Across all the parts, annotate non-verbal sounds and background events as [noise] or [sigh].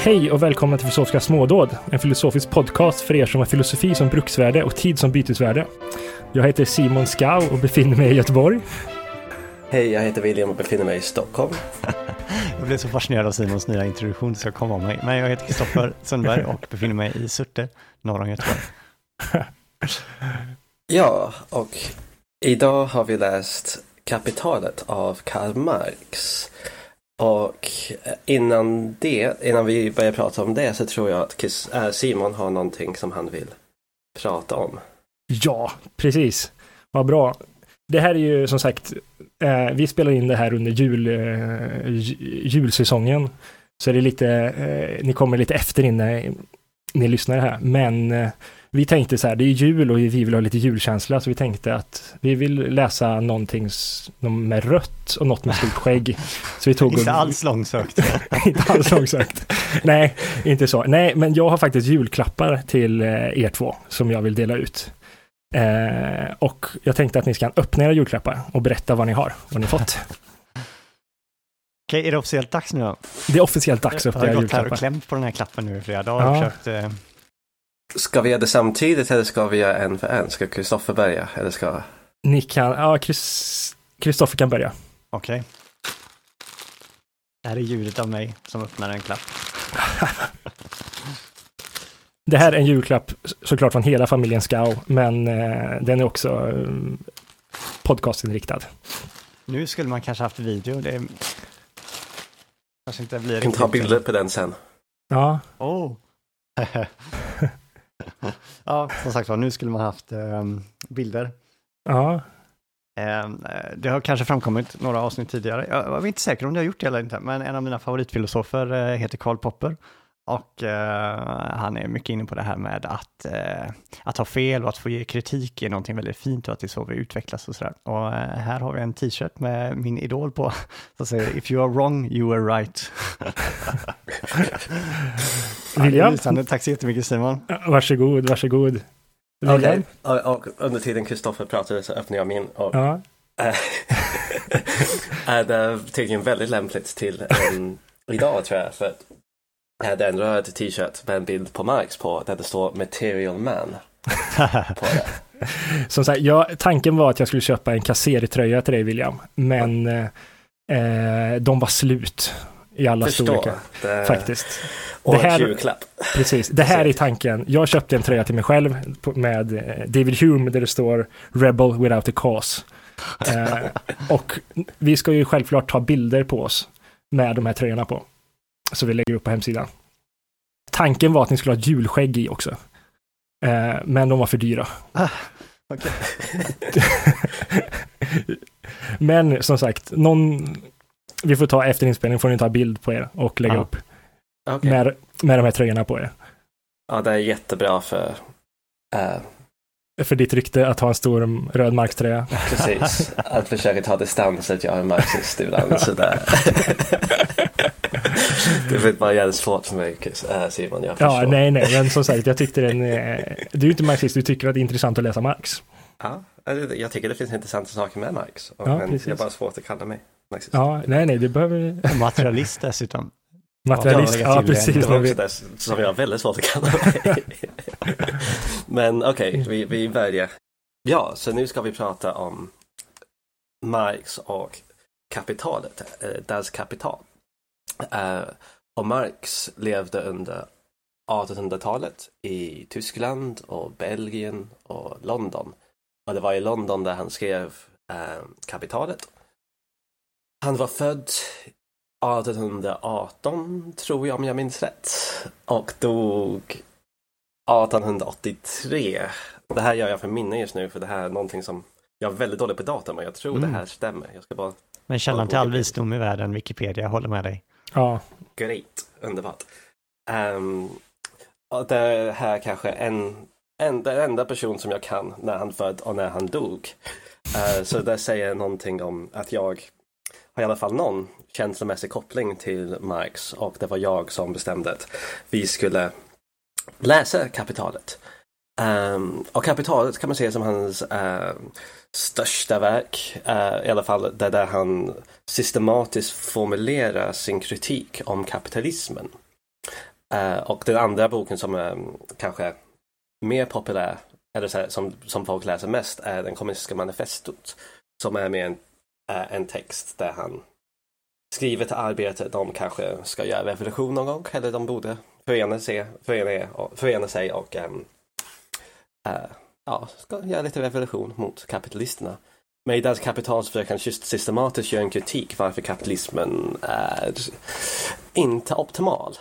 Hej och välkomna till Filosofiska smådåd, en filosofisk podcast för er som har filosofi som bruksvärde och tid som bytesvärde. Jag heter Simon Skau och befinner mig i Göteborg. Hej, jag heter William och befinner mig i Stockholm. [laughs] Jag blev så fascinerad av Simons nya introduktion så jag kom av mig. Men jag heter Kristoffer [laughs] Sundberg och befinner mig i Surte, norr om Göteborg. [laughs] Ja, och idag har vi läst Kapitalet av Karl Marx. Och eh, innan det, innan vi börjar prata om det så tror jag att eh, Simon har någonting som han vill prata om. Ja, precis. Vad bra. Det här är ju som sagt, eh, vi spelar in det här under jul, eh, julsäsongen. Så är lite, eh, ni kommer lite efter innan ni lyssnar här. Men eh, vi tänkte så här, det är jul och vi vill ha lite julkänsla, så vi tänkte att vi vill läsa någonting med rött och något med stort skägg. Så vi tog [laughs] inte alls långsökt. [laughs] inte alls långsökt. Nej, inte så. Nej, men jag har faktiskt julklappar till eh, er två som jag vill dela ut. Eh, och jag tänkte att ni ska öppna era julklappar och berätta vad ni har, vad ni fått. Okej, är det officiellt dags nu då? Det är officiellt dags att öppna julklappar. Jag har gått här och klämt på den här klappen nu i flera dagar ja. och försökt eh, Ska vi göra det samtidigt eller ska vi göra en för en? Ska Kristoffer börja eller ska... Ni kan, ja, Kristoffer kan börja. Okej. Okay. Det här är ljudet av mig som öppnar en klapp. [laughs] det här är en julklapp såklart från hela familjen Skau, men eh, den är också eh, podcastinriktad. Nu skulle man kanske haft video. Det kanske inte blir... Jag kan ta bilder på den sen. Ja. Oh. [laughs] [laughs] ja, [laughs] som sagt var, nu skulle man haft eh, bilder. Ja. Ehm, eh, det har kanske framkommit några avsnitt tidigare. Jag var inte säker om det har gjort det eller inte, men en av mina favoritfilosofer eh, heter Karl Popper. Och eh, han är mycket inne på det här med att, eh, att ha fel och att få ge kritik är någonting väldigt fint och att det är så vi utvecklas och sådär. Och eh, här har vi en t-shirt med min idol på, [laughs] som säger If you are wrong, you are right. [laughs] William? Ja, Tack så jättemycket Simon. Varsågod, varsågod. Okej, okay. och, och, under tiden Kristoffer pratade så öppnade jag min. Och, ja. [laughs] är det tydligen väldigt lämpligt till um, idag tror jag. För att det är en röd t-shirt med en bild på Marx på där det står Material Man. [laughs] Som sagt, ja, tanken var att jag skulle köpa en kassertröja till dig William, men eh, de var slut i alla Förstå, storlekar. Det... Faktiskt. Och det här, julklapp. Precis, det här är tanken. Jag köpte en tröja till mig själv med eh, David Hume där det står Rebel without a cause. Eh, [laughs] och vi ska ju självklart ta bilder på oss med de här tröjorna på. Så vi lägger upp på hemsidan. Tanken var att ni skulle ha ett julskägg i också. Eh, men de var för dyra. Ah, okay. [laughs] men som sagt, någon, vi får ta efter inspelningen får ni ta bild på er och lägga ah. upp. Okay. Med, med de här tröjorna på er. Ja, det är jättebra för uh, för ditt rykte att ha en stor röd markströja. Precis, [laughs] att försöka ta distans att jag är marxist ibland. Sådär. [laughs] det blir bara jävligt svårt för mig äh, Simon, jag Ja, nej, nej, men som sagt, jag tyckte den, eh, du är inte marxist, du tycker att det är intressant att läsa Marx. Ja, jag tycker det finns intressanta saker med Marx. Ja, men precis. det är bara svårt att kalla mig marxist. Ja, nej, nej, du behöver... Materialist dessutom. Materialist, ja, ja precis. Det också det som jag har väldigt svårt att kalla mig. [laughs] Men okej, okay, vi, vi börjar. Ja, så nu ska vi prata om Marx och kapitalet, äh, Das Kapital. Uh, och Marx levde under 1800-talet i Tyskland och Belgien och London. Och det var i London där han skrev uh, Kapitalet. Han var född 1818 tror jag om jag minns rätt. Och dog 1883. Det här gör jag för minne just nu för det här är någonting som jag är väldigt dålig på datum och jag tror mm. det här stämmer. Jag ska bara Men källan till all visdom i världen, Wikipedia, håller med dig. Ja. Great, underbart. Um, det här kanske en, en, den enda person som jag kan när han född och när han dog. Uh, så det säger någonting om att jag har i alla fall någon känslomässig koppling till Marx och det var jag som bestämde att vi skulle läsa Kapitalet. Um, och Kapitalet kan man se som hans uh, största verk, uh, i alla fall det där han systematiskt formulerar sin kritik om kapitalismen. Uh, och den andra boken som är kanske mer populär, eller så här, som, som folk läser mest, är den kommunistiska manifestot. Som är med en, uh, en text där han skriver till arbetet, de kanske ska göra revolution någon gång, eller de borde förena sig, förena, förena sig och um, uh, ja, ska göra lite revolution mot kapitalisterna. Men i kapital så försöker han just systematiskt göra en kritik varför kapitalismen är inte optimal.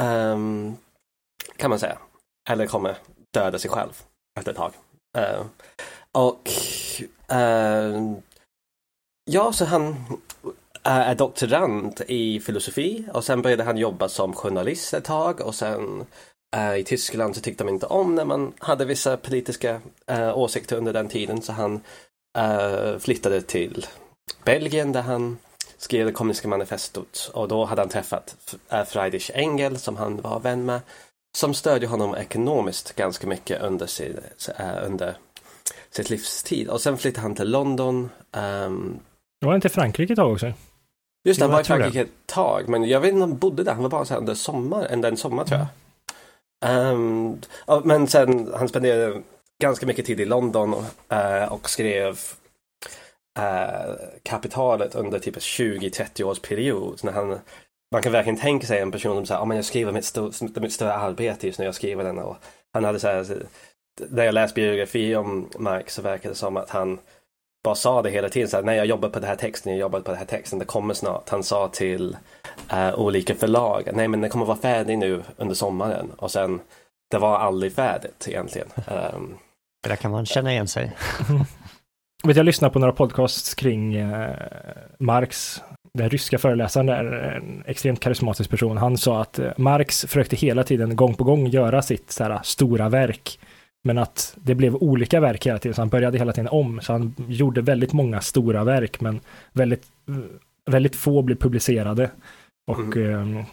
Um, kan man säga. Eller kommer döda sig själv efter ett tag. Uh, och uh, ja, så han är doktorand i filosofi och sen började han jobba som journalist ett tag och sen uh, i Tyskland så tyckte de inte om när man hade vissa politiska uh, åsikter under den tiden så han uh, flyttade till Belgien där han skrev det kommunistiska manifestot och då hade han träffat Friedrich Engel som han var vän med som stödjer honom ekonomiskt ganska mycket under, sin, under sitt livstid och sen flyttade han till London. Um, var han inte i Frankrike ett tag också? Just det, han var i Frankrike ett tag, men jag vet inte om han bodde där. Han var bara så här under sommar, en sommar tror jag. Um, men sen, han spenderade ganska mycket tid i London uh, och skrev uh, Kapitalet under typ 20-30 års period. När han, man kan verkligen tänka sig en person som säger, oh, jag skriver mitt, st mitt större arbete just nu, jag skriver den. Och han hade så här, när jag läst biografi om Marx så verkar det som att han bara sa det hela tiden. Så här, Nej, jag jobbar på den här texten, jag jobbar på den här texten, det kommer snart. Han sa till uh, olika förlag, nej men det kommer vara färdig nu under sommaren. Och sen, det var aldrig färdigt egentligen. Um, det där kan man känna igen sig. [laughs] vet, jag lyssnar på några podcasts kring uh, Marx. Den ryska föreläsaren är en extremt karismatisk person. Han sa att uh, Marx försökte hela tiden, gång på gång, göra sitt så här, stora verk men att det blev olika verk hela tiden, så han började hela tiden om. Så han gjorde väldigt många stora verk, men väldigt, väldigt få blev publicerade. Och, mm. Eh,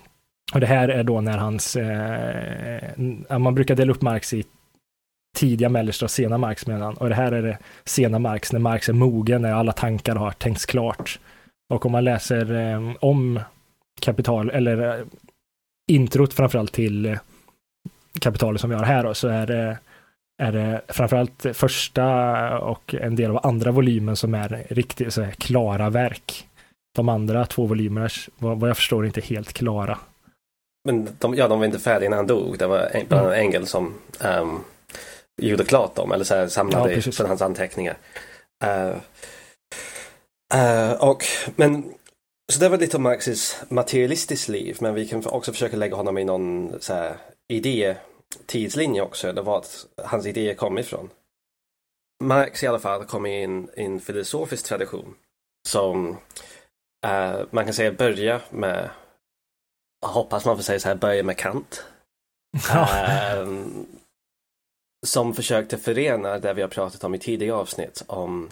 och det här är då när hans, eh, man brukar dela upp Marx i tidiga, mellersta och sena Marx mellan. Och det här är det sena Marx, när Marx är mogen, när alla tankar har tänkts klart. Och om man läser eh, om kapital, eller eh, introt framförallt till eh, kapitalet som vi har här då, så är det är det framförallt första och en del av andra volymen som är riktigt så här, klara verk. De andra två volymerna, vad, vad jag förstår, är inte helt klara. Men de, ja, de var inte färdiga när han dog. Det var en, bland mm. Engel som um, gjorde klart dem, eller så här, samlade ja, från hans anteckningar. Uh, uh, och, men, så det var lite om Marxis materialistiskt liv, men vi kan också försöka lägga honom i någon så här, idé tidslinje också, eller var hans idéer kom ifrån. Marx i alla fall kom i en, filosofisk tradition som uh, man kan säga börja med, hoppas man får säga så här, börja med Kant. [laughs] uh, som försökte förena det vi har pratat om i tidigare avsnitt om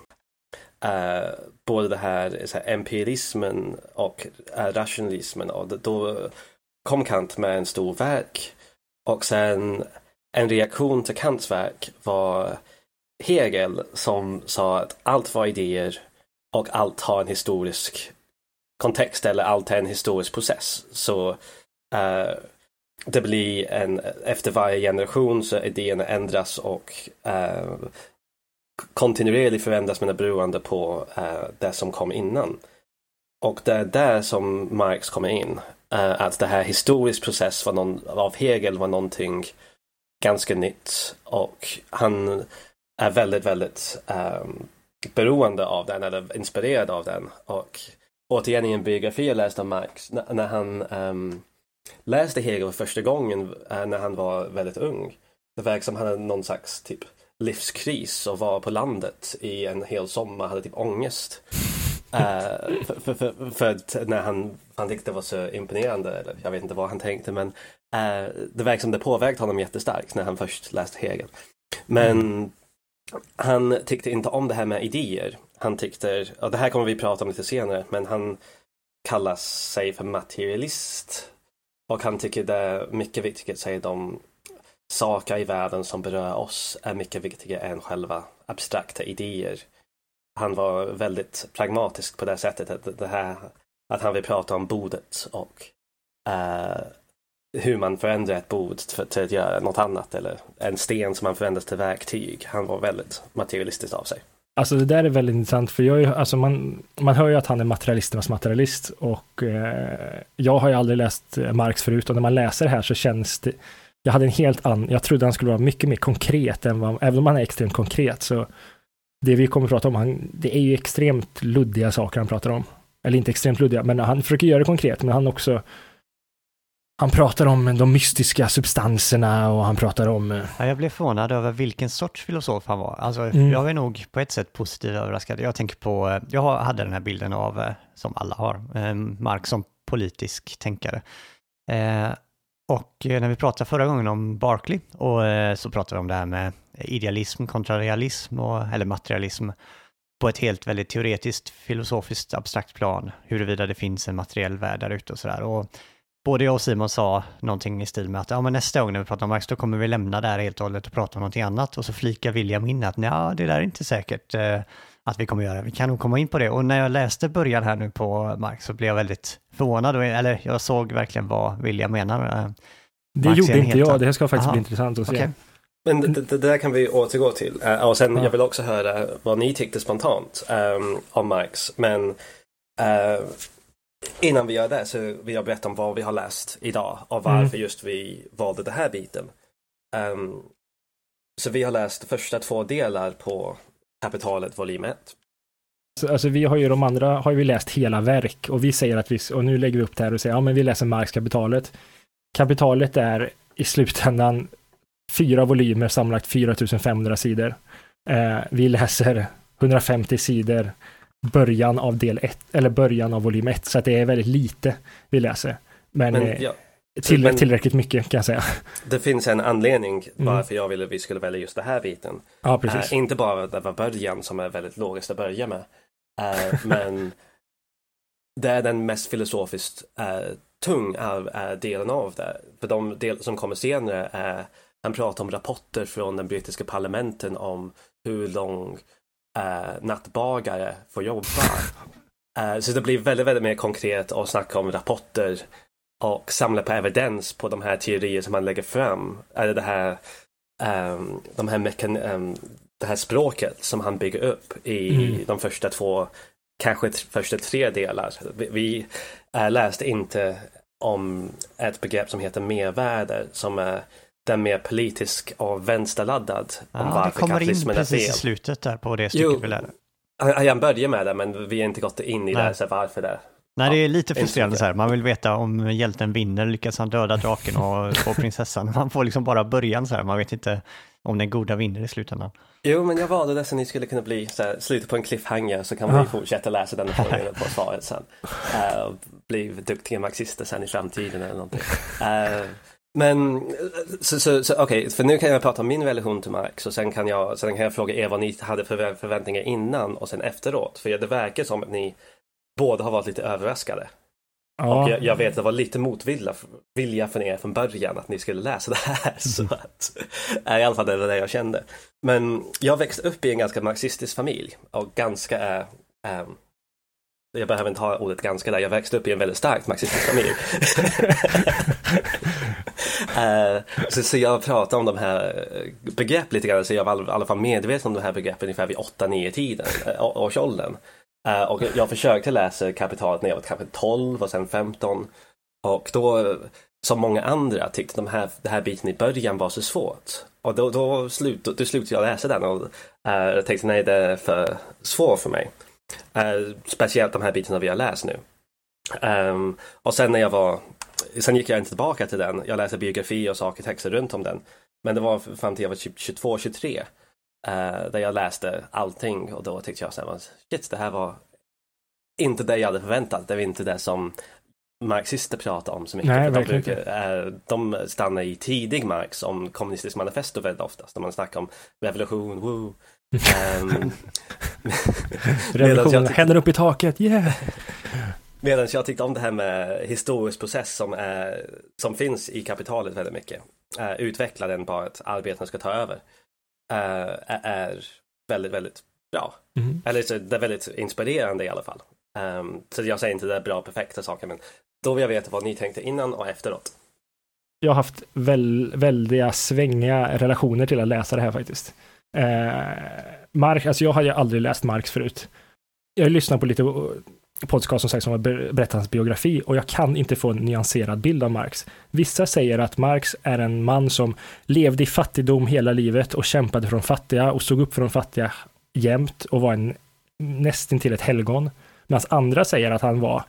uh, både det här, så här empirismen och uh, rationalismen och då kom Kant med en stor verk och sen en reaktion till Kants verk var Hegel som sa att allt var idéer och allt har en historisk kontext eller allt är en historisk process. Så uh, det blir en, efter varje generation så idéerna ändras och uh, kontinuerligt förändras men är beroende på uh, det som kom innan. Och det är där som Marx kommer in. Uh, att det här historisk process var någon, av Hegel var någonting ganska nytt och han är väldigt, väldigt um, beroende av den eller inspirerad av den. Och återigen i en biografi jag läste om Marx, när han um, läste Hegel för första gången uh, när han var väldigt ung. Det verkar som han hade någon slags typ livskris och var på landet i en hel sommar, hade typ ångest. Eh, för, för, för, för, att när han, han tyckte det var så imponerande, eller jag vet inte vad han tänkte, men uh, det verkar som det påverkade honom jättestarkt när han först läste Hegel. Men mm. han tyckte inte om det här med idéer. Han tyckte, och det här kommer vi prata om lite senare, men han kallar sig för materialist. Och han tycker det är mycket viktigt att säga de saker i världen som berör oss är mycket viktigare än själva abstrakta idéer han var väldigt pragmatisk på det sättet. Att, det här, att han vill prata om bordet och uh, hur man förändrar ett bord för, till att göra något annat eller en sten som man förändras till verktyg. Han var väldigt materialistisk av sig. Alltså det där är väldigt intressant, för jag är, alltså man, man hör ju att han är materialisternas materialist och eh, jag har ju aldrig läst eh, Marx förut och när man läser det här så känns det, jag hade en helt annan, jag trodde han skulle vara mycket mer konkret än vad, även om han är extremt konkret så det vi kommer att prata om, han, det är ju extremt luddiga saker han pratar om. Eller inte extremt luddiga, men han försöker göra det konkret, men han också han pratar om de mystiska substanserna och han pratar om... eh, Ja, jag blev förvånad över vilken sorts filosof han var. Alltså, Mm. Jag är nog på ett sätt positivt överraskad. Jag tänker på, eh, jag hade den här bilden av, eh, som alla har, Marx som politisk tänkare. Och eh, när vi pratade förra gången om Barkley och eh, så pratade vi om det här med idealism kontra realism, och, eller materialism, på ett helt väldigt teoretiskt, filosofiskt, abstrakt plan, huruvida det finns en materiell värld där ute och sådär. Och både jag och Simon sa någonting i stil med att ja, men nästa gång när vi pratar om Marx då kommer vi lämna det här helt och hållet och prata om någonting annat. Och så flikar William in att nej, det där är inte säkert eh, att vi kommer göra. Vi kan nog komma in på det. Och när jag läste början här nu på Marx så blev jag väldigt förvånad. Eller jag såg verkligen vad William menar. Eh, Det Marx är gjorde inte jag, det här ska faktiskt Aha. bli intressant att se. Okej. Men det, det, där kan vi återgå till. Eh, och sen Ja. jag vill också höra vad ni tyckte spontant ehm, om Marx. Men eh, innan vi gör det så vill jag berätta om vad vi har läst idag och varför just vi valde den här biten. Ehm, så vi har läst första två delar på Kapitalet volym 1. Så, Alltså vi har ju de andra, har ju vi läst hela verk och vi säger att vi, och nu lägger vi upp det här och säger, ja men vi läser Marx kapitalet. Kapitalet är i slutändan fyra volymer sammanlagt 4500 sidor. Eh, vi läser 150 sidor början av del 1, eller början av volym 1, så att det är väldigt lite vi läser. Men, Men eh, ja, men- tillräckligt mycket kan jag säga. det finns en anledning Mm. varför jag ville att vi skulle välja just den här biten. Ja, precis. Eh, inte bara det var början som är väldigt logiskt att börja med. Eh, [laughs] men det är den mest filosofiskt uh, tung delen av det. För de del som kommer senare är han pratar om rapporter från den brittiska parlamenten om hur lång nattbagare får jobba. [laughs] Så det blir väldigt, väldigt mer konkret att snacka om rapporter och samla på evidens på de här teorier som man lägger fram. Eller det här, ehm, de här mekan- ehm, det här språket som han bygger upp i Mm. de första två, kanske första tre delar. Vi, vi eh, läste inte om ett begrepp som heter mervärde som är den mer politisk och vänsterladdad om Ja, det kommer in precis i slutet där på det stycket Jo. vi lärde. Han, han börjar med det men vi har inte gått in i Nej. det, så varför det. Nej, det är lite frustrerande så här. Man vill veta om hjälten vinner, lyckas han döda draken och [laughs] få prinsessan. Man får liksom bara början så här. Man vet inte om den goda vinner i slutändan. Jo, men jag valde det så ni skulle kunna bli så här, slutet på en cliffhanger så kan Ja. vi fortsätta läsa den och få [laughs] svaret sen. Och bli duktiga marxister sen i framtiden eller någonting. Eh, men så, så, så okej, för nu kan jag prata om min relation till Marx och sen kan jag, sen kan jag fråga er vad ni hade för förväntningar innan och sen efteråt. För det verkar som att ni båda har varit lite överraskade. Och Ja, jag, jag vet att det var lite motvilja vilja från er från början att ni skulle läsa det här. [laughs] Så att, äh, I alla fall det var det jag kände. Men jag växte upp i en ganska marxistisk familj och ganska är ehm, jag behöver inte ha ordet ganska där, jag växte upp i en väldigt starkt marxistisk familj. [laughs] Eh, så, så jag pratar om de här eh, begrepp lite grann, så jag var i alla fall medveten om de här begreppen ungefär vid 8-9 tiden, årsåldern. Eh, och jag försökte läsa kapitalet när jag var kanske 12 och sen 15. Och då, som många andra, tyckte de här, den här biten i början var så svårt. Och då, då, slut, då, då slutade jag läsa den och uh, tänkte nej, det är för svårt för mig. Uh, speciellt de här bitarna vi har läst nu. Um, och sen när jag var, sen gick jag inte tillbaka till den. Jag läste biografi och saker, texter runt om den. Men det var fram till jag var typ 22-23 där jag läste allting och då tyckte jag så här, shit, det här var inte det jag hade förväntat. Det var inte det som marxister pratar om så mycket. Nej, de, brukar, eh, de stannar i tidig Marx om kommunistiskt manifesto väldigt oftast. När man snackar om revolution, woo. Ehm, [laughs] revolution, händer upp i taket, yeah! Medan jag tyckte om det här med historisk process som, är, som finns i kapitalet väldigt mycket. Uh, utveckla den bara att arbetarna ska ta över. Eh, är väldigt, väldigt bra. Mhm. Eller så det är väldigt inspirerande i alla fall. Ehm, så jag säger inte det är bra perfekta saker men då vill jag veta vad ni tänkte innan och efteråt. jag har haft väl, väldiga svängiga relationer till att läsa det här faktiskt. Eh, Marx, alltså jag ju aldrig läst Marx förut. Jag har lyssnat på lite podcast som sagt som har berättat hans biografi och jag kan inte få en nyanserad bild av Marx. Vissa säger att Marx är en man som levde i fattigdom hela livet och kämpade för de fattiga och stod upp för de fattiga jämt och var en nästintill ett helgon. Medan andra säger att han var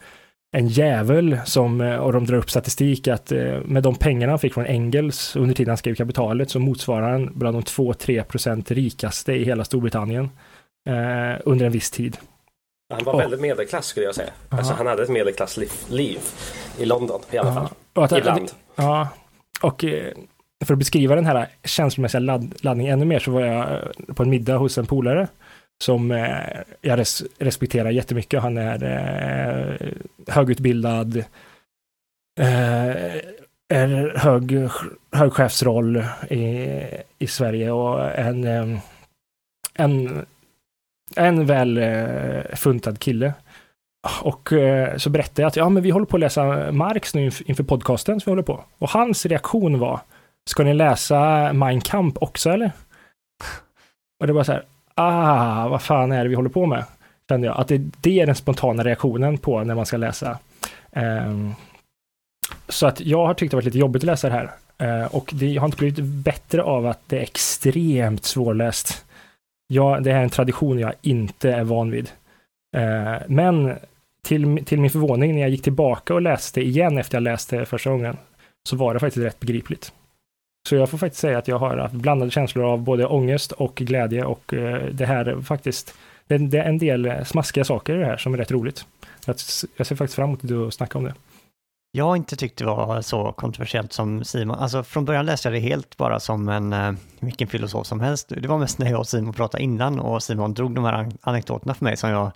en djävul som, eh, och de drar upp statistik att eh, med de pengarna han fick från Engels under tiden han skrev kapitalet så motsvarar han bland de 2-3 procent rikaste i hela Storbritannien eh, under en viss tid. Han var och, väldigt medelklass skulle jag säga. Alltså, han hade ett medelklassliv i London i alla fall. Att, Ibland. Ja, och eh, för att beskriva den här känslomässiga ladd, laddningen ännu mer så var jag på en middag hos en polare som eh, jag res respekterar jättemycket. Han är eh, högutbildad, eh, är hög, hög chefsroll i, i Sverige och en, eh, en, en väl eh, funtad kille. Och eh, så berättade jag att ja, men vi håller på att läsa Marx nu inför podcasten som vi håller på. Och hans reaktion var, ska ni läsa Mein Kampf också eller? Och det var så här, ah, vad fan är det vi håller på med? Kände jag. Att det, det är den spontana reaktionen på när man ska läsa. Um, så att jag har tyckt det varit lite jobbigt att läsa det här. Uh, och det har inte blivit bättre av att det är extremt svårläst jag, det här är en tradition jag inte är van vid. Eh, men till, till min förvåning när jag gick tillbaka och läste igen efter jag läste första gången, så var det faktiskt rätt begripligt. Så jag får faktiskt säga att jag har haft blandade känslor av både ångest och glädje och eh, det här faktiskt, det, är en del smaskiga saker i det här som är rätt roligt. Jag ser faktiskt fram emot att snacka om det. Jag har inte tyckt det var så kontroversiellt som Simon. Alltså från början läste jag det helt bara som en, eh, vilken filosof som helst. Det var mest när jag och Simon pratade innan och Simon drog de här anekdoterna för mig som jag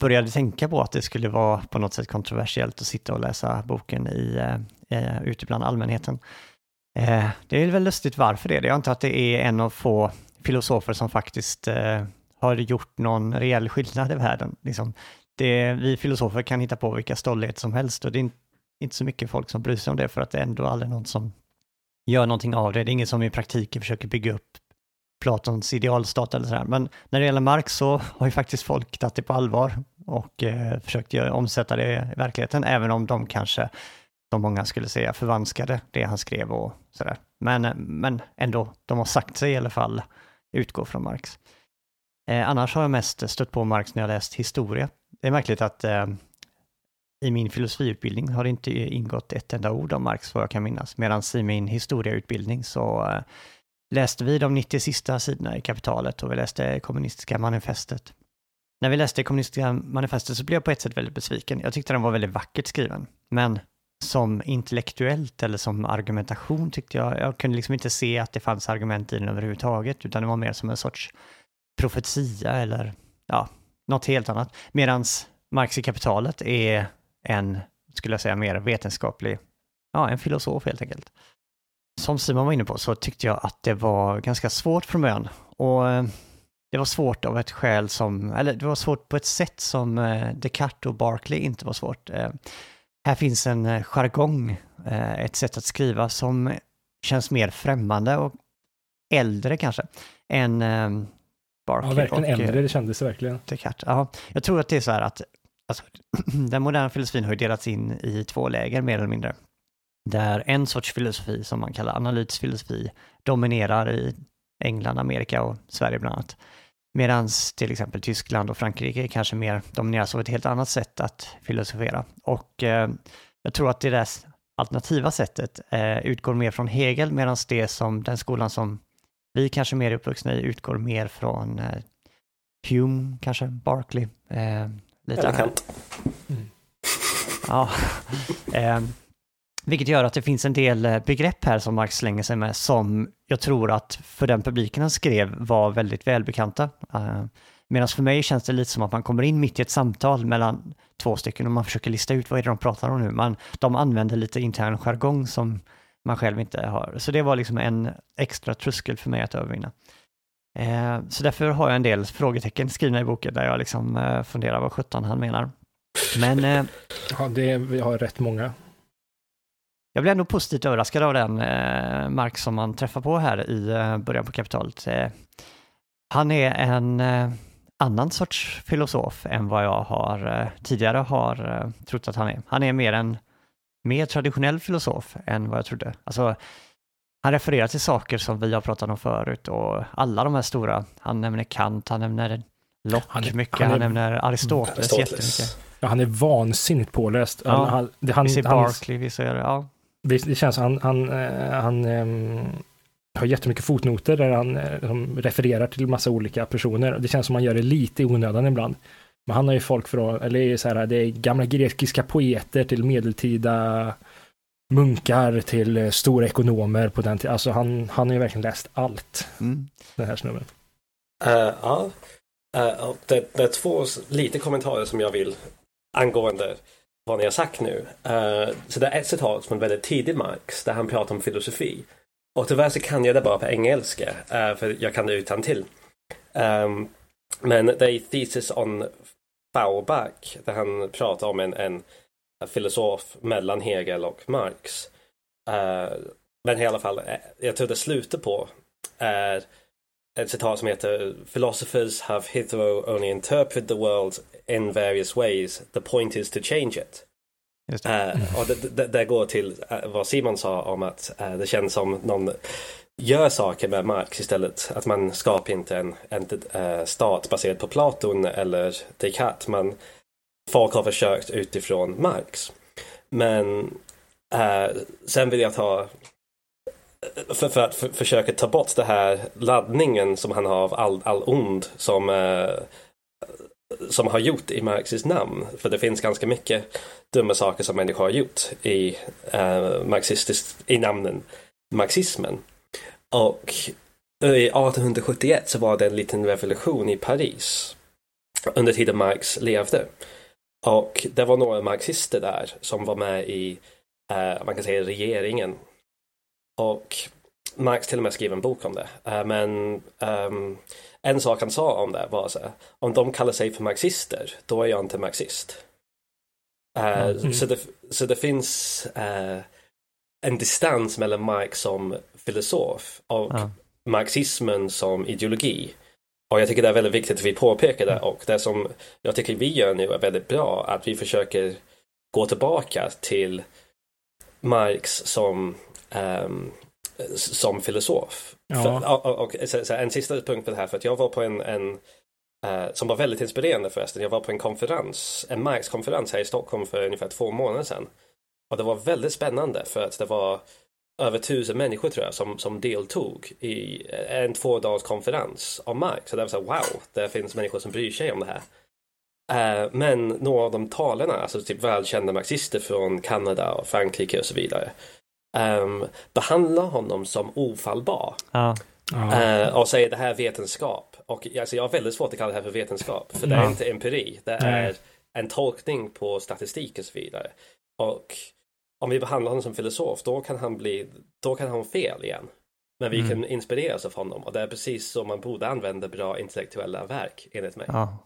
började tänka på att det skulle vara på något sätt kontroversiellt att sitta och läsa boken i, eh, eh, ute bland allmänheten. Eh, det är väl lustigt varför det är det. Jag antar att det är en av få filosofer som faktiskt eh, har gjort någon reell skillnad i världen. Liksom, det, vi filosofer kan hitta på vilka stolligheter som helst och det är inte så mycket folk som bryr sig om det för att det är ändå aldrig någon som gör någonting av det. Det är ingen som i praktiken försöker bygga upp Platons idealstat eller sådär. Men när det gäller Marx så har ju faktiskt folk tagit det på allvar och eh, försökt göra, omsätta det i verkligheten, även om de kanske som många skulle säga, förvanskade det han skrev och sådär. Men, men ändå, de har sagt sig i alla fall utgå från Marx. Eh, annars har jag mest stött på Marx när jag läst historia. Det är märkligt att eh, i min filosofiutbildning har det inte ingått ett enda ord om Marx vad jag kan minnas, medan i min historieutbildning så eh, läste vi de 90 sista sidorna i Kapitalet och vi läste kommunistiska manifestet. När vi läste kommunistiska manifestet så blev jag på ett sätt väldigt besviken. Jag tyckte den var väldigt vackert skriven, men som intellektuellt eller som argumentation tyckte jag, jag kunde liksom inte se att det fanns argument i den överhuvudtaget, utan det var mer som en sorts profetia eller ja, något helt annat. Medan Marx i kapitalet är en, skulle jag säga, mer vetenskaplig, ja, en filosof helt enkelt. Som Simon var inne på så tyckte jag att det var ganska svårt från början. Och eh, det var svårt av ett skäl som, eller det var svårt på ett sätt som eh, Descartes och Barclay inte var svårt. Eh, här finns en jargong, ett sätt att skriva som känns mer främmande och äldre kanske än Barclay. Ja, verkligen och, äldre, det kändes verkligen. Descartes. Ja, jag tror att det är så här att alltså, [clears throat] den moderna filosofin har ju delats in i två läger mer eller mindre. Där en sorts filosofi som man kallar analytisk filosofi dominerar i England, Amerika och Sverige bland annat. Medan till exempel Tyskland och Frankrike kanske mer domineras av ett helt annat sätt att filosofera. Och eh, jag tror att det där alternativa sättet eh, utgår mer från Hegel, medan det som den skolan som vi kanske mer uppvuxna i utgår mer från eh, Hume, kanske Barclay. Eh, lite Eller Kant. Mm. [laughs] Ja. Eh, vilket gör att det finns en del eh, begrepp här som Marx slänger sig med som jag tror att för den publiken han skrev var väldigt välbekanta. Uh, Medan för mig känns det lite som att man kommer in mitt i ett samtal mellan två stycken och man försöker lista ut vad är det de pratar om nu. Man, de använder lite intern jargong som man själv inte har. Så det var liksom en extra tröskel för mig att övervinna. Uh, så därför har jag en del frågetecken skrivna i boken där jag liksom uh, funderar vad sjutton han menar. Men... ja, det, vi har rätt många jag blev ändå positivt överraskad av den eh, Marx som man träffar på här i eh, början på kapitalet. Eh, han är en eh, annan sorts filosof än vad jag har eh, tidigare har eh, trott att han är. Han är mer en mer traditionell filosof än vad jag trodde. Alltså, han refererar till saker som vi har pratat om förut och alla de här stora, han nämner Kant, han nämner Locke Han är- mycket, han han, är- nämner Aristoteles, Aristoteles. jättemycket. Ja, han är vansinnigt påläst. Ja. Han, han, det, han, Vi ser han, Barkley, vi ser, ja. det, känns han, han, eh, han ehm, har jättemycket fotnoter där han eh, som refererar till massa olika personer. Det känns som han gör det lite i onödan ibland. Men han har ju folk från, eller så här, det är gamla grekiska poeter till medeltida munkar till eh, stora ekonomer på den tiden. Alltså han, han har ju verkligen läst allt, Mm. den här snubben. Eh, ja, och det, det är två lite kommentarer som jag vill angående vad ni har sagt nu. Eh, så det är ett citat från väldigt tidig Marx där han pratar om filosofi. Och tyvärr så kan jag det bara på engelska, för jag kan det utan till. men det är Thesis on Fauerbach där han pratar om en, en filosof mellan Hegel och Marx. Eh, men i alla fall, eh, jag tror det slutar på är ett citat som heter Philosophers have hitherto only interpreted the world in various ways. The point is to change it. Just det. Eh, och det, det, det går till vad Simon sa om att eh, det känns som någon gör saker med Marx istället. Att man skapar inte en, en eh, stat baserad på Platon eller Descartes. Man, folk har försökt utifrån Marx. Men eh, sen vill jag ta för, för att för, försöka ta bort den här laddningen som han har av all, all ond som, eh, som har gjort i Marxis namn. För det finns ganska mycket dumma saker som människor har gjort i, eh, marxistiskt, i namnen marxismen. Och i 1871 så var det en liten revolution i Paris under tiden Marx levde. Och det var några marxister där som var med i, eh, man kan säga regeringen. Och Marx till och med skrev en bok om det. Eh, men ehm, en sak han sa om det var så här, om de kallar sig för marxister, då är jag inte marxist. Eh, Mm. så, det, så det finns eh, en distans mellan Marx som filosof och Ja. marxismen som ideologi. Och jag tycker det är väldigt viktigt att vi påpekar det och det som jag tycker vi gör nu är väldigt bra att vi försöker gå tillbaka till Marx som, ehm, som filosof. Ja. För, och, och, och, så, så, en sista punkt på det här för att jag var på en, en eh, som var väldigt inspirerande förresten. Jag var på en konferens, en Marx-konferens här i Stockholm för ungefär två månader sedan. Och det var väldigt spännande för att det var över tusen människor tror jag som, som deltog i en två dagars konferens om Marx. Så det var så här, wow, det finns människor som bryr sig om det här. Eh, men några av de talarna, alltså typ välkända marxister från Kanada och Frankrike och så vidare, um, behandlar honom som ofallbar. Ja. Ja. Eh, och säger det här är vetenskap. Och alltså, jag har väldigt svårt att kalla det här för vetenskap. För det är Ja. inte empiri. Det Nej. är en tolkning på statistik och så vidare. Och om vi behandlar honom som filosof då kan han bli, då kan han ha fel igen. Men vi Mm. kan inspireras av honom. Och det är precis så man borde använda bra intellektuella verk enligt mig. ja.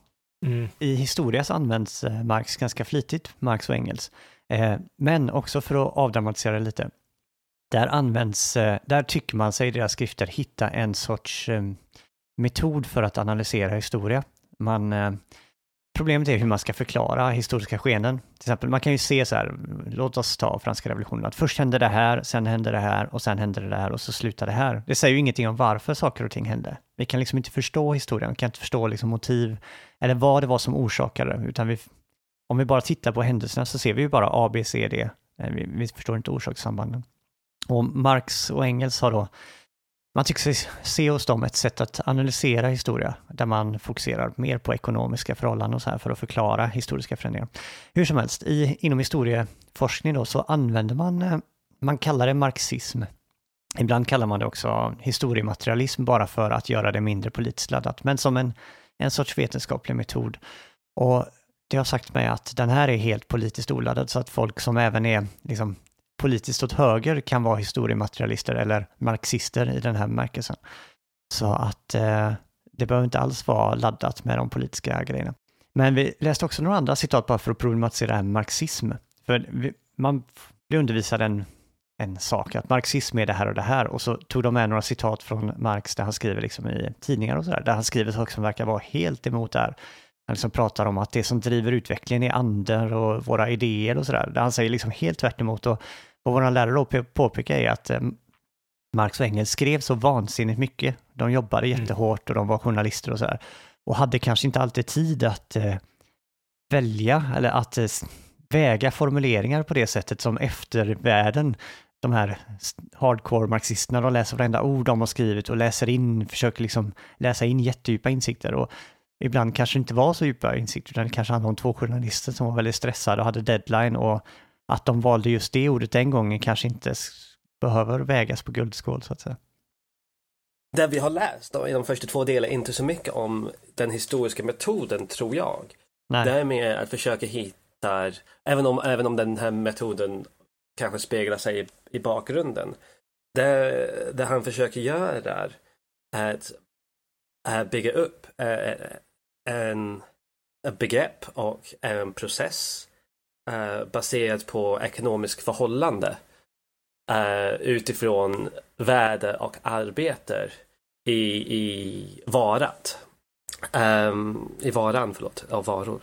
Mm. I historia så används eh, Marx ganska flitigt, Marx och Engels. Eh, Men också för att avdramatisera lite. Där används, eh, där tycker man sig i deras skrifter hitta en sorts eh, metod för att analysera historia. Man, eh, problemet är hur man ska förklara historiska skeenden. Till exempel, man kan ju se så här, låt oss ta franska revolutionen, att först hände det här, sen hände det här och sen hände det där och så slutar det här. Det säger ju ingenting om varför saker och ting hände. Vi kan liksom inte förstå historien, vi kan inte förstå liksom motiv eller vad det var som orsakade det, utan vi, om vi bara tittar på händelserna så ser vi ju bara A, B, C, D. Eh, vi, vi förstår inte orsakssambanden. Och Marx och Engels har då, man tycker sig se hos dem ett sätt att analysera historia, där man fokuserar mer på ekonomiska förhållanden och så här för att förklara historiska förändringar. Hur som helst, i, inom historieforskning då så använder man, eh, man kallar det marxism. Ibland kallar man det också historiematerialism bara för att göra det mindre politiskt laddat, men som en en sorts vetenskaplig metod. Och det har sagt mig att den här är helt politiskt oladdad så att folk som även är liksom, politiskt åt höger kan vara historiematerialister eller marxister i den här bemärkelsen. Så att eh, det behöver inte alls vara laddat med de politiska grejerna. Men vi läste också några andra citat bara för att problematisera det här med marxism. För vi, man blir undervisad en en sak, att marxism är det här och det här. Och så tog de med några citat från Marx där han skriver liksom i tidningar och sådär, där han skriver saker som verkar vara helt emot det här. Han liksom pratar om att det som driver utvecklingen är andar och våra idéer och sådär. Där han säger liksom helt tvärt emot. Och vad vår lärare då påpekar är att eh, Marx och Engels skrev så vansinnigt mycket. De jobbade mm. jättehårt och de var journalister och sådär. Och hade kanske inte alltid tid att eh, välja eller att eh, väga formuleringar på det sättet som eftervärlden, de här hardcore marxisterna, de läser varenda ord de har skrivit och läser in, försöker liksom läsa in jättedjupa insikter. Och ibland kanske inte var så djupa insikter, utan det kanske handlade om två journalister som var väldigt stressade och hade deadline och att de valde just det ordet den gången kanske inte behöver vägas på guldskål så att säga. Det vi har läst då, i de första två delarna inte så mycket om den historiska metoden tror jag. Nej. Det är mer att försöka hitta, även om, även om den här metoden kanske speglar sig i, i bakgrunden. Det, det han försöker göra där är att, att bygga upp en, ett begrepp och en process uh, baserat på ekonomisk förhållande uh, utifrån värde och arbete i, i varat. Um, I varan, förlåt, av varor.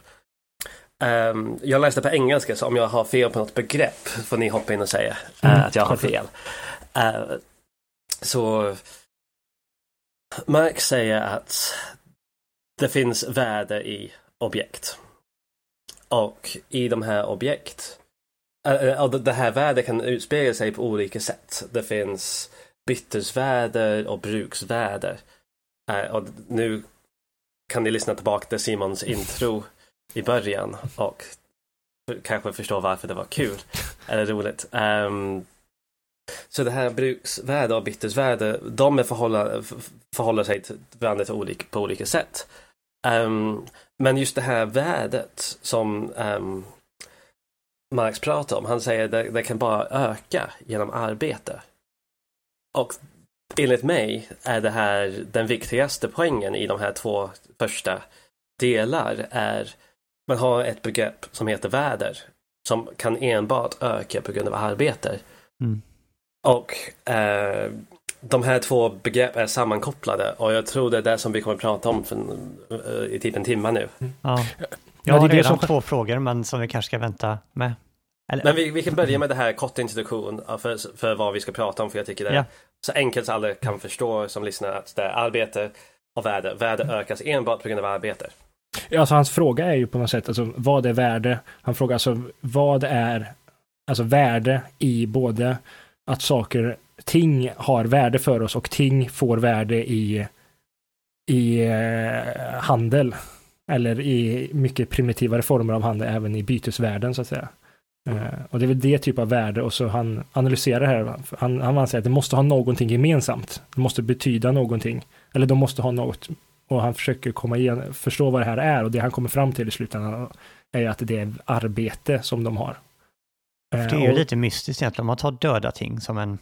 Um, jag läste på engelska så om jag har fel på något begrepp får ni hoppa in och säga uh, mm. att jag har fel. Uh, så Marx säger att det finns värde i objekt. Och i de här objekt, äh, det här värdet kan utspegla sig på olika sätt. Det finns bytesvärde och bruksvärde. Äh, eh, och nu kan ni lyssna tillbaka till Simons intro i början och kanske förstå varför det var kul eller roligt. Um, så det här bruksvärde och bytesvärde, de är förhålla, förhåller sig till varandra olika, på olika sätt. Um, men just det här värdet som um, Marx pratar om, han säger att det, det kan bara öka genom arbete. Och enligt mig är det här den viktigaste poängen i de här två första delar är man har ett begrepp som heter väder som kan enbart öka på grund av arbete. Mm. Och eh, de här två begrepp är sammankopplade och jag tror det är det som vi kommer att prata om för, uh, i typ en timme nu. Mm. Ja. Jag har redan som... två frågor men som vi kanske ska vänta med. Eller... Men vi, vi, kan börja med det här kort introduktion för, för vad vi ska prata om för jag tycker det är ja. så enkelt så alla kan förstå som lyssnar att det är arbete och värde. Värde ökas enbart på grund av arbete. Ja, alltså hans fråga är ju på något sätt, alltså vad är värde? Han frågar alltså vad är alltså värde i både att saker ting har värde för oss och ting får värde i, i eh, handel. Eller i mycket primitivare former av handel, även i bytesvärden så att säga. Mm. Och det är väl det typ av värde och så han analyserar det här. Han, han anser att det måste ha någonting gemensamt. Det måste betyda någonting. Eller de måste ha något. Och han försöker komma igen, förstå vad det här är och det han kommer fram till i slutändan är att det är arbete som de har. Uh, det är ju och, lite mystiskt egentligen. Om man tar döda ting som en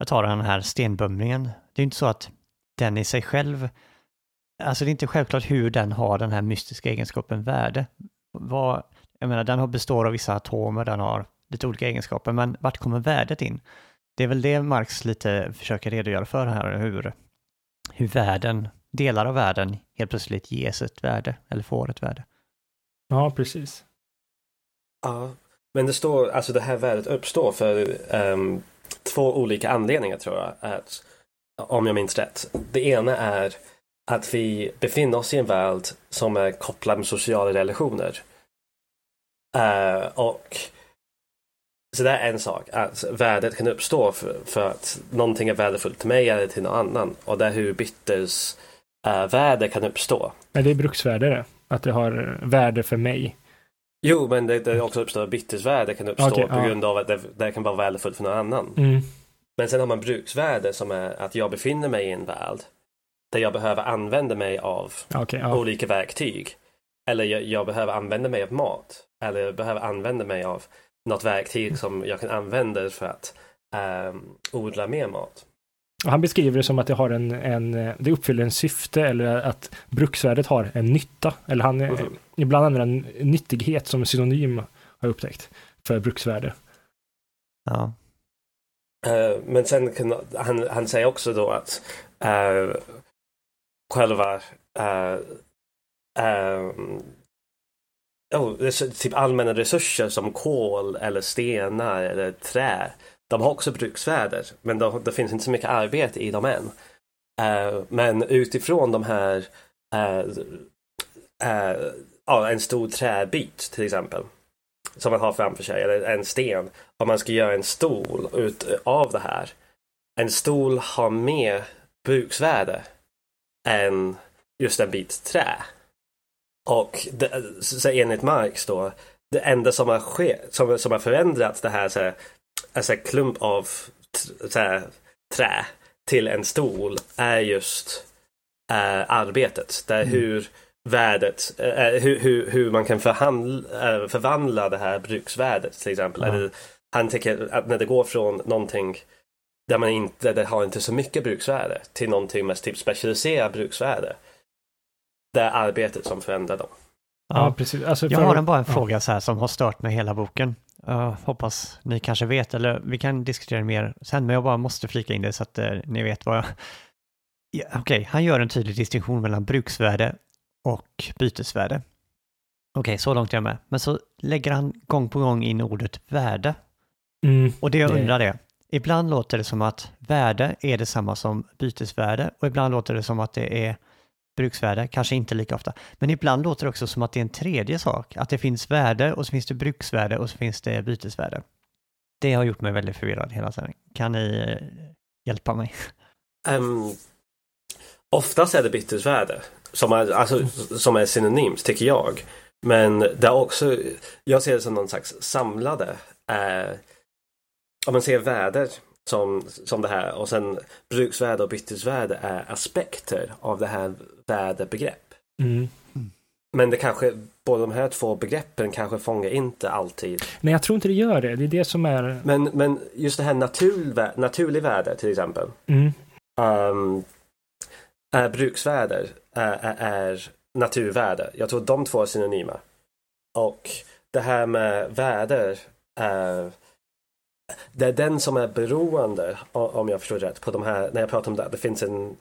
jag tar den här stenbumlingen. Det är inte så att den i sig själv, alltså det är inte självklart hur den har den här mystiska egenskapen värde. Vad, jag menar, den består av vissa atomer, den har lite olika egenskaper, men vart kommer värdet in? Det är väl det Marx lite försöker redogöra för här, hur, hur världen, delar av världen helt plötsligt ges ett värde, eller får ett värde. Ja, precis. Ja, men det står, alltså det här värdet uppstår för um, två olika anledningar tror jag. Att, om jag minns rätt. Det ena är att vi befinner oss i en värld som är kopplad med sociala relationer. Uh, och så det är en sak, att värdet kan uppstå för, för, att någonting är värdefullt till mig eller till någon annan. Och det är hur byttes uh, eh, värde kan uppstå. Men det är bruksvärde det? Att det har värde för mig? Jo, men det, det också uppstår bytesvärde kan uppstå okay, på ja. grund av att det, det, kan vara värdefullt för någon annan. Mm. Men sen har man bruksvärde som är att jag befinner mig i en värld där jag behöver använda mig av okay, ja. olika verktyg. Eller jag, jag, behöver använda mig av mat. Eller jag behöver använda mig av något verktyg som jag kan använda för att um, odla mer mat. Och han beskriver det som att det har en, en, det uppfyller en syfte eller att bruksvärdet har en nytta. Eller han, mm. Ibland använder han nyttighet som synonym, har jag upptäckt, för bruksvärde. Ja. Eh, men sen kan, han, han säger också då att uh, själva uh, oh, typ allmänna resurser som kol eller stenar eller trä. De har också bruksvärde men det, det finns inte så mycket arbete i dem än. men utifrån de här ja, en stor träbit till exempel som man har framför sig, eller en sten. Om man ska göra en stol ut av det här. En stol har mer bruksvärde än just en bit trä. Och det, så enligt Marx då, det enda som har, skett, som, som har förändrat det här, så här, alltså klump av här, trä till en stol är just äh, arbetet. Där mm. hur värdet, äh, hur, hur, hur man kan förhandla, äh, förvandla det här bruksvärdet till exempel. Mm. Eller, han tänker att när det går från någonting där man inte det har inte så mycket bruksvärde till någonting med typ specialiserat bruksvärde. Det är arbetet som förändrar dem. Ja, precis. Alltså, för... Jag har en, bara en ja. fråga så här som har stört mig hela boken. Uh, hoppas ni kanske vet, eller vi kan diskutera mer sen, men jag bara måste flika in det så att uh, ni vet vad jag... Ja, Okej, okay. han gör en tydlig distinktion mellan bruksvärde och bytesvärde. Okej, okay, så långt är jag med. Men så lägger han gång på gång in ordet värde. Mm, och det jag det... undrar är, ibland låter det som att värde är detsamma som bytesvärde och ibland låter det som att det är bruksvärde, kanske inte lika ofta. Men ibland låter det också som att det är en tredje sak, att det finns värde och så finns det bruksvärde och så finns det bytesvärde. Det har gjort mig väldigt förvirrad hela tiden. Kan ni eh, hjälpa mig? Um, oftast är det bytesvärde som är, alltså, som är synonymt, tycker jag. Men det är också, jag ser det som någon slags samlade, eh, om man ser värde som, som det här och sen bruksvärde och bytesvärde är aspekter av det här värdebegrepp. Mm. Men det kanske, båda de här två begreppen kanske fångar inte alltid. Nej, jag tror inte det gör det. Det är det som är... Men, men just det här natur, naturlig värde till exempel. Mm. Um, är bruksvärde är, är naturvärde. Jag tror de två är synonyma. Och det här med värde är det är den som är beroende, om jag förstår rätt, på de här, när jag pratar om det, det finns en,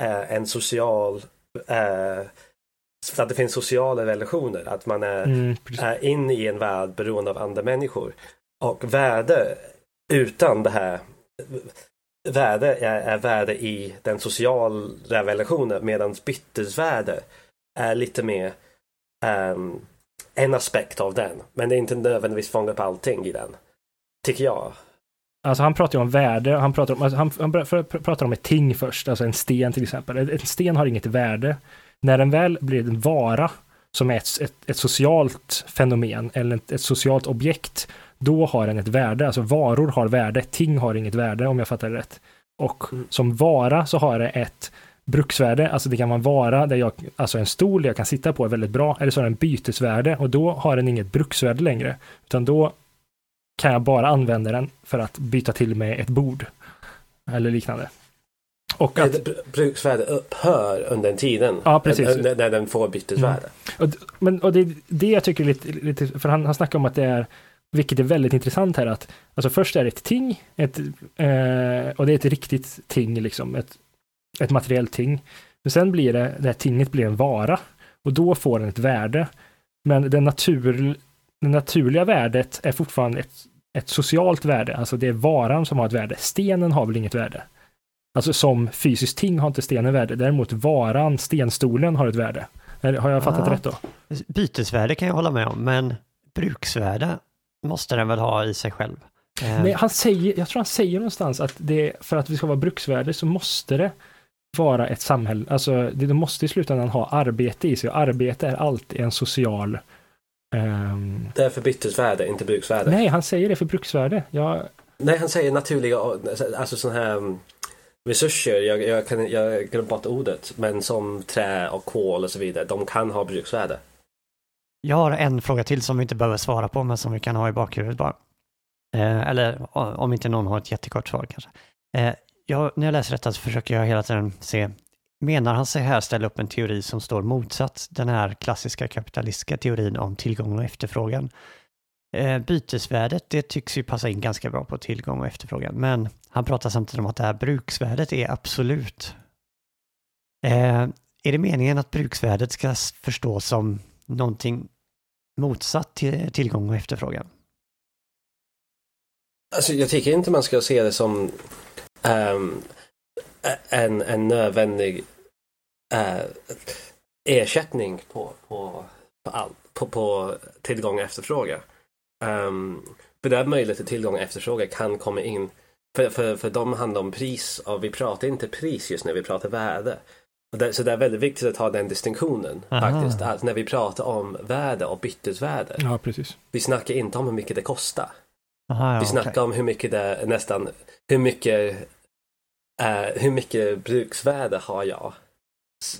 eh, en social eh, att det finns sociala relationer, att man är, mm, är inne i en värld beroende av andra människor. Och värde utan det här värde är, är värde i den sociala relationen medan bytesvärde är lite mer um, en aspekt av den. Men det är inte nödvändigtvis fångat på allting i den. Tycker jag. Alltså han pratar ju om värde, han pratar om, alltså han, han pratar om ett ting först, alltså en sten till exempel. En sten har inget värde. När den väl blir en vara, som är ett, ett, ett socialt fenomen eller ett, ett, socialt objekt, då har den ett värde. Alltså varor har värde, ting har inget värde om jag fattar det rätt. Och mm. som vara så har det ett bruksvärde, alltså det kan vara en vara där jag, alltså en stol jag kan sitta på är väldigt bra, eller så har den bytesvärde och då har den inget bruksvärde längre, utan då kan jag bara använda den för att byta till med ett bord. Eller liknande. Och att, bruksvärde upphör under tiden. Ja, precis. När, när den får bytesvärde. Mm. Och, men, och det, det jag tycker lite, lite för han, han snackar om att det är, vilket är väldigt intressant här, att alltså först är det ett ting, ett, eh, och det är ett riktigt ting, liksom, ett, ett materiellt ting. Men sen blir det, det här tinget blir en vara, och då får den ett värde. Men den natur, det naturliga värdet är fortfarande ett, ett socialt värde, alltså det är varan som har ett värde. Stenen har väl inget värde? Alltså som fysiskt ting har inte stenen värde, däremot varan, stenstolen, har ett värde. Har jag fattat ja. rätt då? Bytesvärde kan jag hålla med om, men bruksvärde måste den väl ha i sig själv? Nej, eh. han säger, jag tror han säger någonstans att det, för att vi ska vara bruksvärde så måste det vara ett samhälle, alltså det måste i slutändan ha arbete i sig och arbete är alltid en social Um... Det är för bytesvärde, inte bruksvärde. Nej, han säger det för bruksvärde. Jag... Nej, han säger naturliga, alltså sådana här mm, resurser, jag, jag, kan, jag glömmer bort ordet, men som trä och kol och så vidare, de kan ha bruksvärde. Jag har en fråga till som vi inte behöver svara på, men som vi kan ha i bakhuvudet bara. Eh, eller om inte någon har ett jättekort svar kanske. Eh, jag, när jag läser detta så försöker jag hela tiden se Menar han sig här ställa upp en teori som står motsatt den här klassiska kapitalistiska teorin om tillgång och efterfrågan? Eh, bytesvärdet, det tycks ju passa in ganska bra på tillgång och efterfrågan. Men han pratar samtidigt om att det här bruksvärdet är absolut. Eh, är det meningen att bruksvärdet ska förstås som någonting motsatt till tillgång och efterfrågan? Alltså, jag tycker inte man ska se det som um, en, en nödvändig uh, ersättning på, på, på, all, på, på tillgång och efterfrågan. Um, för det är möjligt att tillgång och efterfrågan kan komma in. För, för, för de handlar om pris och vi pratar inte pris just nu, vi pratar värde. Det, så det är väldigt viktigt att ha den distinktionen Aha. faktiskt. Att när vi pratar om värde och bytesvärde. Ja, precis. Vi snackar inte om hur mycket det kostar. Aha, ja, Vi snackar okej. om hur mycket det nästan, hur mycket, eh, hur mycket bruksvärde har jag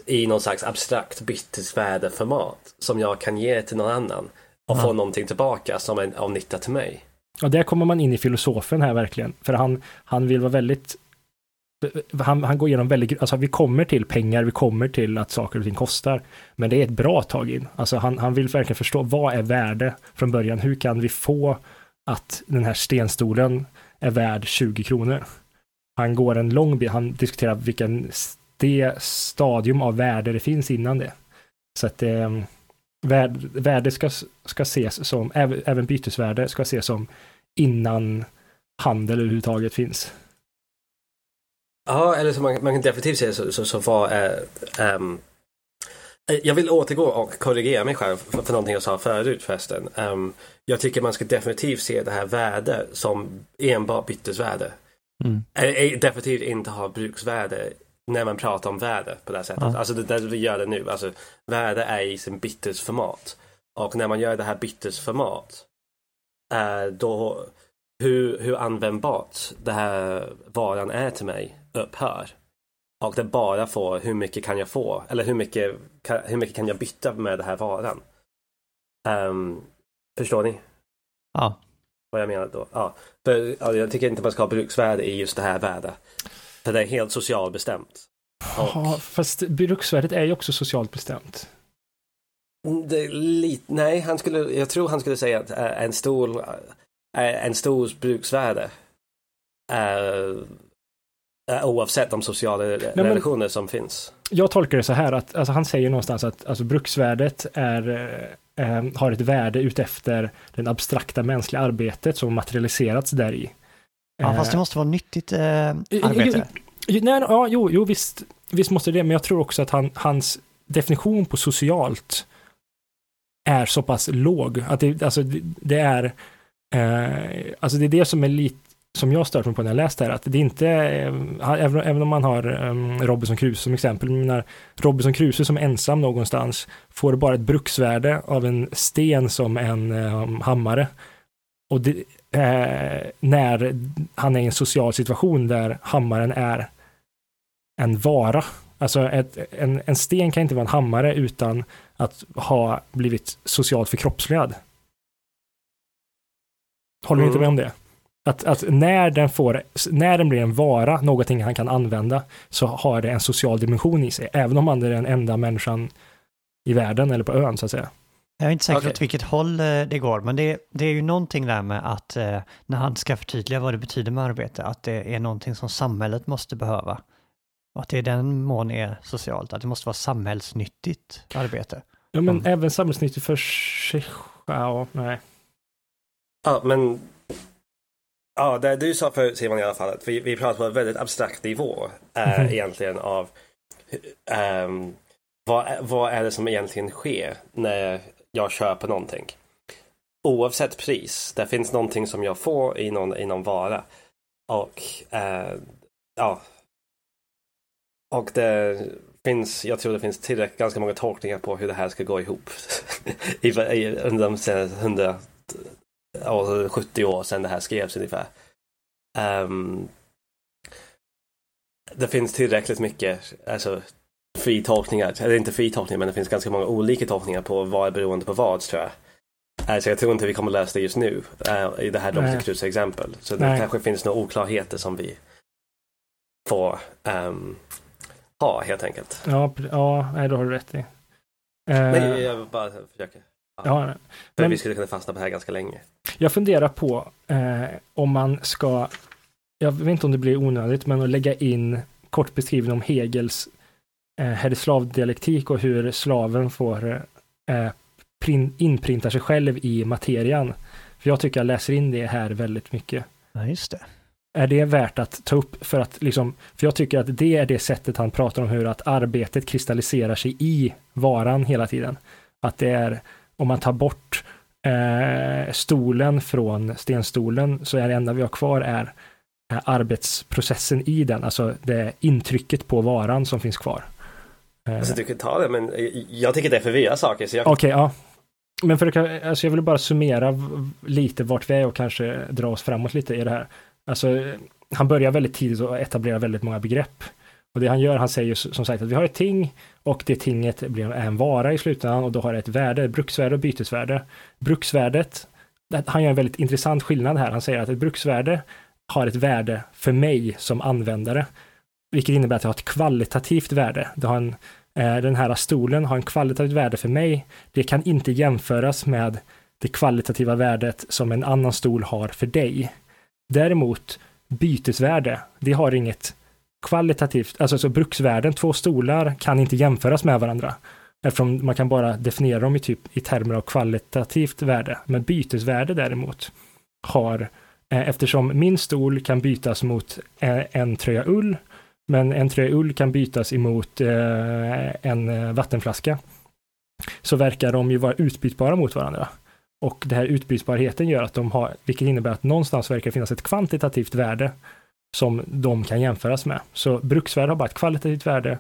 i någon slags abstrakt bytesvärdeformat som jag kan ge till någon annan och Ja. få någonting tillbaka som är av nytta till mig. Och där kommer man in i filosofen här verkligen. För han, han vill vara väldigt han, han går igenom väldigt, alltså vi kommer till pengar, vi kommer till att saker och ting kostar. Men det är ett bra tag in. Alltså han, han vill verkligen förstå vad är värde från början? Hur kan vi få att den här stenstolen är värd 20 kronor? Han går en lång bit, han diskuterar vilken ste, stadium av värde det finns innan det. Så att eh, värde, värde ska, ska ses som, även bytesvärde ska ses som innan handel överhuvudtaget finns. Ja, eller så man, man kan definitivt säga så, så, så ehm, eh, jag vill återgå och korrigera mig själv för, för någonting jag sa förut förresten. Ehm, jag tycker man ska definitivt se det här värde som enbart bytesvärde. Mm. Eh, definitivt inte ha bruksvärde när man pratar om värde på det här sättet. Ja. Alltså det där vi gör det nu. Alltså, värde är i sin bytesformat. Och när man gör det här bytesformat eh, då hur, hur användbart det här varan är till mig upphör. Och det bara får hur mycket kan jag få eller hur mycket kan, hur mycket kan jag byta med den här varan. Ehm, förstår ni? Ja. vad jag menar då. Ja, för ja, jag tycker inte man ska ha bruksvärde i just det här värde. För det är helt socialbestämt. Ja, fast bruksvärdet är ju också socialt bestämt. Mm, lite, nej, han skulle, jag tror han skulle säga att eh, en stor, eh, en stor bruksvärde är, är oavsett de sociala men- relationer som finns. Jag tolkar det så här att alltså, han säger någonstans att alltså, bruksvärdet är, eh, eh, har ett värde utefter det abstrakta mänskliga arbetet som materialiserats där i. ja, fast det måste vara nyttigt eh, arbete. Jo, nej, ja, jo, jo visst, visst måste det, men jag tror också att han, hans definition på socialt är så pass låg. Att det, alltså, det, det är, eh, alltså det är det som är lite, som jag stört mig på när jag läst det här, att det inte, eh, även, om man har um, Robinson Crusoe som exempel, men när Robinson Crusoe som ensam någonstans får bara ett bruksvärde av en sten som en eh, hammare. Och det, eh, när han är i en social situation där hammaren är en vara. Alltså ett, en, en sten kan inte vara en hammare utan att ha blivit socialt förkroppsligad. Håller inte Mm. med om det? Att, att när den får, när den blir en vara, någonting han kan använda, så har det en social dimension i sig, även om man är den enda människan i världen eller på ön så att säga. Jag är inte säker Okej. åt vilket håll eh, det går, men det, det är ju någonting där med att eh, när han ska förtydliga vad det betyder med arbete, att det är någonting som samhället måste behöva. Och att det i den mån är socialt, att det måste vara samhällsnyttigt arbete. Ja, men Mm. även samhällsnyttigt för sig Ja, nej. Ja, men Ja, det du sa förut Simon i alla fall, att vi, vi pratar på en väldigt abstrakt nivå eh, Mhm. egentligen av ehm, vad, vad är det som egentligen sker när jag köper någonting. Oavsett pris, det finns någonting som jag får i någon, i någon vara. Och eh, ja. Och det finns, jag tror det finns tillräckligt ganska många tolkningar på hur det här ska gå ihop. [laughs] I, i, under de senaste 100 ja, 70 år sedan det här skrevs ungefär. Ehm, det finns tillräckligt mycket alltså, fri tolkningar, eller inte fri tolkningar men det finns ganska många olika tolkningar på vad är beroende på vad tror jag. Alltså jag tror inte vi kommer lösa det just nu eh, i det här Nej. Crusoe exempel. Så det Nej. kanske finns några oklarheter som vi får ehm, ha helt enkelt. Ja, ja nej, då har du rätt i. Eh, Men jag bara försöka. Ja, För men- vi skulle kunna fastna på det här ganska länge. jag funderar på eh, om man ska, jag vet inte om det blir onödigt, men att lägga in kort beskrivning om Hegels eh, herre-slav-dialektik och hur slaven får eh, prin, inprinta sig själv i materian. För jag tycker jag läser in det här väldigt mycket. Ja, just det. Är det värt att ta upp för att liksom, för jag tycker att det är det sättet han pratar om hur att arbetet kristalliserar sig i varan hela tiden. Att det är, om man tar bort eh, stolen från stenstolen så är det enda vi har kvar är eh, arbetsprocessen i den, alltså det intrycket på varan som finns kvar. Eh, Alltså du kan ta det men eh, jag tycker det är förvirrar saker så jag Okej, ja. Men för att, alltså jag vill bara summera lite vart vi är och kanske dra oss framåt lite i det här. Alltså, han börjar väldigt tidigt och etablerar väldigt många begrepp. Och det han gör, han säger som sagt att vi har ett ting och det tinget blir en vara i slutändan och då har det ett värde, ett bruksvärde och bytesvärde. Bruksvärdet, han gör en väldigt intressant skillnad här. Han säger att ett bruksvärde har ett värde för mig som användare, vilket innebär att det har ett kvalitativt värde. Det har en, eh, den här stolen har en kvalitativt värde för mig. Det kan inte jämföras med det kvalitativa värdet som en annan stol har för dig. Däremot bytesvärde, det har inget kvalitativt, alltså så bruksvärden, två stolar kan inte jämföras med varandra. Eftersom man kan bara definiera dem i, typ, i termer av kvalitativt värde. Men bytesvärde däremot har, eh, eftersom min stol kan bytas mot en, en tröja ull, men en tröja ull kan bytas emot eh, en eh, vattenflaska, så verkar de ju vara utbytbara mot varandra. Och det här utbytbarheten gör att de har, vilket innebär att någonstans verkar det finnas ett kvantitativt värde som de kan jämföras med. Så bruksvärde har bara ett kvalitativt värde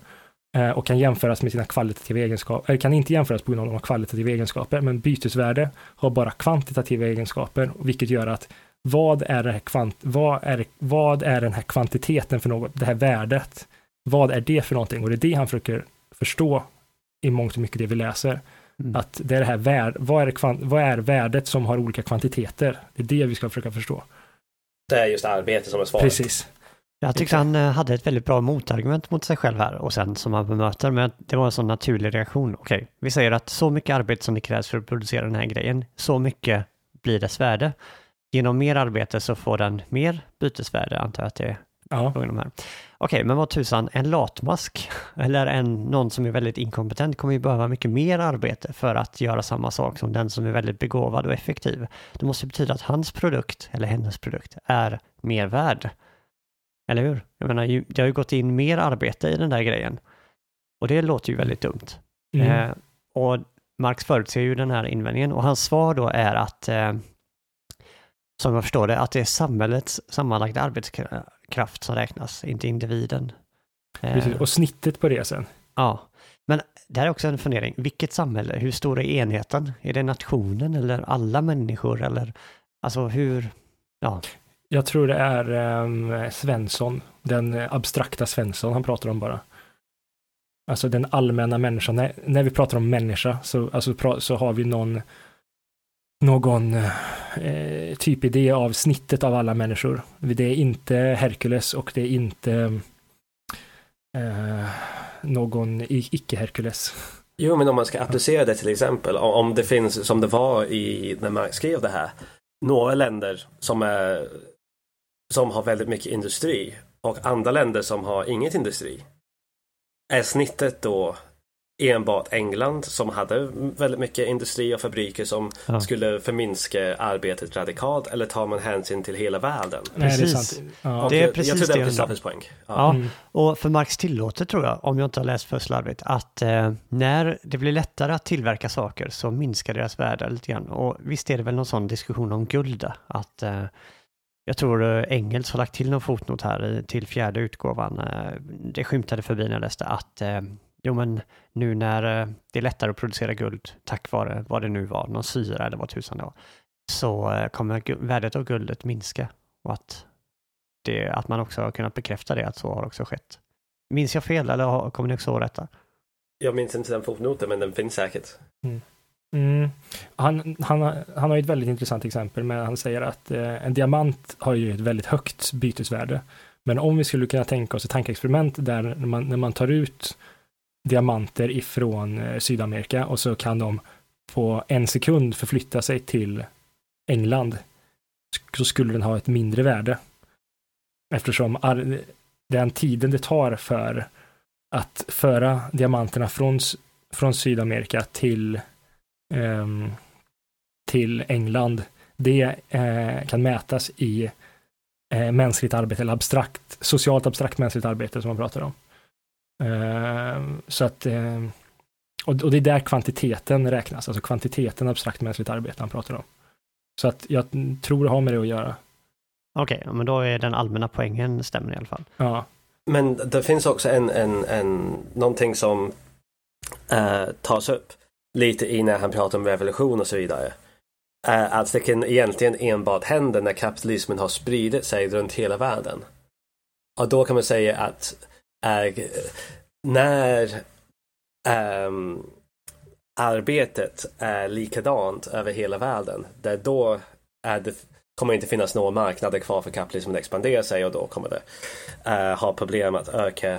eh, och kan jämföras med sina kvalitativa egenskaper, kan inte jämföras på grund av de har kvalitativa egenskaper, men bytesvärde har bara kvantitativa egenskaper, vilket gör att vad är, det här kvant, vad, är, vad är den här kvantiteten för något, det här värdet? Vad är det för någonting? Och det är det han försöker förstå i mångt och mycket det vi läser. Mm. Att det är det här värd, vad, är det vad är värdet som har olika kvantiteter? Det är det vi ska försöka förstå. Det är just arbete som är svaret. Precis. Jag tyckte han eh, hade ett väldigt bra motargument mot sig själv här och sen som han bemöter, men det var en sån naturlig reaktion. Okej, vi säger att så mycket arbete som det krävs för att producera den här grejen, så mycket blir dess värde. Genom mer arbete så får den mer bytesvärde, antar jag att det är Ja. Okej, men vad tusan, en latmask [laughs] eller en, någon som är väldigt inkompetent kommer ju behöva mycket mer arbete för att göra samma sak som den som är väldigt begåvad och effektiv. Det måste betyda att hans produkt, eller hennes produkt, är mer värd. Eller hur? Jag menar, det har ju gått in mer arbete i den där grejen. Och det låter ju väldigt dumt. mm. Eh, och Marx förutser ju den här invändningen och hans svar då är att, eh, som jag förstår det, att det är samhällets sammanlagda arbetskraft som räknas, inte individen. Eh, Precis. Och snittet på det sen. Ja, men det här är också en fundering. Vilket samhälle? Hur stor är enheten? Är det nationen eller alla människor eller alltså hur? Ja, Jag tror det är ehm, Svensson, den eh, abstrakta Svensson han pratar om bara. Alltså den allmänna människan. När, när vi pratar om människa så, alltså, så har vi någon någon eh, typidé av snittet av alla människor. Det är inte Herkules och det är inte eh, någon icke-Herkules. Jo, men om man ska applicera det till exempel, om- om det finns som det var i när man skrev det här, några länder som är som har väldigt mycket industri och andra länder som har inget industri. Är snittet då enbart England som hade väldigt mycket industri och fabriker som Ja. skulle förminska arbetet radikalt eller tar man hänsyn till hela världen? Nej, det är Precis. sant. Ja. Det är jag, precis jag tror det är poäng. Ja. Mm. och för Marx tillåter tror jag, om jag inte har läst för slarvigt, att eh, när det blir lättare att tillverka saker så minskar deras värde lite grann. Och visst är det väl någon sån diskussion om guld, att eh, jag tror eh, Engels har lagt till någon fotnot här i, till fjärde utgåvan. Eh, det skymtade förbi när jag läste att eh, jo men nu när eh, det är lättare att producera guld tack vare vad det nu var, någon syra eller vad tusan det var, så eh, kommer värdet av guldet minska. Och att, det, att man också har kunnat bekräfta det, att så har också skett. Minns jag fel eller kommer ni också ihåg detta? Jag minns inte den fotnoten men den finns säkert. Mm. Han, han, har- han har ju ett väldigt intressant exempel med han säger att eh, en diamant har ju ett väldigt högt bytesvärde. Men om vi skulle kunna tänka oss ett tankeexperiment där när man, när man tar ut diamanter ifrån eh, Sydamerika och så kan de på en sekund förflytta sig till England så skulle den ha ett mindre värde. Eftersom den tiden det tar för att föra diamanterna från, från Sydamerika till, um, till England, det uh, kan mätas i uh, mänskligt arbete, eller abstrakt, socialt abstrakt mänskligt arbete som man pratar om. Uh, så att, och, och det är där kvantiteten räknas, alltså kvantiteten abstrakt mänskligt arbete han pratar om. Så att jag tror det har med det att göra. Okej, okay, men då är den allmänna poängen stämmer i alla fall. Ja. Men det finns också en, en, en någonting som äh, tas upp lite i när han pratar om revolution och så vidare. Äh, att det kan egentligen enbart hända när kapitalismen har spridit sig runt hela världen. Och då kan man säga att äh, när ähm, arbetet är likadant över hela världen, där då är det, kommer inte finnas några marknader kvar för kapitalismen att expandera sig och då kommer det uh, ha problem att öka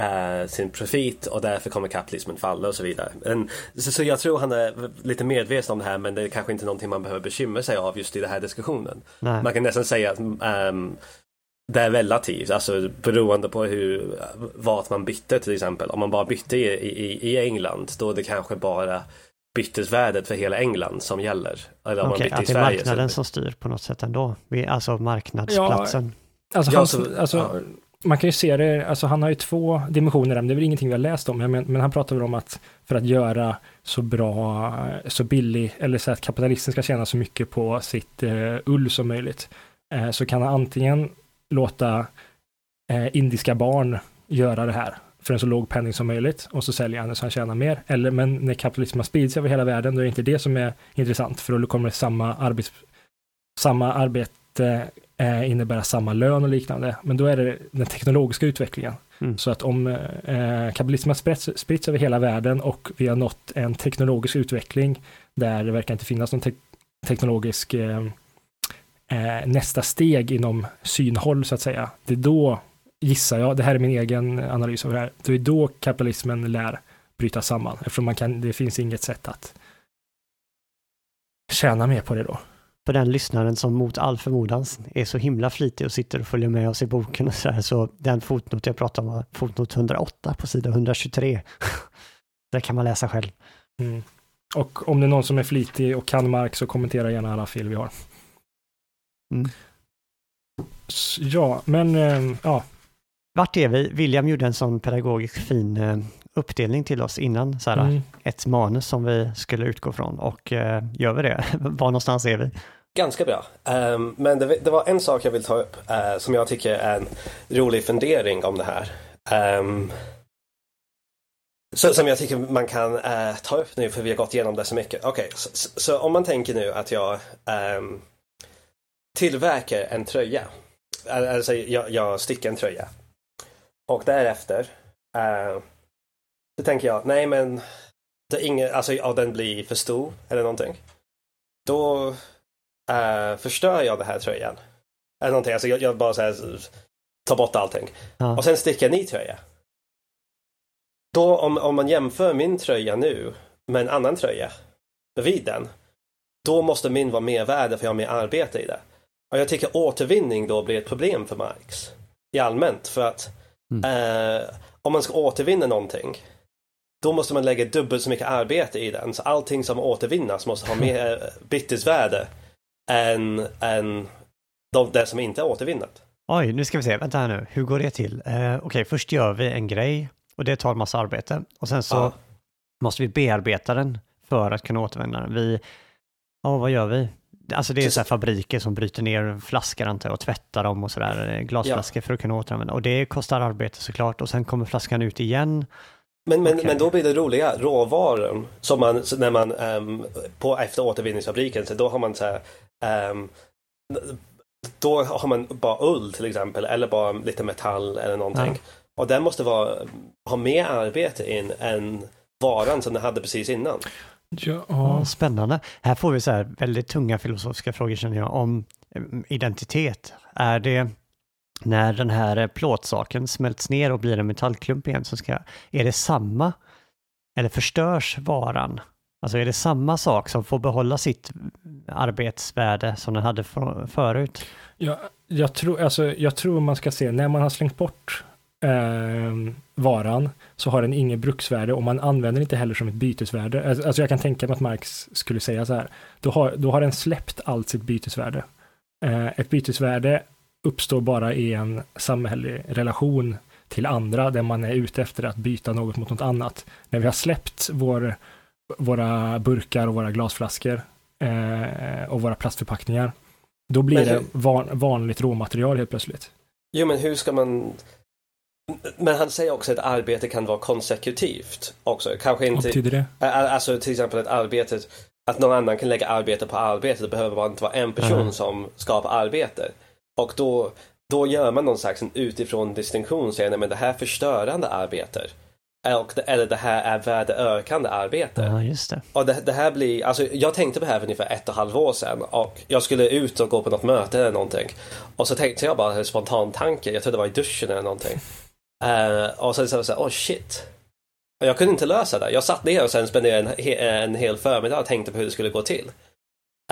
uh, sin profit och därför kommer kapitalismen falla och så vidare. Men, så, så, jag tror han är lite medveten om det här men det är kanske inte någonting man behöver bekymra sig av just i den här diskussionen. Nej. Man kan nästan säga att um, det är relativt, alltså beroende på hur, vart man bytte till exempel. Om man bara bytte i, i, i England, då är det kanske bara bytesvärdet för hela England som gäller. Eller om Okej, man att det är Sverige, marknaden så... som styr på något sätt ändå. Alltså marknadsplatsen. Ja, alltså, han, så, alltså ja. man kan ju se det, alltså han har ju två dimensioner, det är väl ingenting vi har läst om, men, men han pratar väl om att för att göra så bra, så billig, eller så att kapitalisten ska tjäna så mycket på sitt uh, ull som möjligt, uh, så kan han antingen låta eh, indiska barn göra det här för en så låg penning som möjligt och så säljer han det så han tjänar mer. Eller, men när kapitalismen sprids över hela världen, då är det inte det som är intressant, för då kommer samma, arbets, samma arbete eh, innebära samma lön och liknande. Men då är det den teknologiska utvecklingen. Mm. Så att om eh, kapitalismen sprids, sprids över hela världen och vi har nått en teknologisk utveckling där det verkar inte finnas någon te teknologisk eh, eh, nästa steg inom synhåll så att säga. Det är då, gissar jag, det här är min egen analys av det här, det är då kapitalismen lär bryta samman, eftersom man kan, det finns inget sätt att tjäna mer på det då. För den lyssnaren som mot all förmodan är så himla flitig och sitter och följer med oss i boken och så här, så den fotnot jag pratar om var fotnot 108 på sida 123. [laughs] det kan man läsa själv. Mm. Och om det är någon som är flitig och kan Marx så kommentera gärna alla fel vi har. Mm. Ja, men äh, ja. Vart är vi? William gjorde en sån pedagogisk fin äh, uppdelning till oss innan, så här, mm. ett manus som vi skulle utgå från och äh, gör vi det? [laughs] Var någonstans är vi? Ganska bra. Um, men det, det, var en sak jag vill ta upp uh, som jag tycker är en rolig fundering om det här. Um, så, som jag tycker man kan uh, ta upp nu för vi har gått igenom det så mycket. Okej, okay, så, så, om man tänker nu att jag um, tillverkar en tröja. Alltså jag, jag stickar en tröja. Och därefter uh, så tänker jag, nej men det är ingen, alltså ja, den blir för stor eller någonting. Då uh, förstör jag den här tröjan. Eller någonting, alltså jag, jag bara så här, tar bort allting. Ja. Och sen stickar en ny tröja. Då om, om man jämför min tröja nu med en annan tröja bredvid den. Då måste min vara mer värd för jag har mer arbete i det. Och jag tycker återvinning då blir ett problem för Marx i allmänt för att mm. eh, om man ska återvinna någonting då måste man lägga dubbelt så mycket arbete i den. Så allting som återvinnas måste ha mer [laughs] eh, bytesvärde än, än det som inte är återvinnat. Oj, nu ska vi se, vänta här nu, hur går det till? Eh, Okej, okay, först gör vi en grej och det tar en massa arbete och sen så ja. måste vi bearbeta den för att kunna återvinna den. Vi, ja, vad gör vi? Alltså det är så här fabriker som bryter ner flaskor antar jag och tvättar dem och sådär, eh, glasflaskor ja. för att kunna återanvända. Och det kostar arbete såklart och sen kommer flaskan ut igen. Men, men, okay. men då blir det roliga, råvaror som man, när man um, på efter återvinningsfabriken, så då har man så här, um, då har man bara ull till exempel eller bara lite metall eller någonting. Ja. Och den måste vara, ha mer arbete in än varan som den hade precis innan. Ja. ja. Spännande. Här får vi så här väldigt tunga filosofiska frågor känner jag om eh, identitet. Är det när den här plåtsaken smälts ner och blir en metallklump igen så ska, är det samma eller förstörs varan Alltså är det samma sak som får behålla sitt arbetsvärde som den hade för, förut? Jag, jag, tror, alltså, jag tror man ska se, när man har slängt bort eh, varan så har den inget bruksvärde och man använder inte heller som ett bytesvärde. Alltså, alltså jag kan tänka mig att Marx skulle säga så här, då har, då har den släppt allt sitt bytesvärde. Eh, ett bytesvärde uppstår bara i en samhällelig relation till andra där man är ute efter att byta något mot något annat. När vi har släppt vår, våra burkar och våra glasflaskor eh, och våra plastförpackningar, då blir det van, vanligt råmaterial helt plötsligt. Jo, men hur ska man... Men han säger också att arbete kan vara konsekutivt också. Kanske inte... Vad betyder det? Alltså till exempel att arbetet, att någon annan kan lägga arbete på arbete. Det behöver bara inte vara en person mm. som skapar arbete. Och då, då gör man någon slags utifrån distinktion och säger att det här förstörande arbetet eller det här är värdeökande arbete. Ja, just det. Och det, det, här blir, alltså jag tänkte på det här för ungefär ett och ett halvt år sedan och jag skulle ut och gå på något möte eller någonting. Och så tänkte jag bara spontan tanke, jag tror det var i duschen eller någonting. Uh, och sen så var det såhär, oh shit. Jag kunde inte lösa det. Jag satt ner och sen spenderade en, eh, en hel förmiddag och tänkte på hur det skulle gå till.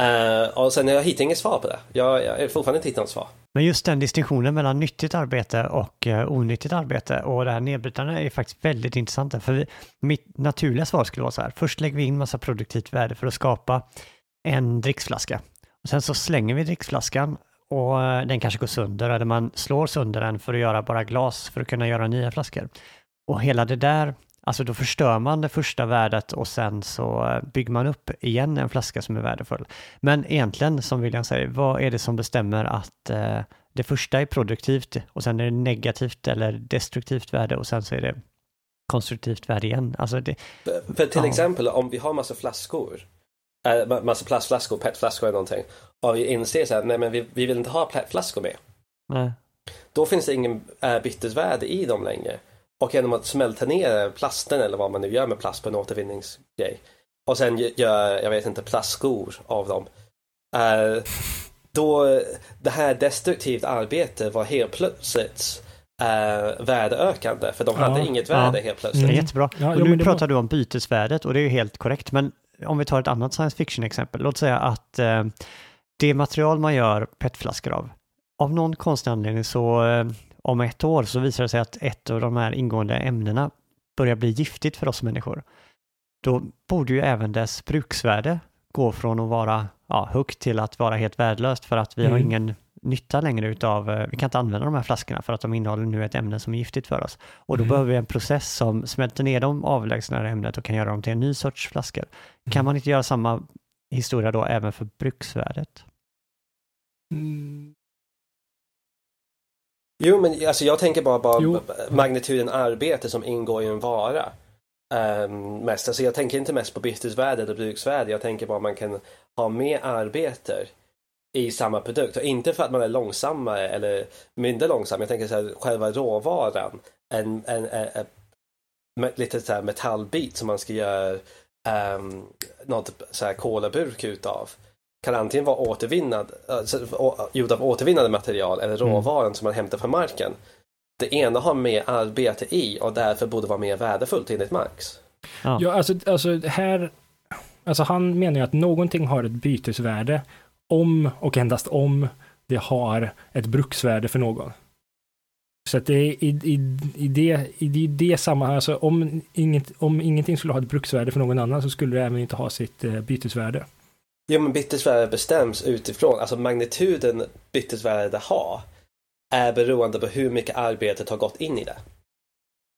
Uh, och sen jag hittade inget svar på det. Jag, jag har fortfarande inte hittat något svar. Men just den distinktionen mellan nyttigt arbete och uh, onyttigt arbete och det här nedbrytande är faktiskt väldigt intressant. För vi, mitt naturliga svar skulle vara så här, först lägger vi in massa produktivt värde för att skapa en dricksflaska. Och sen så slänger vi dricksflaskan och uh, den kanske går sönder eller man slår sönder den för att göra bara glas för att kunna göra nya flaskor. Och hela det där Alltså då förstör man det första värdet och sen så eh, bygger man upp igen en flaska som är värdefull. Men egentligen, som William säger, vad är det som bestämmer att eh, det första är produktivt och sen är det negativt eller destruktivt värde och sen så är det konstruktivt värde igen. Alltså det, för, för till ja. exempel om vi har massa flaskor, äh, massa plastflaskor, petflaskor eller någonting och vi inser så här, nej men vi, vi vill inte ha petflaskor med. Nej. Då finns det ingen äh, bytesvärde i dem längre. Och genom att smälta ner plasten eller vad man nu gör med plast på en återvinningsgrej. Och sen gör, jag vet inte, plastskor av dem. Uh, då det här destruktivt arbete var helt plötsligt uh, värdeökande. För de hade ja, inget värde ja. helt plötsligt. Mm. Jättebra. Ja, och nu pratar var... du om bytesvärdet och det är ju helt korrekt. Men om vi tar ett annat science fiction exempel. Låt säga att uh, det material man gör petflaskor av. Av någon konstig anledning så om ett år så visar det sig att ett av de här ingående ämnena börjar bli giftigt för oss människor. Då borde ju även dess bruksvärde gå från att vara ja, högt till att vara helt värdelöst för att vi mm. har ingen nytta längre utav, eh, vi kan inte använda de här flaskorna för att de innehåller nu ett ämne som är giftigt för oss. Och då mm. behöver vi en process som smälter ner de avlägsnare ämnet och kan göra dem till en ny sorts flaskor. Mm. Kan man inte göra samma historia då även för bruksvärdet? Mm. Jo, men alltså jag tänker bara, bara magnituden arbete som ingår i en vara. Um, mest. Alltså jag tänker inte mest på bytesvärde eller bruksvärde. Jag tänker bara att man kan ha mer arbete i samma produkt. Och inte för att man är långsammare eller mindre långsam. Jag tänker så här, själva råvaran. En, en, en, en lite så här metallbit som man ska göra um, något så här kolaburk utav kan antingen vara återvinnad, alltså, gjord av återvinnande material eller mm. råvaran mm. som man hämtar från marken. Det ena har mer arbete i och därför borde vara mer värdefullt enligt Marx. Ja, ja alltså, alltså här, alltså han menar ju att någonting har ett bytesvärde om och endast om det har ett bruksvärde för någon. Så att det är i, i, i, det, i det samma, alltså om, inget, om ingenting skulle ha ett bruksvärde för någon annan så skulle det även inte ha sitt eh, bytesvärde. Jo men bytesvärde bestäms utifrån, alltså magnituden bytesvärde har är beroende på hur mycket arbetet har gått in i det.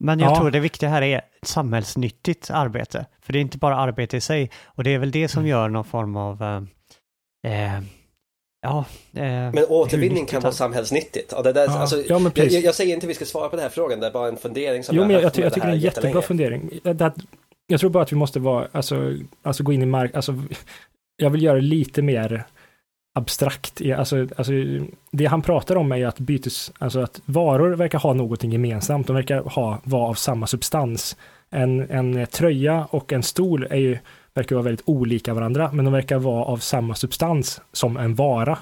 Men jag ja. tror det viktiga här är samhällsnyttigt arbete. För det är inte bara arbete i sig. Och det är väl det som mm. gör någon form av eh, Ja, eh, men återvinning kan vara samhällsnyttigt. Och det där, ja. Alltså, ja, jag, jag, säger inte att vi ska svara på den här frågan, det är bara en fundering som jo, jag men jag, jag, jag tycker det är en jättebra fundering. Det, jag tror bara att vi måste vara, alltså, alltså gå in i mark, alltså jag vill göra det lite mer abstrakt. Alltså, alltså, det han pratar om är ju att bytes, alltså att varor verkar ha någonting gemensamt. De verkar ha, vara av samma substans. En, en tröja och en stol är ju, verkar vara väldigt olika varandra, men de verkar vara av samma substans som en vara.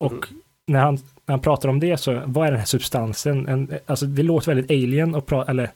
Och mm. när, han, när han pratar om det så, vad är den här substansen? En, alltså det låter väldigt alien, och pra, eller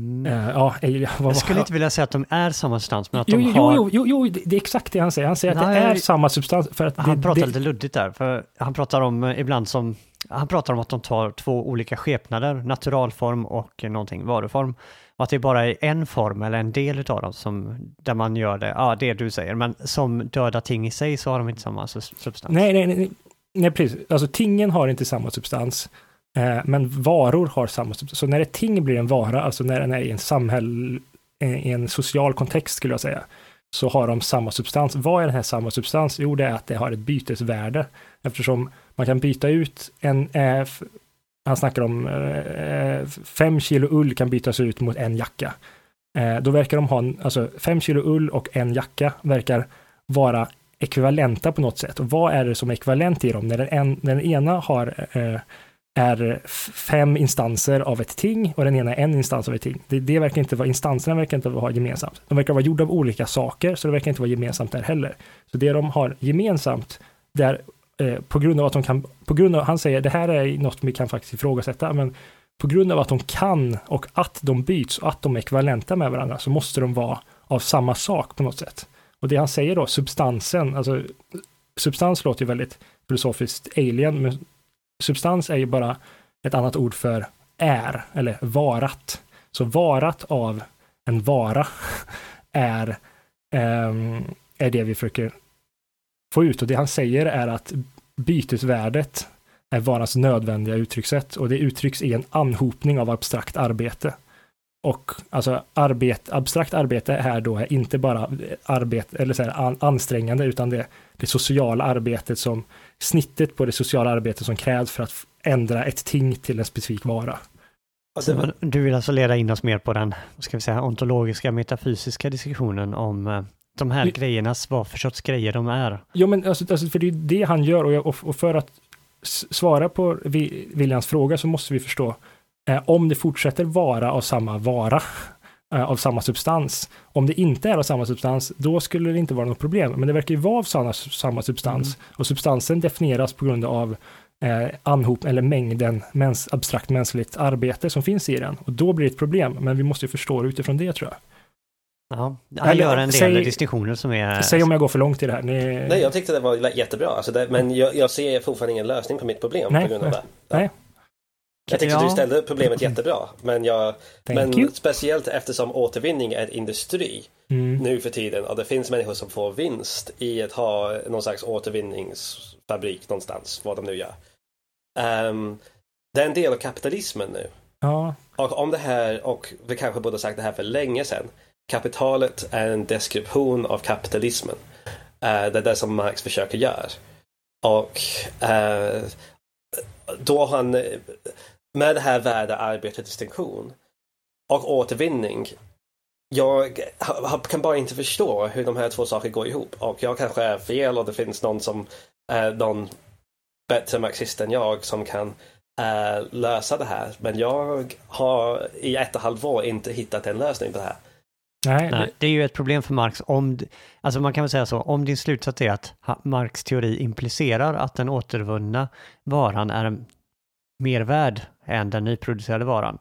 Mm. Eh, ja, vad, Jag skulle inte vilja säga att de är samma substans, men att Jo, de har... jo, jo, jo, det är exakt det han säger. Han säger att det Nej, är samma substans. För att Han det, pratar det, lite luddigt där, för han pratar om eh, ibland som... Han pratar om att de tar två olika skepnader, naturalform och någonting, varuform. Och att det bara är en form eller en del utav dem som, där man gör det, ja det du säger, men som döda ting i sig så har de inte samma substans. Nej, nej, nej, nej, precis. Alltså tingen har inte samma substans. Eh, men varor har samma substans. Så när ett ting blir en vara, alltså när den är i en samhäll, eh, i en social kontext skulle jag säga, så har de samma substans. Vad är den här samma substans? Jo, det är att det har ett bytesvärde. Eftersom man kan byta ut en, eh, han snackar om eh, eh, fem kilo ull kan bytas ut mot en jacka. Eh, då verkar de ha, en, alltså fem kilo ull och en jacka verkar vara ekvivalenta på något sätt. Och vad är det som är ekvivalent i dem? När den, en, när den ena har eh, är fem instanser av ett ting och den ena är en instans av ett ting. Det, det verkar inte vara, instanserna verkar inte vara gemensamt. De verkar vara gjorda av olika saker, så det verkar inte vara gemensamt där heller. Så det de har gemensamt, där eh, på grund av att de kan, på grund av, han säger, det här är något vi kan faktiskt ifrågasätta, men på grund av att de kan och att de byts och att de är ekvivalenta med varandra så måste de vara av samma sak på något sätt. Och det han säger då, substansen, alltså substans låter ju väldigt filosofiskt alien, men substans är ju bara ett annat ord för är, eller varat. Så varat av en vara [laughs] är, um, är det vi försöker få ut. Och det han säger är att bytesvärdet är varans nödvändiga uttryckssätt och det uttrycks i en anhopning av abstrakt arbete. Och alltså arbet, abstrakt arbete här då är inte bara arbete, eller så här, an, ansträngande, utan det, det sociala arbetet som snittet på det sociala arbetet som krävs för att ändra ett ting till en specifik vara. Och Så det var, du vill alltså leda in oss mer på den, vad ska vi säga, ontologiska metafysiska diskussionen om eh, de här grejernas, vad för sorts grejer de är. Jo, men alltså, alltså för det är det han gör och, jag, och, och för att svara på Williams fråga så måste vi förstå eh, om det fortsätter vara av samma vara, [laughs] eh, av samma substans. Om det inte är av samma substans, då skulle det inte vara något problem. Men det verkar ju vara av samma, samma substans och substansen definieras på grund av eh, anhop eller mängden mäns, abstrakt mänskligt arbete som finns i den. Och då blir det ett problem, men vi måste ju förstå det utifrån det tror jag. Ja, han gör en del säg- distinktioner som är... Säg om jag går för långt i det här. Ni, nej, jag tyckte det var jättebra. Alltså det, men jag, jag ser fortfarande ingen lösning på mitt problem Nej, på grund av nej, det. nej. Jag tyckte Ja. du ställde problemet jättebra. Men, jag, [laughs] men you. speciellt eftersom återvinning är industri Mm. nu för tiden och det finns människor som får vinst i att ha någon slags återvinningsfabrik någonstans, vad de nu gör. Ehm, det är en del av kapitalismen nu. Ja, Och om det här, och vi kanske borde ha sagt det här för länge sedan. Kapitalet är en deskription av kapitalismen. Eh, det är det som Marx försöker göra. Och eh, då han, med det här värde, arbete, distinktion och återvinning. Jag kan bara inte förstå hur de här två sakerna går ihop. Och jag kanske är fel och det finns någon som är någon bättre marxist än jag som kan eh, lösa det här. Men jag har i ett och ett halvt år inte hittat en lösning på det här nej, Nej, det är ju ett problem för Marx om, alltså man kan väl säga så, om din slutsats är att Marx teori implicerar att den återvunna varan är mer värd än den nyproducerade varan.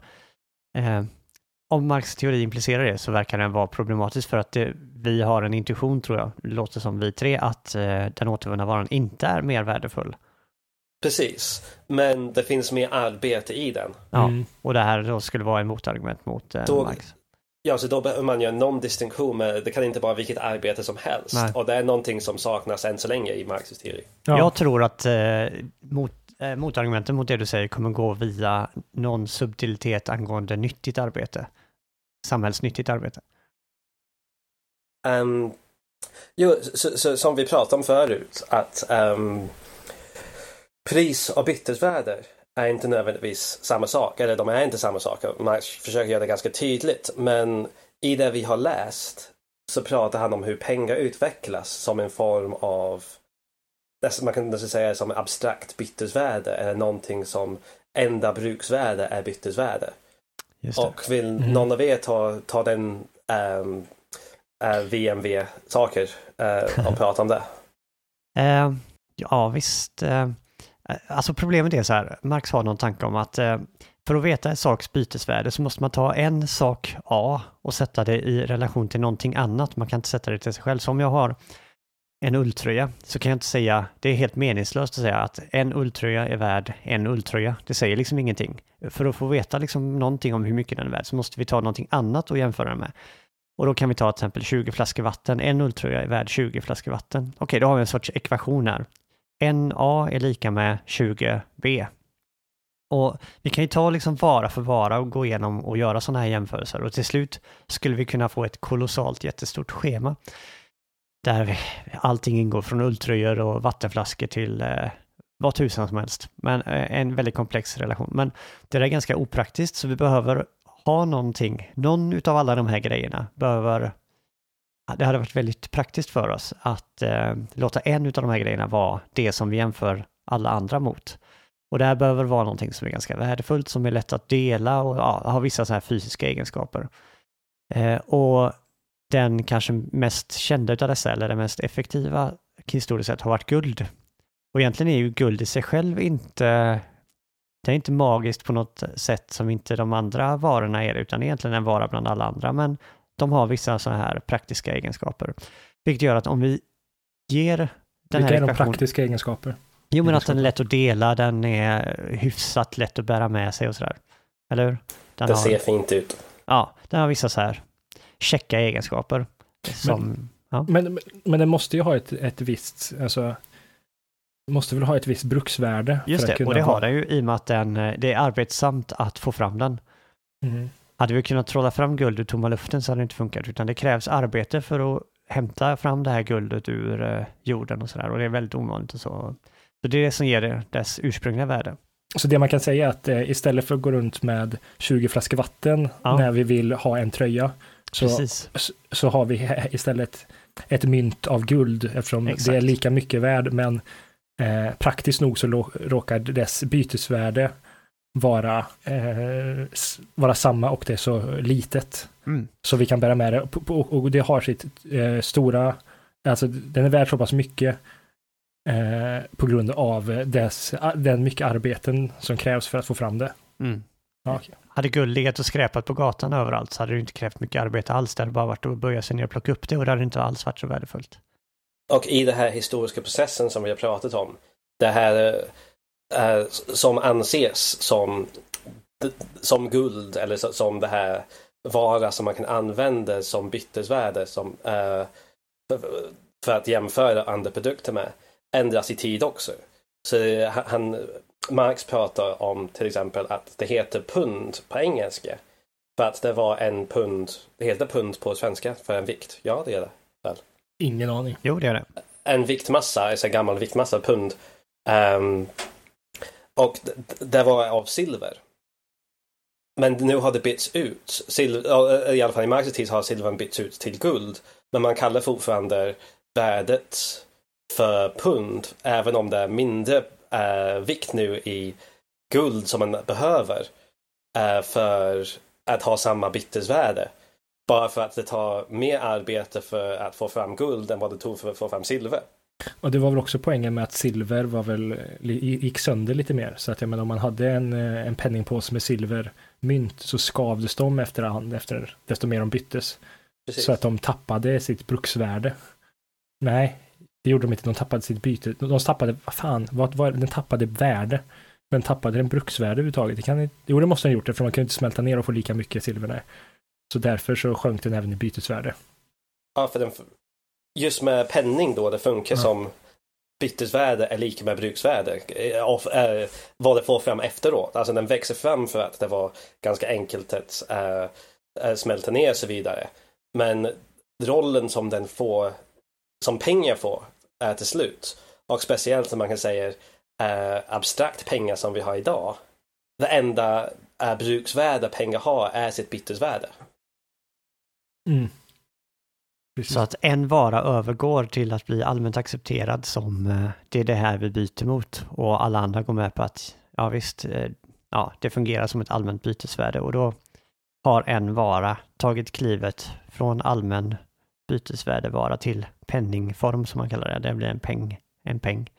Eh, om Marx teori implicerar det så verkar den vara problematisk för att det, vi har en intuition, tror jag, låter som vi tre, att eh, den återvunna varan inte är mer värdefull. Precis. Men det finns mer arbete i den. Ja, Mm. och det här då skulle vara en motargument mot eh, Då- Marx. Ja, så då behöver man göra någon distinktion med, det kan inte vara vilket arbete som helst. Nej. Och det är någonting som saknas än så länge i Marxist teori. ja. Jag tror att eh, mot, eh, motargumenten mot det du säger kommer gå via någon subtilitet angående nyttigt arbete. Samhällsnyttigt arbete. Um, jo, så, så, som vi pratade om förut, att ehm, pris och bytesvärde är inte nödvändigtvis samma sak, eller de är inte samma sak. Man försöker göra det ganska tydligt, men i det vi har läst så pratar han om hur pengar utvecklas som en form av, man kan nästan säga som abstrakt bytesvärde, eller någonting som enda bruksvärde är bytesvärde. Och vill Mm. någon av er ta, ta den um, VMV-saker eh, och [laughs] prata om det? Eh, ja, visst. Eh, Eh, alltså problemet är så här, Marx har någon tanke om att eh, för att veta en saks bytesvärde så måste man ta en sak A och sätta det i relation till någonting annat. Man kan inte sätta det till sig själv. Så om jag har en ulltröja så kan jag inte säga, det är helt meningslöst att säga att en ulltröja är värd en ulltröja. Det säger liksom ingenting. För att få veta liksom någonting om hur mycket den är värd så måste vi ta någonting annat och jämföra den med. Och då kan vi ta till exempel 20 flaskor vatten. En ulltröja är värd 20 flaskor vatten. Okej, då har vi en sorts ekvation här. NA A är lika med 20 B. Och vi kan ju ta liksom vara för vara och gå igenom och göra sådana här jämförelser och till slut skulle vi kunna få ett kolossalt jättestort schema där vi, allting ingår från ulltröjor och vattenflaskor till eh, vad tusan som helst. Men eh, en väldigt komplex relation. Men det är ganska opraktiskt så vi behöver ha någonting, någon utav alla de här grejerna behöver det hade varit väldigt praktiskt för oss att eh, låta en av de här grejerna vara det som vi jämför alla andra mot. Och det här behöver vara någonting som är ganska värdefullt, som är lätt att dela och ja, har vissa så här fysiska egenskaper. Eh, och den kanske mest kända av dessa, eller den mest effektiva historiskt sett, har varit guld. Och egentligen är ju guld i sig själv inte det är inte magiskt på något sätt som inte de andra varorna är, utan egentligen en vara bland alla andra, men de har vissa sådana här praktiska egenskaper. Vilket gör att om vi ger den Vilka här är de praktiska egenskaper? Jo, men att den är lätt att dela, den är hyfsat lätt att bära med sig och sådär. Eller hur? Den Det har, ser fint ut. Ja, den har vissa så här checka egenskaper. Som, ja. Men, men den måste ju ha ett, ett visst, alltså, måste väl ha ett visst bruksvärde. Just för att det, och det vara- har den ju i och med att den, eh, det är arbetsamt att få fram den. Mm. Hade vi kunnat trolla fram guld ur tomma luften så hade det inte funkat, utan det krävs arbete för att hämta fram det här guldet ur eh, jorden och sådär, och det är väldigt ovanligt och så. Så det är det som ger det dess ursprungliga värde. Så det man kan säga är att eh, istället för att gå runt med 20 flaskor vatten Ja. när vi vill ha en tröja, så, Precis. så- har vi istället ett mynt av guld eftersom det är Exakt. lika mycket värd, men eh, praktiskt nog så råkar dess bytesvärde vara, eh, vara samma och det är så litet. Mm. Så vi kan bära med det. Och och det har sitt eh, stora, alltså den är värd så pass mycket eh, på grund av dess, den mycket arbeten som krävs för att få fram det. Mm. Ja, okej. Hade guld legat och skräpat på gatan överallt så hade det inte krävt mycket arbete alls. Det hade bara varit att böja sig ner och plocka upp det och det hade inte alls varit så värdefullt. Och i den här historiska processen som vi har pratat om, det här eh, som anses som, som guld eller som det här vara som man kan använda som bytesvärde som, eh, för, för att jämföra andra produkter med, ändras i tid också. Så eh, han, Marx pratar om till exempel att det heter pund på engelska. För att det var en pund, det heter pund på svenska för en vikt. Ja, det är det. Ingen aning. Jo, det är det. en viktmassa, alltså en gammal viktmassa, pund. Ehm, och det var av silver. Men nu har det bytts ut. Silver, eh, I alla fall i Marx tid har silvern bytts ut till guld. Men man kallar fortfarande värdet för pund, även om det är mindre eh, vikt nu i guld som man behöver eh, för att ha samma bytesvärde. Bara för att det tar mer arbete för att få fram guld än vad det tog för att få fram silver. Och det var väl också poängen med att silver var väl, li- gick sönder lite mer. Så att jag menar om man hade en, eh, en penningpåse med silvermynt så skavdes de efterhand efter desto mer de byttes. Precis. Så att de tappade sitt bruksvärde. Nej, det gjorde de inte. De tappade sitt byte. De tappade, vad fan, vad var Den tappade värde. Men tappade den bruksvärde överhuvudtaget? Det kan, jo, det måste den ha gjort det, för man ju inte smälta ner och få lika mycket silver där. Så därför så sjönk den även i bytesvärde. Ja, för den, just med penning då, det funkar Ja. som bytesvärde är lika med bruksvärde. Eh, vad det får fram efteråt. Alltså den växer fram för att det var ganska enkelt att eh, smälta ner och så vidare. Men rollen som den får, som pengar får, är till slut. Och speciellt som man kan säga eh, abstrakt pengar som vi har idag. Det enda eh, bruksvärde pengar har är sitt bytesvärde. Mm. Precis. Så att en vara övergår till att bli allmänt accepterad som eh, det är det här vi byter mot och alla andra går med på att ja visst, eh, ja det fungerar som ett allmänt bytesvärde och då har en vara tagit klivet från allmän bytesvärdevara till penningform som man kallar det. Det blir en peng. En peng.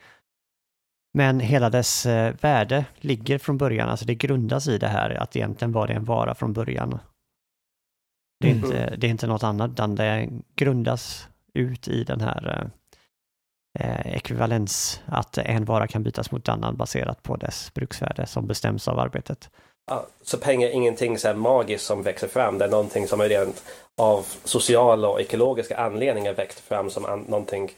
Men hela dess eh, värde ligger från början, alltså det grundas i det här att egentligen var det en vara från början. Det är, Mm. inte, det är inte något annat, utan det grundas ut i den här eh, ekvivalens, att en vara kan bytas mot annan baserat på dess bruksvärde som bestäms av arbetet. Så pengar är ingenting så här magiskt som växer fram. Det är någonting som är rent av sociala och ekologiska anledningar växt fram som an- någonting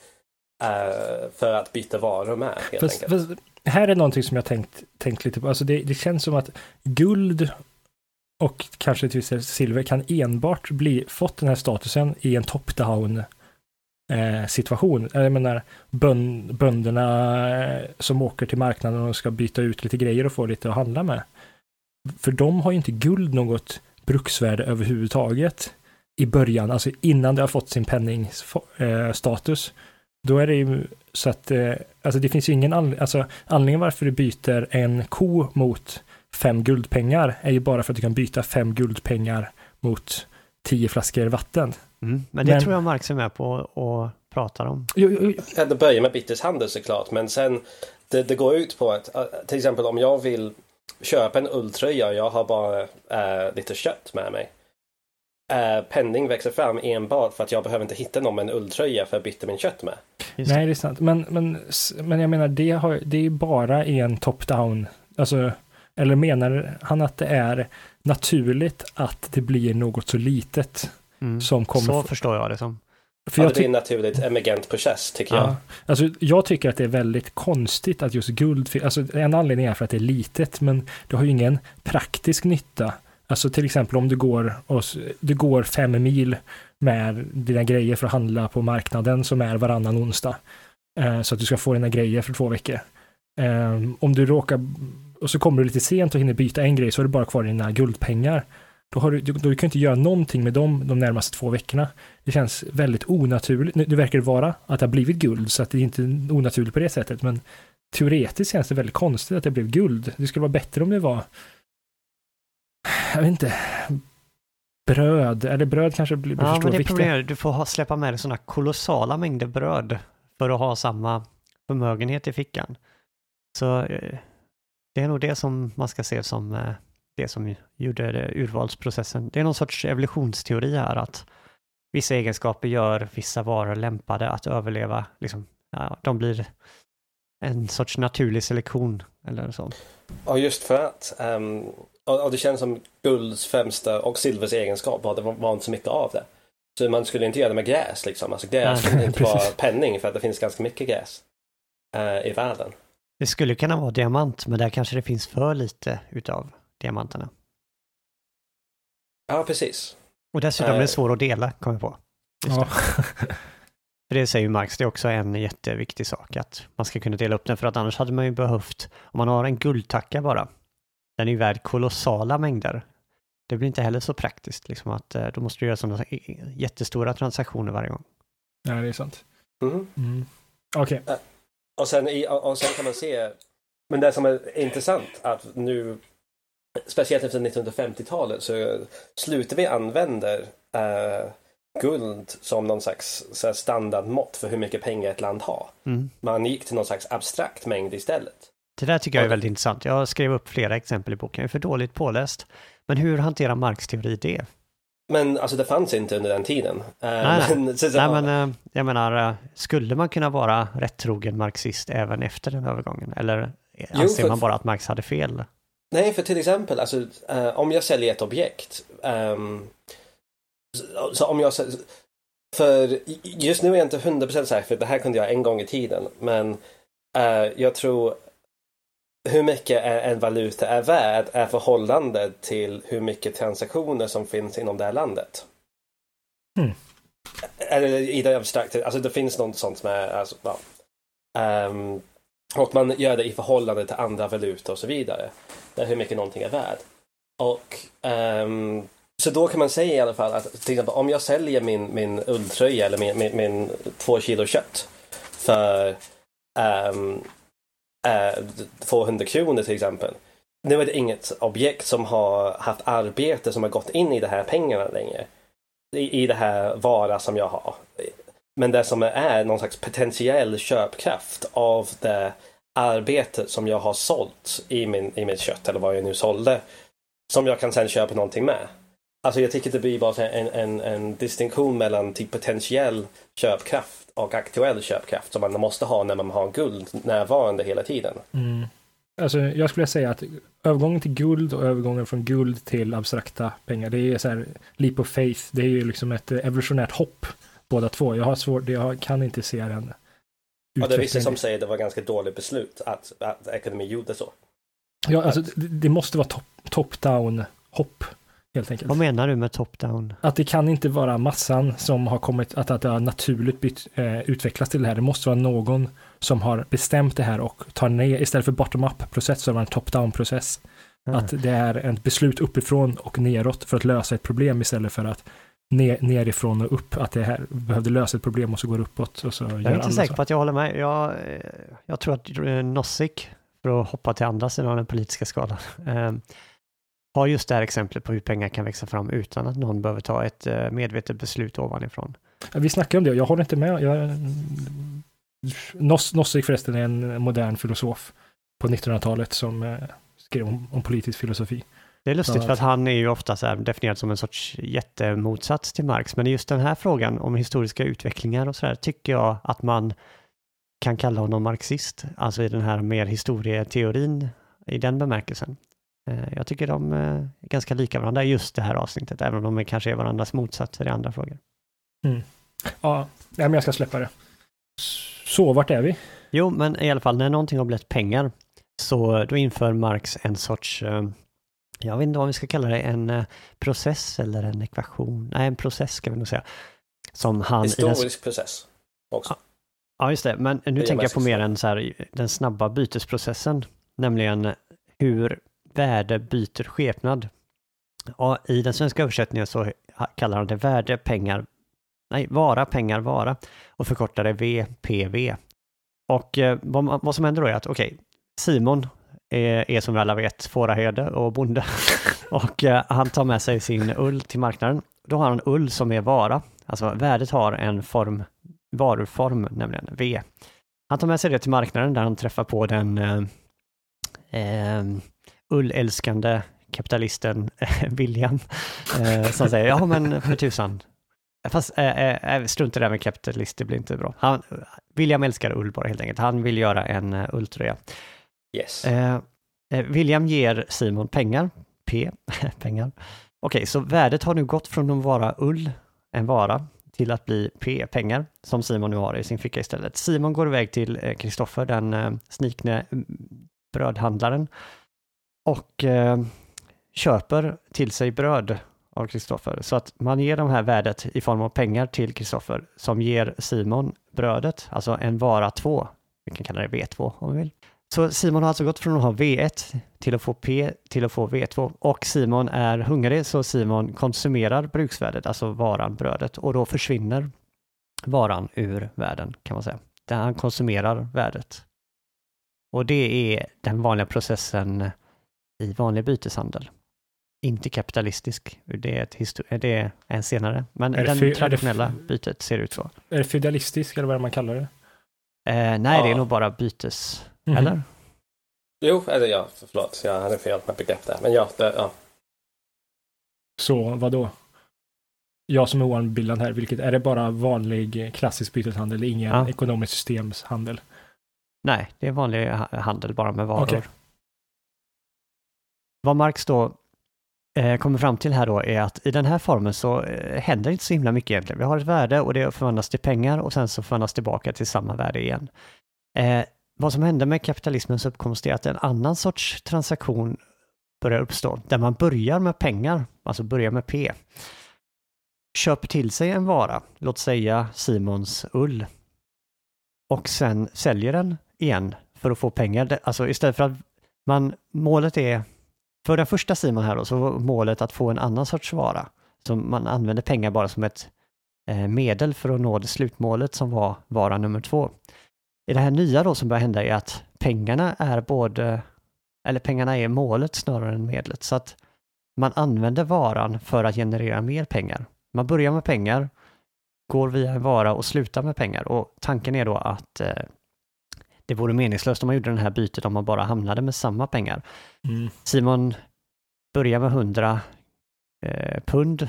eh, för att byta varor med helt Fast, enkelt. fast, här är någonting som jag tänkt, tänkt lite på. Alltså det, det känns som att guld och kanske till viss silver kan enbart bli, fått den här statusen i en top-down eh, situation. Jag menar bön, bönderna eh, som åker till marknaden och ska byta ut lite grejer och få lite att handla med. För de har ju inte guld något bruksvärde överhuvudtaget i början, alltså innan det har fått sin penningstatus. Eh, Då är det ju så att, alltså det finns ju ingen anledning, alltså anledningen varför du byter en ko mot fem guldpengar är ju bara för att du kan byta fem guldpengar mot tio flaskor vatten. Mm. Men det Men- tror jag Marx är med på och pratar om. Jo, jo, jo. Det börjar med byteshandel såklart, men sen det, det går ut på att eh, till exempel om jag vill köpa en ulltröja och jag har bara eh, lite kött med mig. Uh, penning växer fram enbart för att jag behöver inte hitta någon med en ulltröja för att byta min kött med. Just. Nej, det är sant. Men, men, men jag menar, det, har, det är bara en top-down. Alltså, eller menar han att det är naturligt att det blir något så litet Mm. som kommer... Så förstår jag det som. för Ja, jag det är en naturligt emergent process tycker jag. Ja, alltså jag tycker att det är väldigt konstigt att just guld, alltså en anledning är för att det är litet, men det har ju ingen praktisk nytta. Alltså till exempel om du går, och, du går fem mil med dina grejer för att handla på marknaden som är varannan onsdag. Eh, så att du ska få dina grejer för två veckor. Eh, om du råkar, och så kommer du lite sent och hinner byta en grej så har du bara kvar dina guldpengar. Då, har du, du, du kan inte göra någonting med dem de närmaste två veckorna. Det känns väldigt onaturligt. Nu, nu verkar det vara att det har blivit guld, så att det är inte onaturligt på det sättet, men teoretiskt känns det väldigt konstigt att det blev guld. Det skulle vara bättre om det var, jag vet inte, bröd, eller bröd kanske blir, Ja, förstår men det är problemet. Du får ha, släppa med dig sådana kolossala mängder bröd för att ha samma förmögenhet i fickan. Så eh, det är nog det som man ska se som eh, det som gjorde det, urvalsprocessen. Det är någon sorts evolutionsteori här att vissa egenskaper gör vissa varor lämpade att överleva. Liksom, ja, de blir en sorts naturlig selektion eller så. Och just för att ehm, och, och det känns som gulds främsta och silvers egenskap var att det var, inte så mycket av det. Så man skulle inte göra det med gräs liksom. Alltså gräs skulle inte [laughs] vara penning för att det finns ganska mycket gräs eh, i världen. Det skulle kunna vara diamant, men där kanske det finns för lite utav diamanterna. Ja, precis. Och dessutom är det Eh. svår att dela, kom jag på. Just Ja. [laughs] För det säger ju Marx, det är också en jätteviktig sak att man ska kunna dela upp den för att annars hade man ju behövt, om man har en guldtacka bara, den är ju värd kolossala mängder. Det blir inte heller så praktiskt, liksom att eh, då måste du göra sådana jättestora transaktioner varje gång. ja, det är sant. Mhm. Mm. Okej, Och, sen i, och sen kan man se, men det som är intressant att nu, speciellt efter 1950-talet, så slutar vi använda eh, guld som någon slags så standardmått för hur mycket pengar ett land har. Mm. Man gick till någon slags abstrakt mängd istället. Det där tycker jag är väldigt intressant. Jag skrev upp flera exempel i boken, jag är för dåligt påläst. Men hur hanterar Marx teori det? Men alltså det fanns inte under den tiden. Eh, Nej, men, så, Nej men eh, jag menar, eh, skulle man kunna vara rätt trogen marxist även efter den övergången? Eller anser för- man bara att Marx hade fel? Nej, för till exempel, alltså, om jag säljer ett objekt. ehm, så, så om jag För just nu är jag inte 100% säker, för det här kunde jag en gång i tiden. Men eh, jag tror hur mycket en valuta är värd är förhållande till hur mycket transaktioner som finns inom det här landet. Hmm. Eller i det abstrakta, alltså det finns något sånt som är, alltså, ja. Ehm, och man gör det i förhållande till andra valutor och så vidare. Hur mycket någonting är värd. Och ehm, så då kan man säga i alla fall att till exempel om jag säljer min, min ulltröja eller min, min, min två kilo kött för ehm, eh, 200 kronor till exempel. Nu är det inget objekt som har haft arbete som har gått in i de här pengarna längre. I, i det här vara som jag har. Men det som är någon slags potentiell köpkraft av det arbetet som jag har sålt i, min, i mitt kött eller vad jag nu sålde som jag kan sen köpa någonting med. Alltså jag tycker det blir bara en, en, en distinktion mellan typ potentiell köpkraft och aktuell köpkraft som man måste ha när man har guld närvarande hela tiden. Mm. Alltså, jag skulle säga att övergången till guld och övergången från guld till abstrakta pengar, det är så här leap of faith, det är ju liksom ett evolutionärt hopp båda två. Jag har svårt, jag kan inte se den Ja, det är vissa som säger att det var ganska dåligt beslut att, att ekonomi gjorde så. Ja, alltså det, det måste vara top-down top hopp helt enkelt. Vad menar du med top-down? Att det kan inte vara massan som har kommit, att, att det har naturligt bytt, eh, utvecklats till det här. Det måste vara någon som har bestämt det här och tar ner, istället för bottom-up process så är det en top-down process. Mm. Att det är ett beslut uppifrån och neråt för att lösa ett problem istället för att ner, nerifrån och upp, att det här behövde lösa ett problem och så går det uppåt. Och så jag är inte säker på att jag håller med. Jag, jag tror att Nozick, för att hoppa till andra sidan av den politiska skalan, [laughs] eh, har just det här exemplet på hur pengar kan växa fram utan att någon behöver ta ett eh, medvetet beslut ovanifrån. Vi snackar om det, jag håller inte med. Jag, Nos, Nozick förresten är en modern filosof på 1900-talet som eh, skrev om, om politisk filosofi. Det är lustigt för att han är ju ofta så definierad som en sorts jättemotsats till Marx, men just den här frågan om historiska utvecklingar och så där tycker jag att man kan kalla honom marxist, alltså i den här mer historieteorin i den bemärkelsen. Eh, jag tycker de eh, är ganska lika varandra i just det här avsnittet, även om de kanske är varandras motsatser i andra frågor. Mm. Ja, men jag ska släppa det. Så, vart är vi? Jo, men i alla fall när någonting har blivit pengar, så då inför Marx en sorts, eh, jag vet inte vad vi ska kalla det, en process eller en ekvation. Nej, en process ska vi nog säga. Som han... Historisk den... process också. Ja, just det. Men nu det tänker jag på mer än så här, den snabba bytesprocessen, nämligen hur värde byter skepnad. Och I den svenska översättningen så kallar han det värde, pengar, nej, vara, pengar, vara och förkortar det VPV. Och eh, vad, vad, som händer då är att, okej, okay, Simon är, är, som vi alla vet fåraherde och bonde [laughs] och eh, han tar med sig sin ull till marknaden. Då har han ull som är vara, alltså värdet har en form, varuform, nämligen V. Han tar med sig det till marknaden där han träffar på den eh, eh, ullälskande kapitalisten William eh, som säger ja men för tusan. Fast äh, strunt i det där med kapitalist, det blir inte bra. Han, William älskar ull bara helt enkelt. Han vill göra en ulltröja. Yes. Eh, William ger Simon pengar, P, [laughs] pengar. Okej, okay, så värdet har nu gått från att vara ull, en vara, till att bli P, pengar, som Simon nu har i sin ficka istället. Simon går iväg till Kristoffer, den snikne mm, brödhandlaren, och eh, köper till sig bröd av Kristoffer. Så att man ger de här värdet i form av pengar till Kristoffer som ger Simon brödet, alltså en vara 2. Vi kan kalla det V2 om vi vill. Så Simon har alltså gått från att ha V1 till att få P till att få V2 och Simon är hungrig så Simon konsumerar bruksvärdet, alltså varan, brödet och då försvinner varan ur världen kan man säga. Där han konsumerar värdet. Och det är den vanliga processen i vanlig byteshandel. Inte kapitalistisk, det är, ett det är en senare, men är den traditionella bytet ser ut så. Är det feudalistisk eller vad man kallar det? Eh, nej, ja. det är nog bara bytes, mm -hmm. eller? Jo, eller ja, förlåt, jag hade fel med begrepp där, men ja, det, ja. Så vad då? Jag som är oanbildad här, vilket är det bara vanlig klassisk byteshandel, ingen ja. ekonomisk systemshandel? Nej, det är vanlig handel bara med varor. Okay. Vad Marx då eh, kommer fram till här då är att i den här formen så eh, händer inte så himla mycket egentligen. Vi har ett värde och det förvandlas till pengar och sen så förvandlas tillbaka till samma värde igen. Eh, vad som händer med kapitalismens uppkomst är att en annan sorts transaktion börjar uppstå, där man börjar med pengar, alltså börjar med P. Köper till sig en vara, låt säga Simons ull, och sen säljer den igen för att få pengar. Alltså istället för att man, målet är för den första Simon här då, så var målet att få en annan sorts vara. Så man använde pengar bara som ett eh, medel för att nå det slutmålet som var vara nummer två. I det här nya då som börjar hända är att pengarna är både, eller pengarna är målet snarare än medlet. Så att man använder varan för att generera mer pengar. Man börjar med pengar, går via en vara och slutar med pengar. Och tanken är då att eh, det vore meningslöst om man gjorde den här bytet om man bara hamnade med samma pengar. Mm. Simon börjar med 100 eh, pund,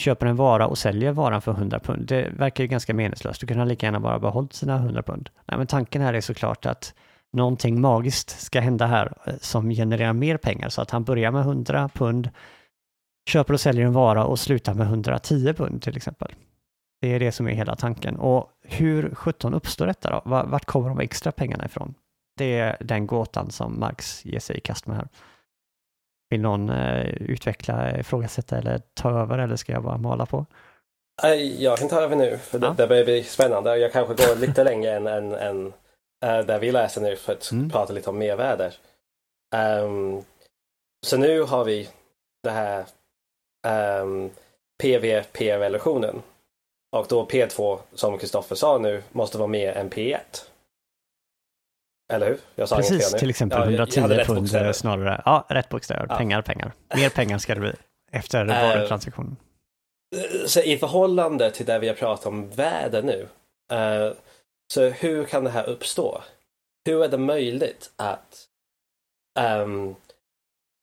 köper en vara och säljer varan för 100 pund. Det verkar ju ganska meningslöst. Du kunde lika gärna bara behållit sina 100 pund. Nej, men tanken här är såklart att någonting magiskt ska hända här eh, som genererar mer pengar så att han börjar med 100 pund, köper och säljer en vara och slutar med 110 pund till exempel. Det är det som är hela tanken. Och hur 17 uppstår detta då? Va- Vart kommer de extra pengarna ifrån? Det är den gåtan som Marx ger sig i kast med här. Vill någon eh, utveckla, ifrågasätta eller ta över eller ska jag bara mala på? Eh, Jag kan ta över nu, för det, Ja. det börjar bli spännande. Jag kanske går lite [laughs] längre än, än, än eh, där vi läser nu för att Mm. prata lite om mervärde. Ehm, så nu har vi det här um, PV-P-relationen. Och då P2, som Kristoffer sa nu, måste vara mer än P1. Eller hur? Jag sa Precis, fel nu. till exempel Ja, jag- jag 110 hade rätt pund snarare. Ja, rätt bokstäver. Ja. Pengar, pengar. Mer pengar ska det bli efter Eh, varutransaktionen. Så i förhållande till det vi har pratat om väder nu. eh, så hur kan det här uppstå? Hur är det möjligt att ehm,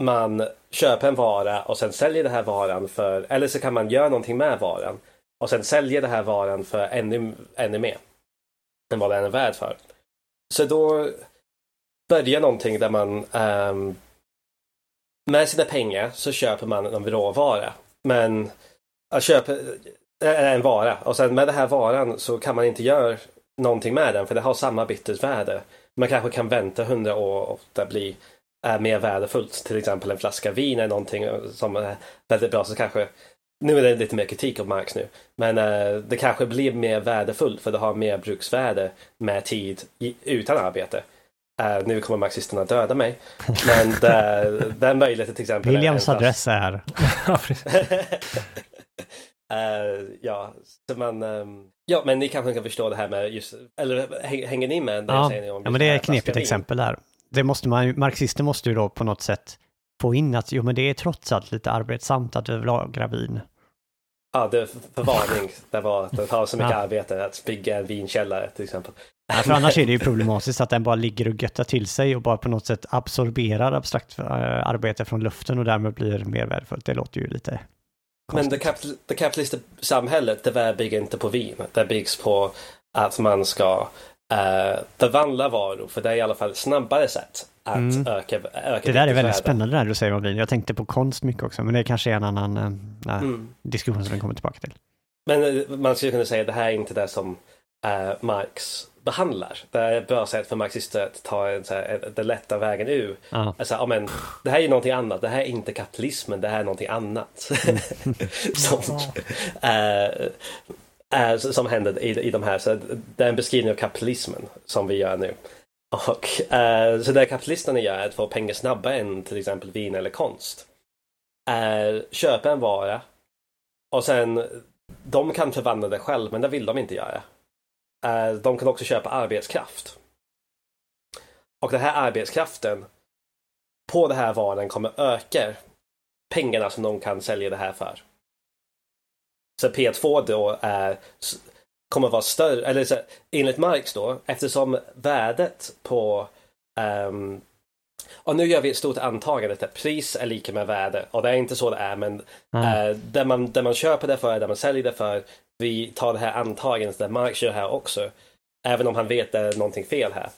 man köper en vara och sen säljer den här varan för, eller så kan man göra någonting med varan och sen säljer den här varan för ännu, ännu mer än vad den är värd för. Så då börjar någonting där man um, med sina pengar så köper man en råvara. Men att köpa eh, en vara och sen med den här varan så kan man inte göra någonting med den för det har samma bytesvärde. Man kanske kan vänta hundra år och det blir eh, mer värdefullt. Till exempel en flaska vin är någonting som är väldigt bra så kanske nu är det lite mer kritik av Marx nu. Men äh, det kanske blir mer värdefullt för det har mer bruksvärde med tid i, utan arbete. Äh, nu kommer marxisterna döda mig. Men [laughs] det, är möjligt till exempel. Williams adress är... [laughs] Precis. Eh, ja, så man, ehm, ja, men ni kanske kan förstå det här med just, eller häng- hänger ni med när jag Ja, säger om ja, men det är här ett knepigt exempel där. Det måste man, marxister måste ju då på något sätt få in att jo, men det är trots allt lite arbetsamt att lagra vin. Ja, det förvarning. Det, var, det tar så mycket Ja. arbete att bygga en vinkällare till exempel. Ja, för annars är det ju [laughs] problematiskt att den bara ligger och göttar till sig och bara på något sätt absorberar abstrakt eh, arbete från luften och därmed blir mer värdefullt. Det låter ju lite Men det, konstigt. kapital, det kapitalistiska samhället, det där bygger inte på vin. Det byggs på att man ska uh, förvandla varor, för det är i alla fall snabbare sätt att Mm. öka, öka Det där är väldigt spännande där du säger om vin. Jag tänkte på konst mycket också, men det kanske är en annan nej, Mm. diskussion som vi kommer tillbaka till. Men eh, man skulle kunna säga att det här är inte det som eh, Marx behandlar. Det är ett bra sätt för marxister att ta en, så här, en- den lätta vägen ur. Alltså, ja, men, det här är någonting annat. Det här är inte kapitalismen, det här är någonting annat. [laughs] som, eh, eh, som händer i, i de här. Så det är en beskrivning av kapitalismen som vi gör nu. Och, eh, så det kapitalisterna gör är att få pengar snabbare än till exempel vin eller konst. Eh, köpa en vara och sen de kan förvandla det själv, men det vill de inte göra. Eh, De kan också köpa arbetskraft. Och den här arbetskraften på den här varan kommer öka pengarna som de kan sälja det här för. Så P2 då är, kommer vara större, eller så, enligt Marx då, eftersom värdet på ehm, och nu gör vi ett stort antagande att pris är lika med värde och det är inte så det är men Nej. Eh, där, man, där man köper det för, där man säljer det för. Vi tar det här antagandet där Marx gör här också. Även om han vet att det är någonting fel här.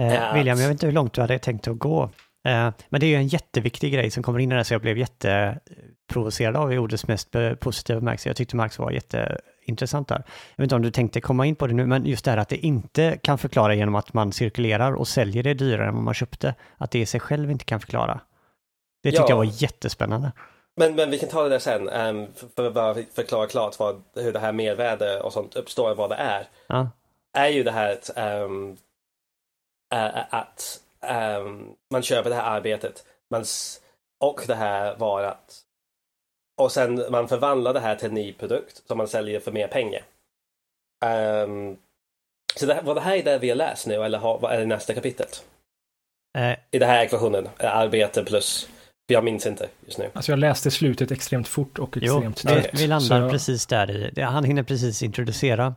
Eh, Ja. William, jag vet inte hur långt du hade tänkt att gå. Eh, men det är ju en jätteviktig grej som kommer in i det här, så jag blev jätteprovocerad av i ordets mest eh, positiva bemärkelse. Jag tyckte Marx var jätteintressant där. Jag vet inte om du tänkte komma in på det nu, men just det här att det inte kan förklara genom att man cirkulerar och säljer det dyrare än vad man köpte, att det i sig själv inte kan förklara. Det tyckte Ja. jag var jättespännande. Men, men vi kan ta det där sen. Um, för, att bara förklara klart vad, hur det här mervärde och sånt uppstår, vad det är. Ja, Är ju det här att, ehm, ä- att ehm, man köper det här arbetet man, och det här varat. Och sen man förvandlar det här till en ny produkt som man säljer för mer pengar. Ehm, så det, vad det här är det vi har läst nu eller har, vad är det nästa kapitlet? eh, I den här ekvationen, arbete plus, jag minns inte just nu. Alltså jag läste slutet extremt fort och jo, extremt vi, snabbt. vi landar Så- precis där i, han hinner precis introducera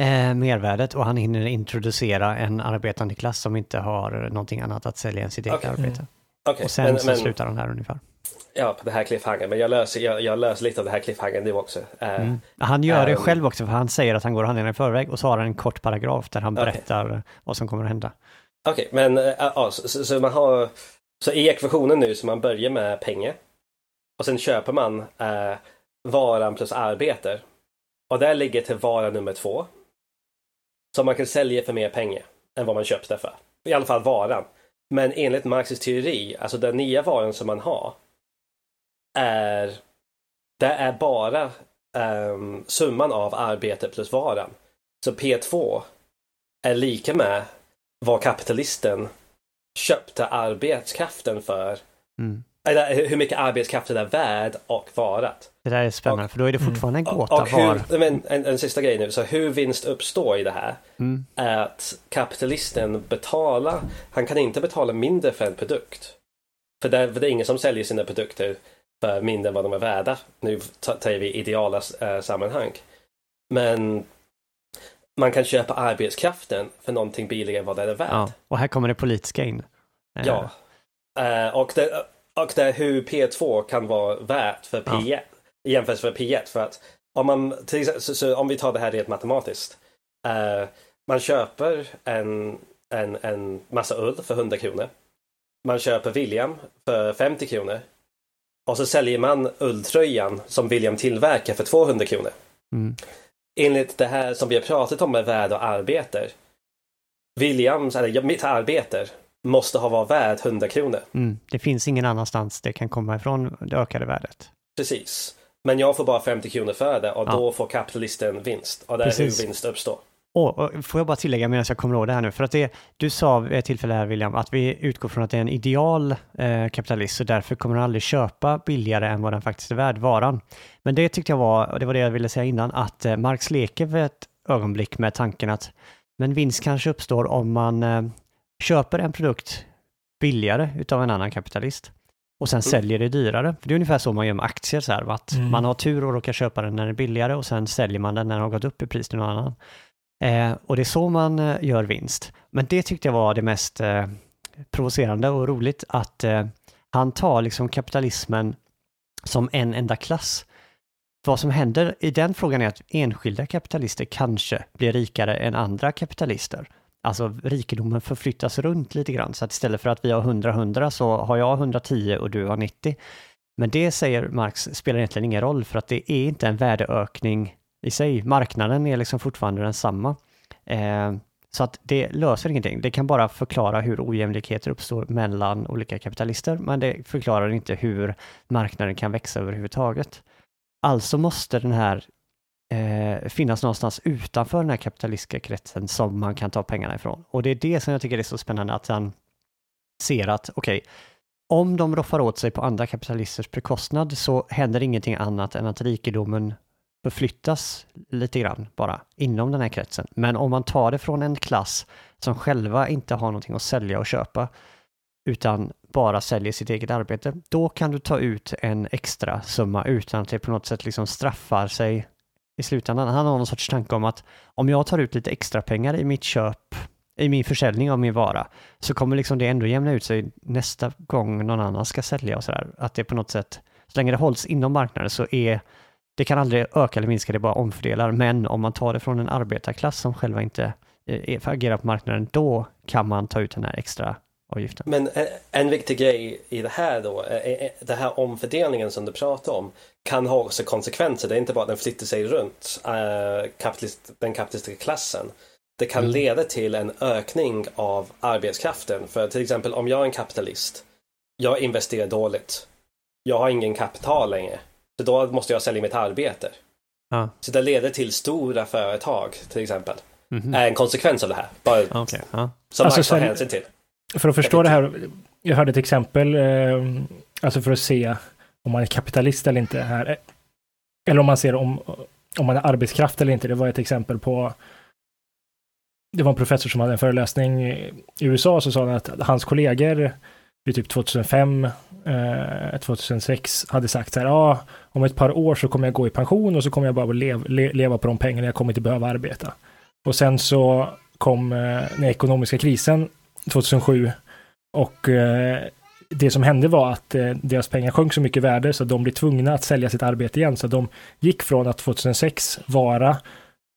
eh, mervärdet och han hinner introducera en arbetande klass som inte har någonting annat att sälja än sitt eget arbete. Okej, Och sen men, så men, slutar han här ungefär. Ja, på det här cliffhanger. Men jag löser, jag, jag löser lite av det här cliffhanger nu också. Eh, Mm. Han gör det Ehm. själv också, för han säger att han går händelserna i förväg och så har han en kort paragraf där han berättar vad som kommer att hända. Okej, men äh, ja, så, så, så man har... Så i ekvationen nu så man börjar med pengar. Och sen köper man eh, varan plus arbete. Och där ligger till vara nummer två. Som man kan sälja för mer pengar än vad man köpte för. I alla fall varan. Men enligt Marxs teori, alltså den nya varan som man har. Är... Det är bara ehm, summan av arbete plus varan. Så P2 är lika med vad kapitalisten köpte arbetskraften för. Mm. Eller hur mycket arbetskraften är värd och varat. Det där är spännande, för då är det Mm. fortfarande en Och, gåta och var... hur, men, en, en sista grej nu, så hur vinst uppstår i det här Mm. är att kapitalisten betalar, han kan inte betala mindre för en produkt. För det, för det är ingen som säljer sina produkter för mindre än vad de är värda. Nu tar vi ideala eh, sammanhang. Men man kan köpa arbetskraften för någonting billigare än vad det är värt. Ja. Och här kommer det politiska in. Eh, Ja. Eh, och, det, och det är hur P2 kan vara värt för P1 i jämförelse med P1. För att om man, till exempel, så, så om vi tar det här rent matematiskt. Eh, man köper en, en, en massa ull för 100 kronor. Man köper William för 50 kronor. Och så säljer man ulltröjan som William tillverkar för 200 kronor. Mm. Enligt det här som vi har pratat om med värde och arbete. Williams, eller mitt arbete, måste ha varit värd 100 kronor. Mm. Det finns ingen annanstans det kan komma ifrån det ökade värdet. Precis. Men jag får bara 50 kronor för det och Ja. då får kapitalisten vinst. Och det är Precis. hur vinst uppstår. Och får jag bara tillägga medan jag kommer ihåg det här nu, för att det, du sa vid ett tillfälle här William, att vi utgår från att det är en ideal eh, kapitalist, så därför kommer den aldrig köpa billigare än vad den faktiskt är värd, varan. Men det tyckte jag var, och det var det jag ville säga innan, att eh, Marx leker för ett ögonblick med tanken att men vinst kanske uppstår om man eh, köper en produkt billigare utav en annan kapitalist och sen säljer det dyrare. För det är ungefär så man gör med aktier, så här, att Mm. man har tur och råkar köpa den när den är billigare och sen säljer man den när den har gått upp i pris till någon annan. Eh, och det är så man eh, gör vinst. Men det tyckte jag var det mest eh, provocerande och roligt att eh, han tar liksom kapitalismen som en enda klass. Vad som händer i den frågan är att enskilda kapitalister kanske blir rikare än andra kapitalister. Alltså rikedomen förflyttas runt lite grann, så att istället för att vi har 100-100 så har jag 110 och du har 90. Men det säger Marx spelar egentligen ingen roll för att det är inte en värdeökning i sig. Marknaden är liksom fortfarande densamma. Eh, så att det löser ingenting. Det kan bara förklara hur ojämlikheter uppstår mellan olika kapitalister, men det förklarar inte hur marknaden kan växa överhuvudtaget. Alltså måste den här eh, finnas någonstans utanför den här kapitalistiska kretsen som man kan ta pengarna ifrån. Och det är det som jag tycker är så spännande att han ser att, okej, om de roffar åt sig på andra kapitalisters bekostnad så händer ingenting annat än att rikedomen förflyttas lite grann bara inom den här kretsen. Men om man tar det från en klass som själva inte har någonting att sälja och köpa utan bara säljer sitt eget arbete, då kan du ta ut en extra summa utan att det på något sätt liksom straffar sig i slutändan. Han har någon sorts tanke om att om jag tar ut lite extra pengar i mitt köp, i min försäljning av min vara, så kommer liksom det ändå jämna ut sig nästa gång någon annan ska sälja och sådär. Att det på något sätt, så länge det hålls inom marknaden så är det kan aldrig öka eller minska, det bara omfördelar. Men om man tar det från en arbetarklass som själva inte eh, agerar på marknaden, då kan man ta ut den här extra avgiften. Men en, en viktig grej i det här då, är, är, den här omfördelningen som du pratar om kan ha också konsekvenser. Det är inte bara att den flyttar sig runt kapitalist, den kapitalistiska klassen. Det kan Mm. leda till en ökning av arbetskraften. För till exempel om jag är en kapitalist, jag investerar dåligt, jag har ingen kapital längre, så då måste jag sälja mitt arbete. Ja. Så det leder till stora företag till exempel. Mhm. Är en konsekvens av det här. Bara Okej, ja. som Alltså, Max tar hänsyn till. För att förstå det här, jag hörde ett exempel, eh, alltså för att se om man är kapitalist eller inte här. Eller om man ser om, om man är arbetskraft eller inte. Det var ett exempel på det var en professor som hade en föreläsning i USA så sa han att hans kollegor vid typ 2005, eh, 2006 hade sagt så här, ja, om ett par år så kommer jag gå i pension och så kommer jag bara lev, le, leva på de pengarna jag kommer inte behöva arbeta. Och sen så kom eh, den ekonomiska krisen 2007 och eh, det som hände var att eh, deras pengar sjönk så mycket i värde så de blev tvungna att sälja sitt arbete igen. Så de gick från att 2006 vara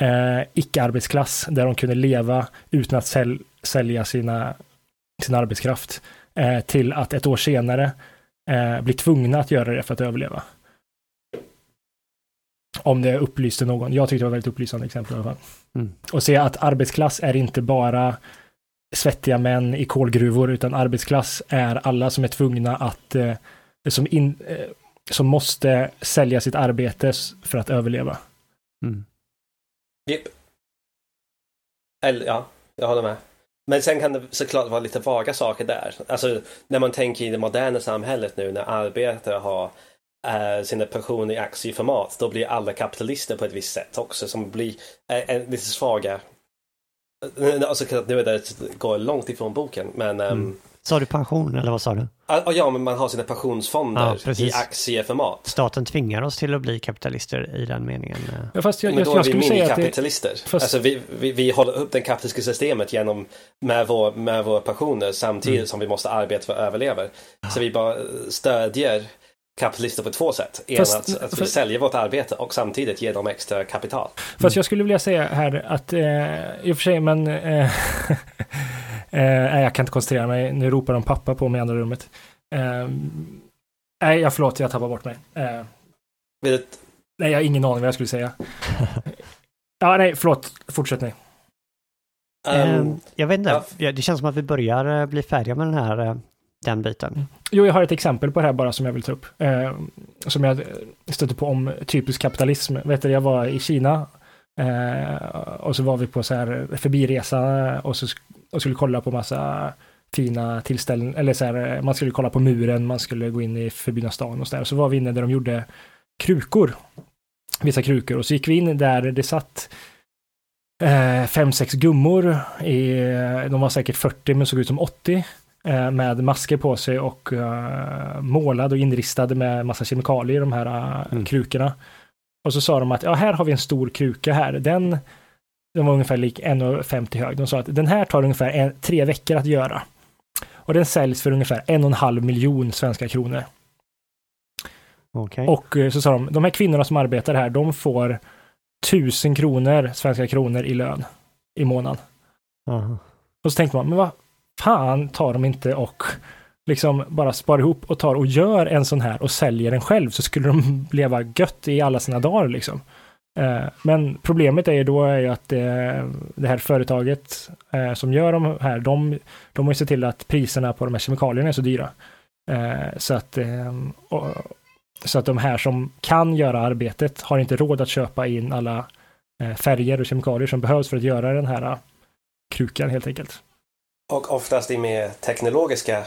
eh, icke-arbetsklass där de kunde leva utan att säl sälja sina, sin arbetskraft eh, till att ett år senare eh, bli tvungna att göra det för att överleva. Om det upplyste någon. Jag tyckte det var ett väldigt upplysande exempel i alla fall. Mm. Och se att arbetsklass är inte bara svettiga män i kolgruvor, utan arbetsklass är alla som är tvungna att, eh, som, in, eh, som måste sälja sitt arbete för att överleva. Mm. Yep. Eller, ja, jag håller med. Men sen kan det såklart vara lite vaga saker där. Alltså när man tänker i det moderna samhället nu när arbetare har eh, sina pensioner i aktieformat, då blir alla kapitalister på ett visst sätt också som blir äh, lite svaga. Alltså nu är det, går långt ifrån boken, men um. Sa du pension eller vad sa du? Ja, men man har sina pensionsfonder ja, i aktieformat. Staten tvingar oss till att bli kapitalister i den meningen. Ja, fast jag, men då jag, jag är vi minikapitalister. Det... Fast... Alltså, vi, vi, vi håller upp det kapitalistiska systemet genom med, vår, med våra pensioner samtidigt mm. som vi måste arbeta för att överleva. Så vi bara stödjer kapitalister på två sätt. En fast, att, att vi fast, säljer vårt arbete och samtidigt ger dem extra kapital. Fast jag skulle vilja säga här att, eh, i och för sig, men eh, [laughs] Eh, jag kan inte koncentrera mig. Nu ropar de pappa på mig i andra rummet. Eh, nej, jag förlåt, jag tappar bort mig. Eh, Vet. Nej, jag har ingen aning vad jag skulle säga. [laughs] ja, nej, förlåt. Fortsätt ni. Um, jag vet inte, ja. det känns som att vi börjar eh, bli färdiga med den här den biten. Jo, jag har ett exempel på det här bara som jag vill ta upp. Eh, som jag stötte på om typisk kapitalism. Vet du, jag var i Kina eh, och så var vi på så här förbiresa och så och skulle kolla på massa fina tillställningar, eller så här, man skulle kolla på muren, man skulle gå in i förbjudna stan och så där. Så var vi inne där de gjorde krukor, vissa krukor, och så gick vi in där det satt eh, fem, sex gummor, i, de var säkert 40 men såg ut som 80, eh, med masker på sig och eh, målade och inristade med massa kemikalier i de här eh, mm. krukorna. Och så sa de att ja, här har vi en stor kruka här, den den var ungefär lik 1,50 hög. De sa att den här tar ungefär en, tre veckor att göra. Och den säljs för ungefär en och en halv miljon svenska kronor. Okay. Och eh, så sa de, de här kvinnorna som arbetar här, de får tusen kronor, svenska kronor i lön i månaden. Uh-huh. Och så tänkte man, men vad fan tar de inte och liksom bara sparar ihop och tar och gör en sån här och säljer den själv så skulle de [laughs] leva gött i alla sina dagar liksom. Eh, men problemet är ju då är ju att det, här företaget eh, som gör de här, de, de har ju sett till att priserna på de här kemikalierna är så dyra. Eh, så att, så att de här som kan göra arbetet har inte råd att köpa in alla färger och kemikalier som behövs för att göra den här krukan helt enkelt. Och oftast i mer teknologiska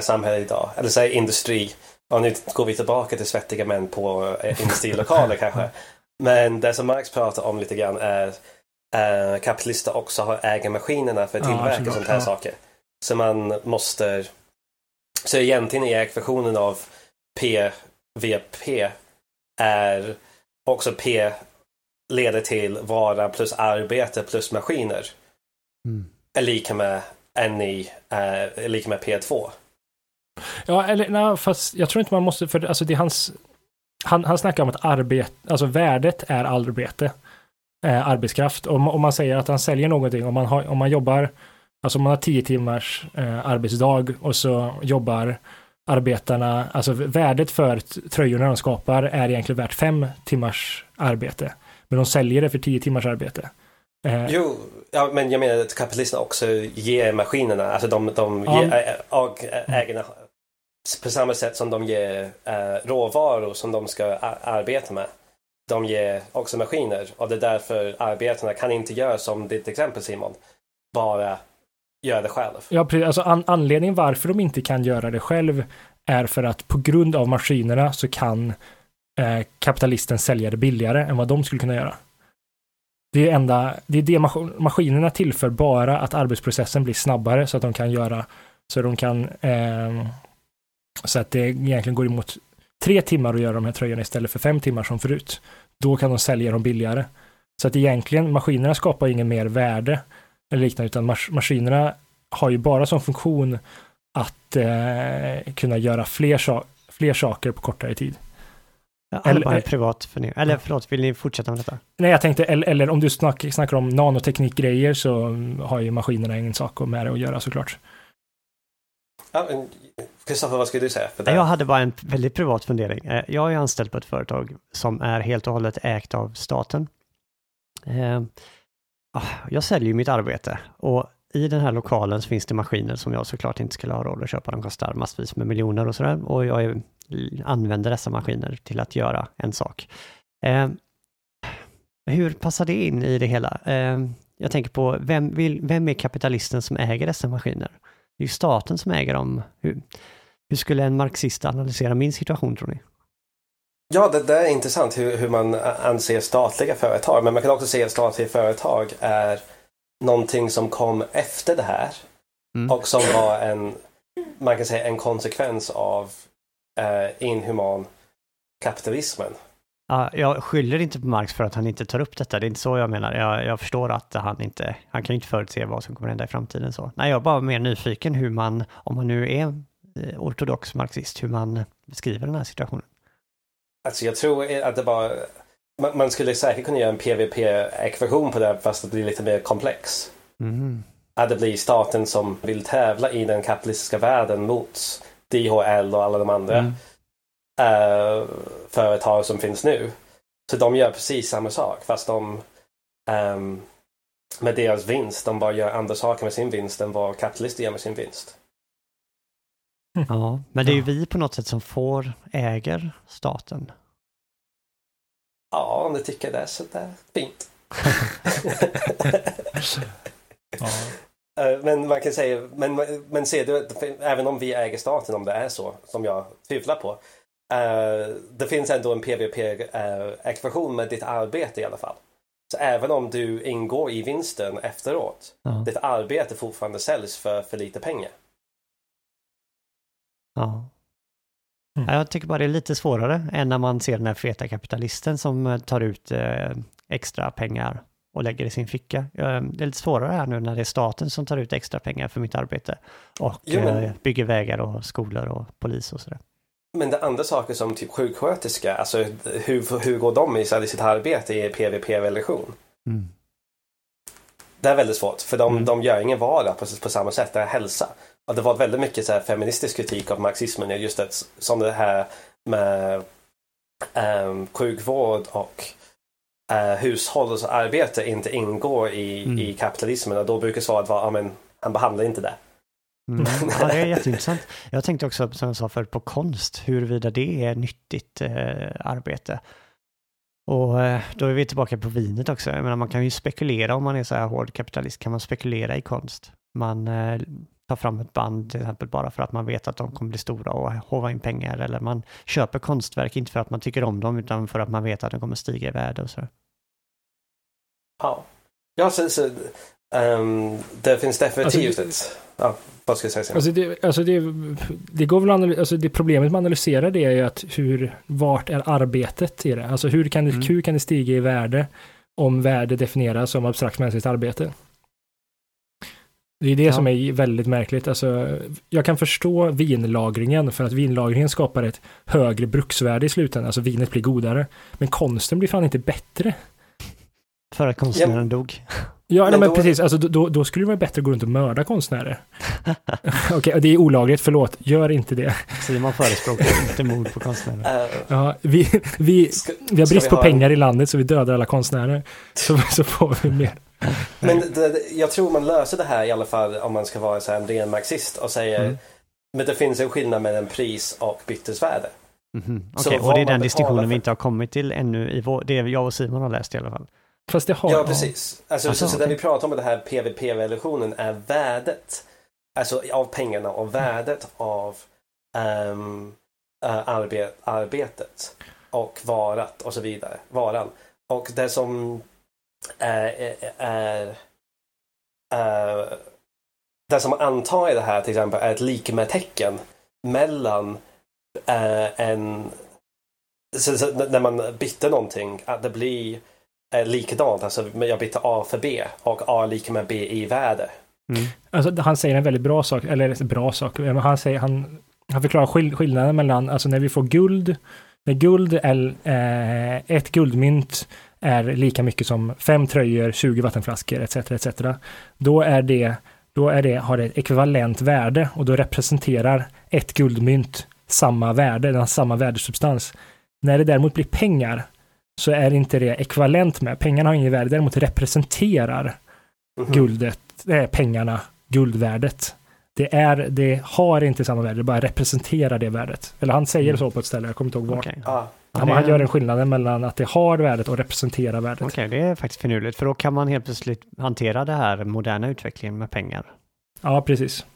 samhället idag, eller säg industri, och nu går vi tillbaka till svettiga män på industrilokaler kanske. [laughs] Men det som Marx pratar om lite grann är äh, kapitalister också har ägarmaskinerna för att tillverka ja, sånt här ja. saker. Så man måste... Så egentligen är ekvationen av PVP är också P leder till vara plus arbete plus maskiner. Mm. Är lika med NI, är lika med P2. Ja, eller nej, fast jag tror inte man måste, för alltså det är hans han, han snackar om att arbete, alltså värdet är arbete, eh, arbetskraft. Om, om man säger att han säljer någonting, om man, har, om man jobbar, alltså om man har tio timmars eh, arbetsdag och så jobbar arbetarna, alltså värdet för tröjorna de skapar är egentligen värt fem timmars arbete. Men de säljer det för tio timmars arbete. Eh. Jo, ja, men jag menar att kapitalisterna också ger maskinerna, alltså de, de ja. ger, ägarna på samma sätt som de ger eh, råvaror som de ska arbeta med. De ger också maskiner och det är därför arbetarna kan inte göra som ditt exempel Simon. Bara göra det själv. Ja, precis. Alltså an anledningen varför de inte kan göra det själv är för att på grund av maskinerna så kan eh, kapitalisten sälja det billigare än vad de skulle kunna göra. Det är, enda, det är det mas maskinerna tillför bara att arbetsprocessen blir snabbare så att de kan göra så de kan eh, så att det egentligen går emot tre timmar att göra de här tröjorna istället för fem timmar som förut. Då kan de sälja dem billigare. Så att egentligen, maskinerna skapar ingen mer värde eller liknande, utan mas maskinerna har ju bara som funktion att eh, kunna göra fler, sa fler saker på kortare tid. Ja, eller, bara privat förnedring. Eller förlåt, vill ni fortsätta med detta? Nej, jag tänkte, eller, eller om du snack, snackar om nanoteknikgrejer så har ju maskinerna ingen sak med det att göra såklart. Kristoffer, vad skulle du säga? Jag hade bara en väldigt privat fundering. Eh, jag är anställd på ett företag som är helt och hållet ägt av staten. Eh, ah, jag säljer ju mitt arbete och i den här lokalen så finns det maskiner som jag såklart inte skulle ha råd att köpa. De kostar massvis med miljoner och sådär. Och jag använder dessa maskiner till att göra en sak. Eh, hur passar det in i det hela? Jag tänker på, vem, vill, vem är kapitalisten som äger dessa maskiner? Det är ju staten som äger dem. Hur, hur skulle en marxist analysera min situation tror ni? Ja, det, det är intressant hur, hur man anser statliga företag. Men man kan också se att statliga företag är någonting som kom efter det här. Mm. Och som var en, man kan säga en konsekvens av eh, inhuman kapitalismen. Ja, jag skyller inte på Marx för att han inte tar upp detta. Det är inte så jag menar. Jag, jag förstår att han inte, han kan inte förutse vad som kommer hända i framtiden. Så. Nej, jag är bara mer nyfiken hur man, om man nu är ortodox marxist, hur man beskriver den här situationen. Alltså jag tror att det bara, man, skulle säkert kunna göra en PVP-ekvation på det fast det blir lite mer komplex. Mm. Att det blir staten som vill tävla i den kapitalistiska världen mot DHL och alla de andra mm. uh, företag som finns nu. Så de gör precis samma sak fast de um, med deras vinst, de bara gör andra saker med sin vinst än vad kapitalister gör med sin vinst. [laughs] Ja, men det är ju vi på något sätt som får, äger staten. Ja, om du tycker det så det är fint. [laughs] ja. Eh, men man kan säga, men, men ser du, även om vi äger staten, om det är så, som jag tvivlar på. Uh, det finns ändå en PVP-ekvation uh, med ditt arbete i alla fall. Så även om du ingår i vinsten efteråt, ja. ditt arbete fortfarande säljs för för lite pengar. Ja. Mm. Jag tycker bara det är lite svårare än när man ser den här feta kapitalisten som eh, tar ut eh, extra pengar och lägger i sin ficka. Det är lite svårare här nu när det är staten som tar ut extra pengar för mitt arbete och jo, men... Eh, bygger vägar och skolor och polis och sådär. Men det andra saker som typ sjuksköterska, alltså hur, hur går de i sitt arbete i PVP-relation? Mm. Det är väldigt svårt, för de, mm. de gör ingen vardag på, på samma sätt, det är hälsa. Det var väldigt mycket så här feministisk kritik av marxismen, just det, som det här med um, sjukvård och uh, hushållsarbete inte ingår i, mm. i kapitalismen. Och då brukar svaret vara, ja men han behandlar inte det. Mm. Ja, det är jätteintressant. Jag tänkte också, som jag sa förut, på konst, huruvida det är nyttigt eh, arbete. Och eh, då är vi tillbaka på vinet också. Jag menar, man kan ju spekulera om man är så här hård kapitalist, kan man spekulera i konst. Man eh, tar fram ett band till exempel bara för att man vet att de kommer bli stora och hova in pengar. Eller man köper konstverk inte för att man tycker om dem utan för att man vet att de kommer stiga i värde och så. Ja, ja så, så um, det finns definitivt alltså, ett... Ja, vad ska jag säga? Alltså det, alltså det, det går väl alltså det problemet med att analysera det är ju att hur, vart är arbetet i det? Alltså hur kan det, mm. hur kan det stiga i värde om värde definieras som abstrakt mänskligt arbete? Det är det ja. som är väldigt märkligt. Alltså, jag kan förstå vinlagringen för att vinlagringen skapar ett högre bruksvärde i slutändan. Alltså vinet blir godare. Men konsten blir fan inte bättre. För att konstnären ja. dog. Ja, men, nej, men precis. Alltså, då, då, skulle det vara bättre att gå runt och mörda konstnärer. [laughs] Okej, okay, det är olagligt, förlåt. Gör inte det. Simon förespråkar inte mord på konstnärer. Uh, ja, vi, vi, ska, vi har brist på pengar i landet så vi dödar alla konstnärer. Så, så får vi mer. Men det, jag tror man löser det här i alla fall om man ska vara så här en ren marxist och säger mm. men det finns en skillnad mellan pris och bytesvärde. Mm -hmm. Okej, okay, och det är den diskussionen för... vi inte har kommit till ännu i vår, det jag och Simon har läst i alla fall. Fast det har... Ja, precis. Alltså, alltså, så, okay. det vi pratar om det här PVP-relationen är värdet alltså av pengarna och värdet av um, uh, arbet, arbetet och varat och så vidare. Varan. Och det som är, är, är det som man antar i det här till exempel är ett likmetecken mellan äh, en så, så, när man byter någonting, att det blir är likadant. Alltså jag byter A för B och A är lika med B i värde. Mm. Alltså, han säger en väldigt bra sak, eller bra sak, men han säger, han, han förklarar skill skillnaden mellan, alltså när vi får guld, när guld är, eh, ett guldmynt är lika mycket som fem tröjor, 20 vattenflaskor etc. etc. Då är det, då är det, har det ett ekvivalent värde och då representerar ett guldmynt samma värde, den har samma värdesubstans. När det däremot blir pengar så är inte det ekvivalent med, pengarna har ingen värde, däremot representerar Mhm. guldet, eh, pengarna, guldvärdet. Det, är, det har inte samma värde, det bara representerar det värdet. Eller han säger Mm. så på ett ställe, jag kommer inte ihåg var. Okej, Ja. Ja, Han, det han gör en skillnad mellan att det har värdet och representerar värdet. Okej, det är faktiskt finurligt, för då kan man helt plötsligt hantera det här moderna utvecklingen med pengar. Ja, precis.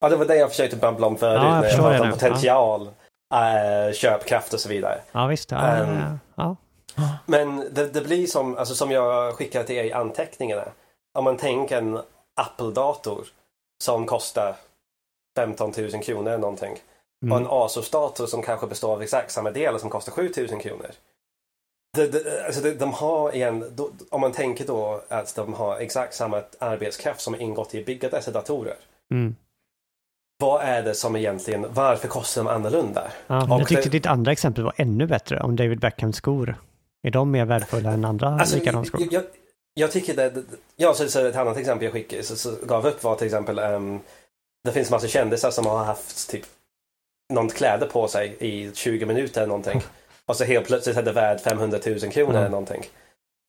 ja, det var det jag försökte babbla om förut Ja, jag när jag om potential, eh, köpkraft och så vidare. Ja, visst. Ja, Ehm. ja. Men det, det blir som, alltså, som jag skickade till er i anteckningarna. Om man tänker en Apple-dator som kostar 15 000 kronor eller någonting. Och en Mm. Asus-dator som kanske består av exakt samma delar som kostar 7 000 kronor. Det, det, alltså det, de har igen, då, om man tänker då att de har exakt samma arbetskraft som ingått i att bygga dessa datorer. Mm. Vad är det som egentligen, varför kostar de annorlunda? Ja, jag tyckte det- ditt andra exempel var ännu bättre, om David Beckhams skor. Är de mer värdefulla än andra Alltså, likadana skor? jag, jag, jag tycker det, ja så, så ett annat exempel jag skickade, så, så gav upp var till exempel, ehm, det finns massa kändisar som har haft typ någon kläder på sig i 20 minuter eller någonting. [laughs] Och så helt plötsligt är det värd 500 000 kronor Mm. eller någonting.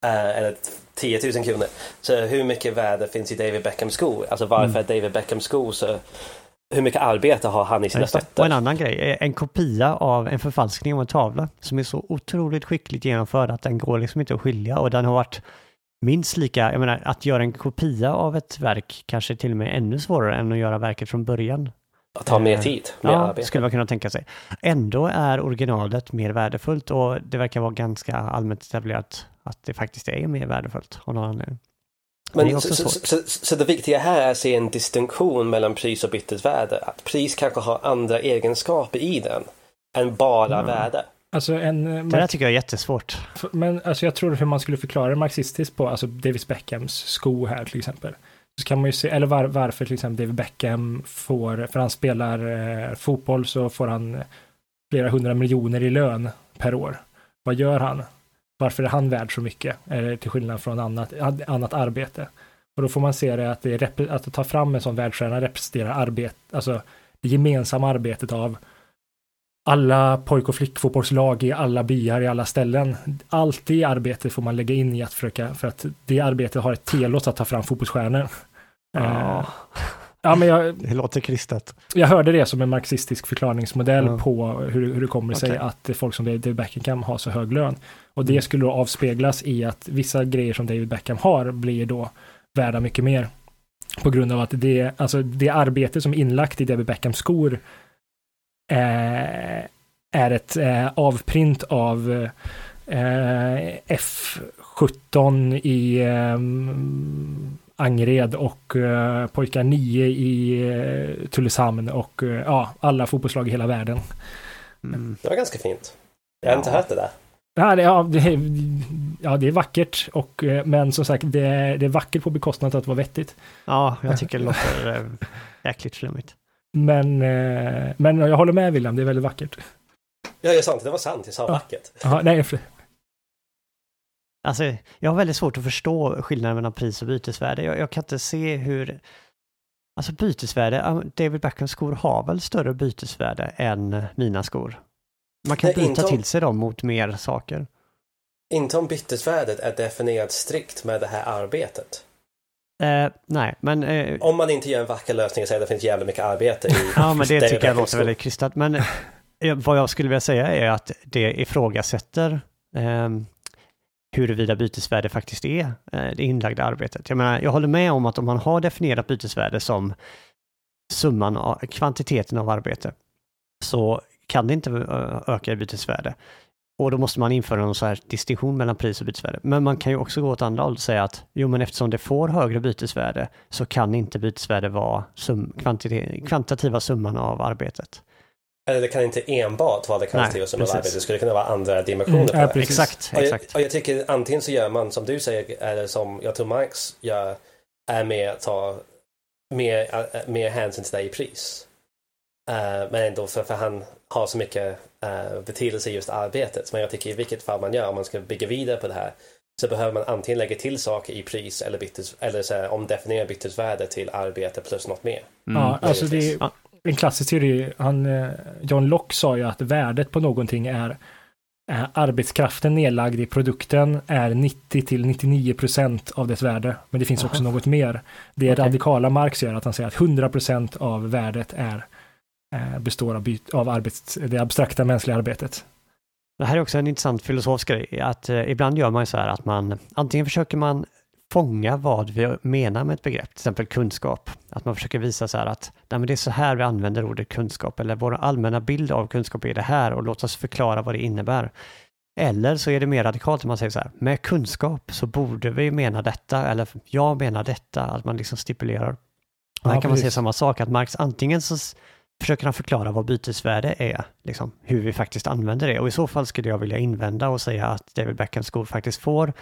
Eh, eller 10 000 kronor. Så hur mycket värde finns i David Beckhams skor? Alltså varför Mm. är David Beckhams skor så... Hur mycket arbete har han i sina det. Och fötter? en annan grej, är en kopia av en förfalskning av en tavla som är så otroligt skickligt genomförd att den går liksom inte att skilja och den har varit minst lika, jag menar att göra en kopia av ett verk kanske till och med ännu svårare än att göra verket från början. Att ta mer tid, mer Ja, arbete. skulle man kunna tänka sig. Ändå är originalet mer värdefullt och det verkar vara ganska allmänt etablerat att det faktiskt är mer värdefullt av någon anledning. Men så, så, så, så det viktiga här är att se en distinktion mellan pris och bytesvärde. Att pris kanske har andra egenskaper i den än bara Mm. värde. Alltså en... Det där tycker jag är jättesvårt. Men alltså jag tror hur man skulle förklara det marxistiskt på, alltså David Beckhams sko här till exempel. Så kan man ju se, eller var, varför till exempel David Beckham får, för han spelar eh, fotboll så får han eh, flera hundra miljoner i lön per år. Vad gör han? Varför är han värd så mycket? Eller till skillnad från annat, annat arbete. Och då får man se det att, det är, att ta fram en sån världsstjärna representerar arbete, alltså det gemensamma arbetet av alla pojk och flickfotbollslag i alla byar, i alla ställen. Allt det arbetet får man lägga in i att försöka, för att det arbetet har ett telos att ta fram fotbollsstjärnor. Ja. Eh, ja, men jag, [laughs] Det låter kristet. jag hörde det som en marxistisk förklaringsmodell Ja. på hur, hur det kommer sig att folk som David Beckham har så hög lön. Och det Mm. skulle då avspeglas i att vissa grejer som David Beckham har blir då värda mycket mer. På grund av att det, alltså det arbete som är inlagt i David Beckhams skor är ett eh, avprint av eh, F17 i eh, Angered och eh, pojkar 9 i eh, Tylösand och eh, ja, alla fotbollslag i hela världen. Mm. Det var ganska fint. Jag har Ja. inte hört det där. Ja, det, ja, det, är- ja, det är vackert, och, eh, men som sagt, det är, det är vackert på bekostnad av att vara vettigt. Ja, jag tycker det låter jäkligt flummigt. Men, eh, men jag håller med William, det är väldigt vackert. Ja, det är sant. Det var sant. Jag sa Ja. vackert. Ja, nej, för, Alltså, jag har väldigt svårt att förstå skillnaden mellan pris och bytesvärde. Jag, jag kan inte se hur... Alltså bytesvärde, David Beckhams skor har väl större bytesvärde än mina skor? Man kan Nej, byta inte om- till sig dem mot mer saker. Inte om bytesvärdet är definierat strikt med det här arbetet. Eh, nej, men... Eh, Om man inte gör en vacker lösning och säger att det finns jävligt mycket arbete i [laughs] ja, men det tycker jag låter väldigt krystat. Men eh, vad jag skulle vilja säga är att det ifrågasätter eh, huruvida bytesvärde faktiskt är eh, det inlagda arbetet. Jag menar, jag håller med om att om man har definierat bytesvärde som summan av kvantiteten av arbete så kan det inte öka i bytesvärde. Och då måste man införa någon så här distinktion mellan pris och bytesvärde. Men man kan ju också gå åt andra hållet och säga att jo, men eftersom det får högre bytesvärde så kan inte bytesvärde vara sum, kvantitativa summan av arbetet. eller det kan inte enbart vara det kvantitativa som är precis. arbete, det skulle kunna vara andra dimensioner Mm, på ja, det. Exakt, Och jag, exakt. och jag tycker antingen så gör man som du säger, eller som jag tror Marx gör, är mer ta mer, äh, mer hänsyn till det i pris. Eh, men ändå för, för han har så mycket uh, betydelse i just arbetet. Men jag tycker i vilket fall man gör, om man ska bygga vidare på det här, så behöver man antingen lägga till saker i pris eller, bytes, eller så här, omdefiniera bytesvärde till arbete plus något mer. Mm. Ja, alltså det är en klassisk teori. Han, eh, John Locke sa ju att värdet på någonting är arbetskraften nedlagd i produkten är 90 till 99 procent av dess värde. Men det finns också Aha. något mer. Det Okej. radikala Marx gör att han säger att 100 procent av värdet är består av, av arbets, det abstrakta mänskliga arbetet. Det här är också en intressant filosofisk grej, att eh, ibland gör man ju så här att man antingen försöker man fånga vad vi menar med ett begrepp, till exempel kunskap. Att man försöker visa så här att nej, men det är så här vi använder ordet kunskap, eller vår allmänna bild av kunskap är det här och låt oss förklara vad det innebär. Eller så är det mer radikalt att man säger så här, med kunskap så borde vi mena detta, eller jag menar detta, att man liksom stipulerar. Och här Ja, kan man säga precis. samma sak, att Marx antingen så försöker han förklara vad bytesvärde är, liksom hur vi faktiskt använder det. Och i så fall skulle jag vilja invända och säga att David Beckhams skor faktiskt får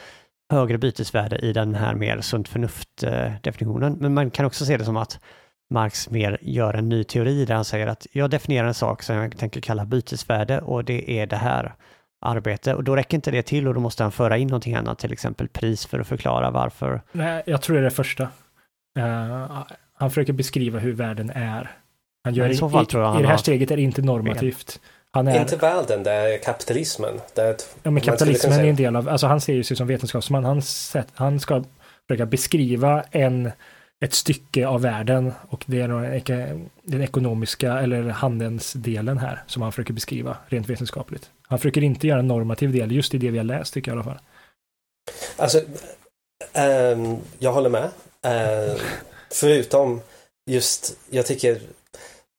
högre bytesvärde i den här mer sunt förnuft-definitionen. Men man kan också se det som att Marx mer gör en ny teori där han säger att jag definierar en sak som jag tänker kalla bytesvärde och det är det här arbete. Och då räcker inte det till och då måste han föra in någonting annat, till exempel pris för att förklara varför. Nej, jag tror det är det första. Uh, han försöker beskriva hur världen är. Han gör i så fall i, tror jag i han det här har- steget är det inte normativt. Han är, Inte världen, det är kapitalismen. Det är ett, Ja, men kapitalismen är en del av, alltså han ser sig som vetenskapsman, han, sett, han ska försöka beskriva en, ett stycke av världen och det är nog den ekonomiska eller handelsdelen här som han försöker beskriva rent vetenskapligt. Han försöker inte göra en normativ del just i det vi har läst tycker jag i alla fall. Alltså, ehm, jag håller med. Ehm, förutom just, jag tycker,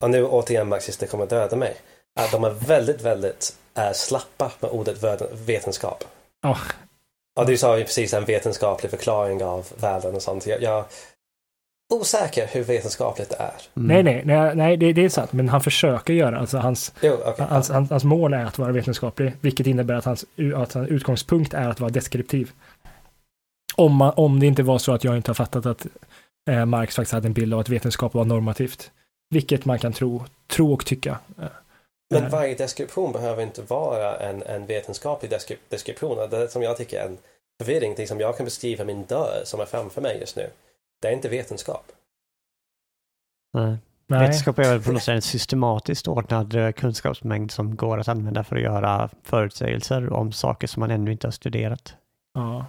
och nu återigen marxister kommer döda mig, att de är väldigt, väldigt eh, slappa med ordet vetenskap. Ja. Ja, du sa ju precis en vetenskaplig förklaring av världen och sånt. Jag, jag är osäker hur vetenskapligt det är. Mm. Nej, nej, nej, det, det är sant, men han försöker göra, alltså hans, Jo, okej. hans, hans, hans mål är att vara vetenskaplig, vilket innebär att hans, att hans utgångspunkt är att vara deskriptiv. Om, man, om det inte var så att jag inte har fattat att eh, Marx faktiskt hade en bild av att vetenskap var normativt. Vilket man kan tro, tro och tycka. Men eh, varje deskription behöver inte vara en, en vetenskaplig deskrip deskription. Det som jag tycker är en förvirring, liksom jag kan beskriva min dörr som är framför mig just nu. Det är inte vetenskap. Nej. nej. Vetenskap är väl på något sätt en systematiskt ordnad eh, kunskapsmängd som går att använda för att göra förutsägelser om saker som man ännu inte har studerat. Ja.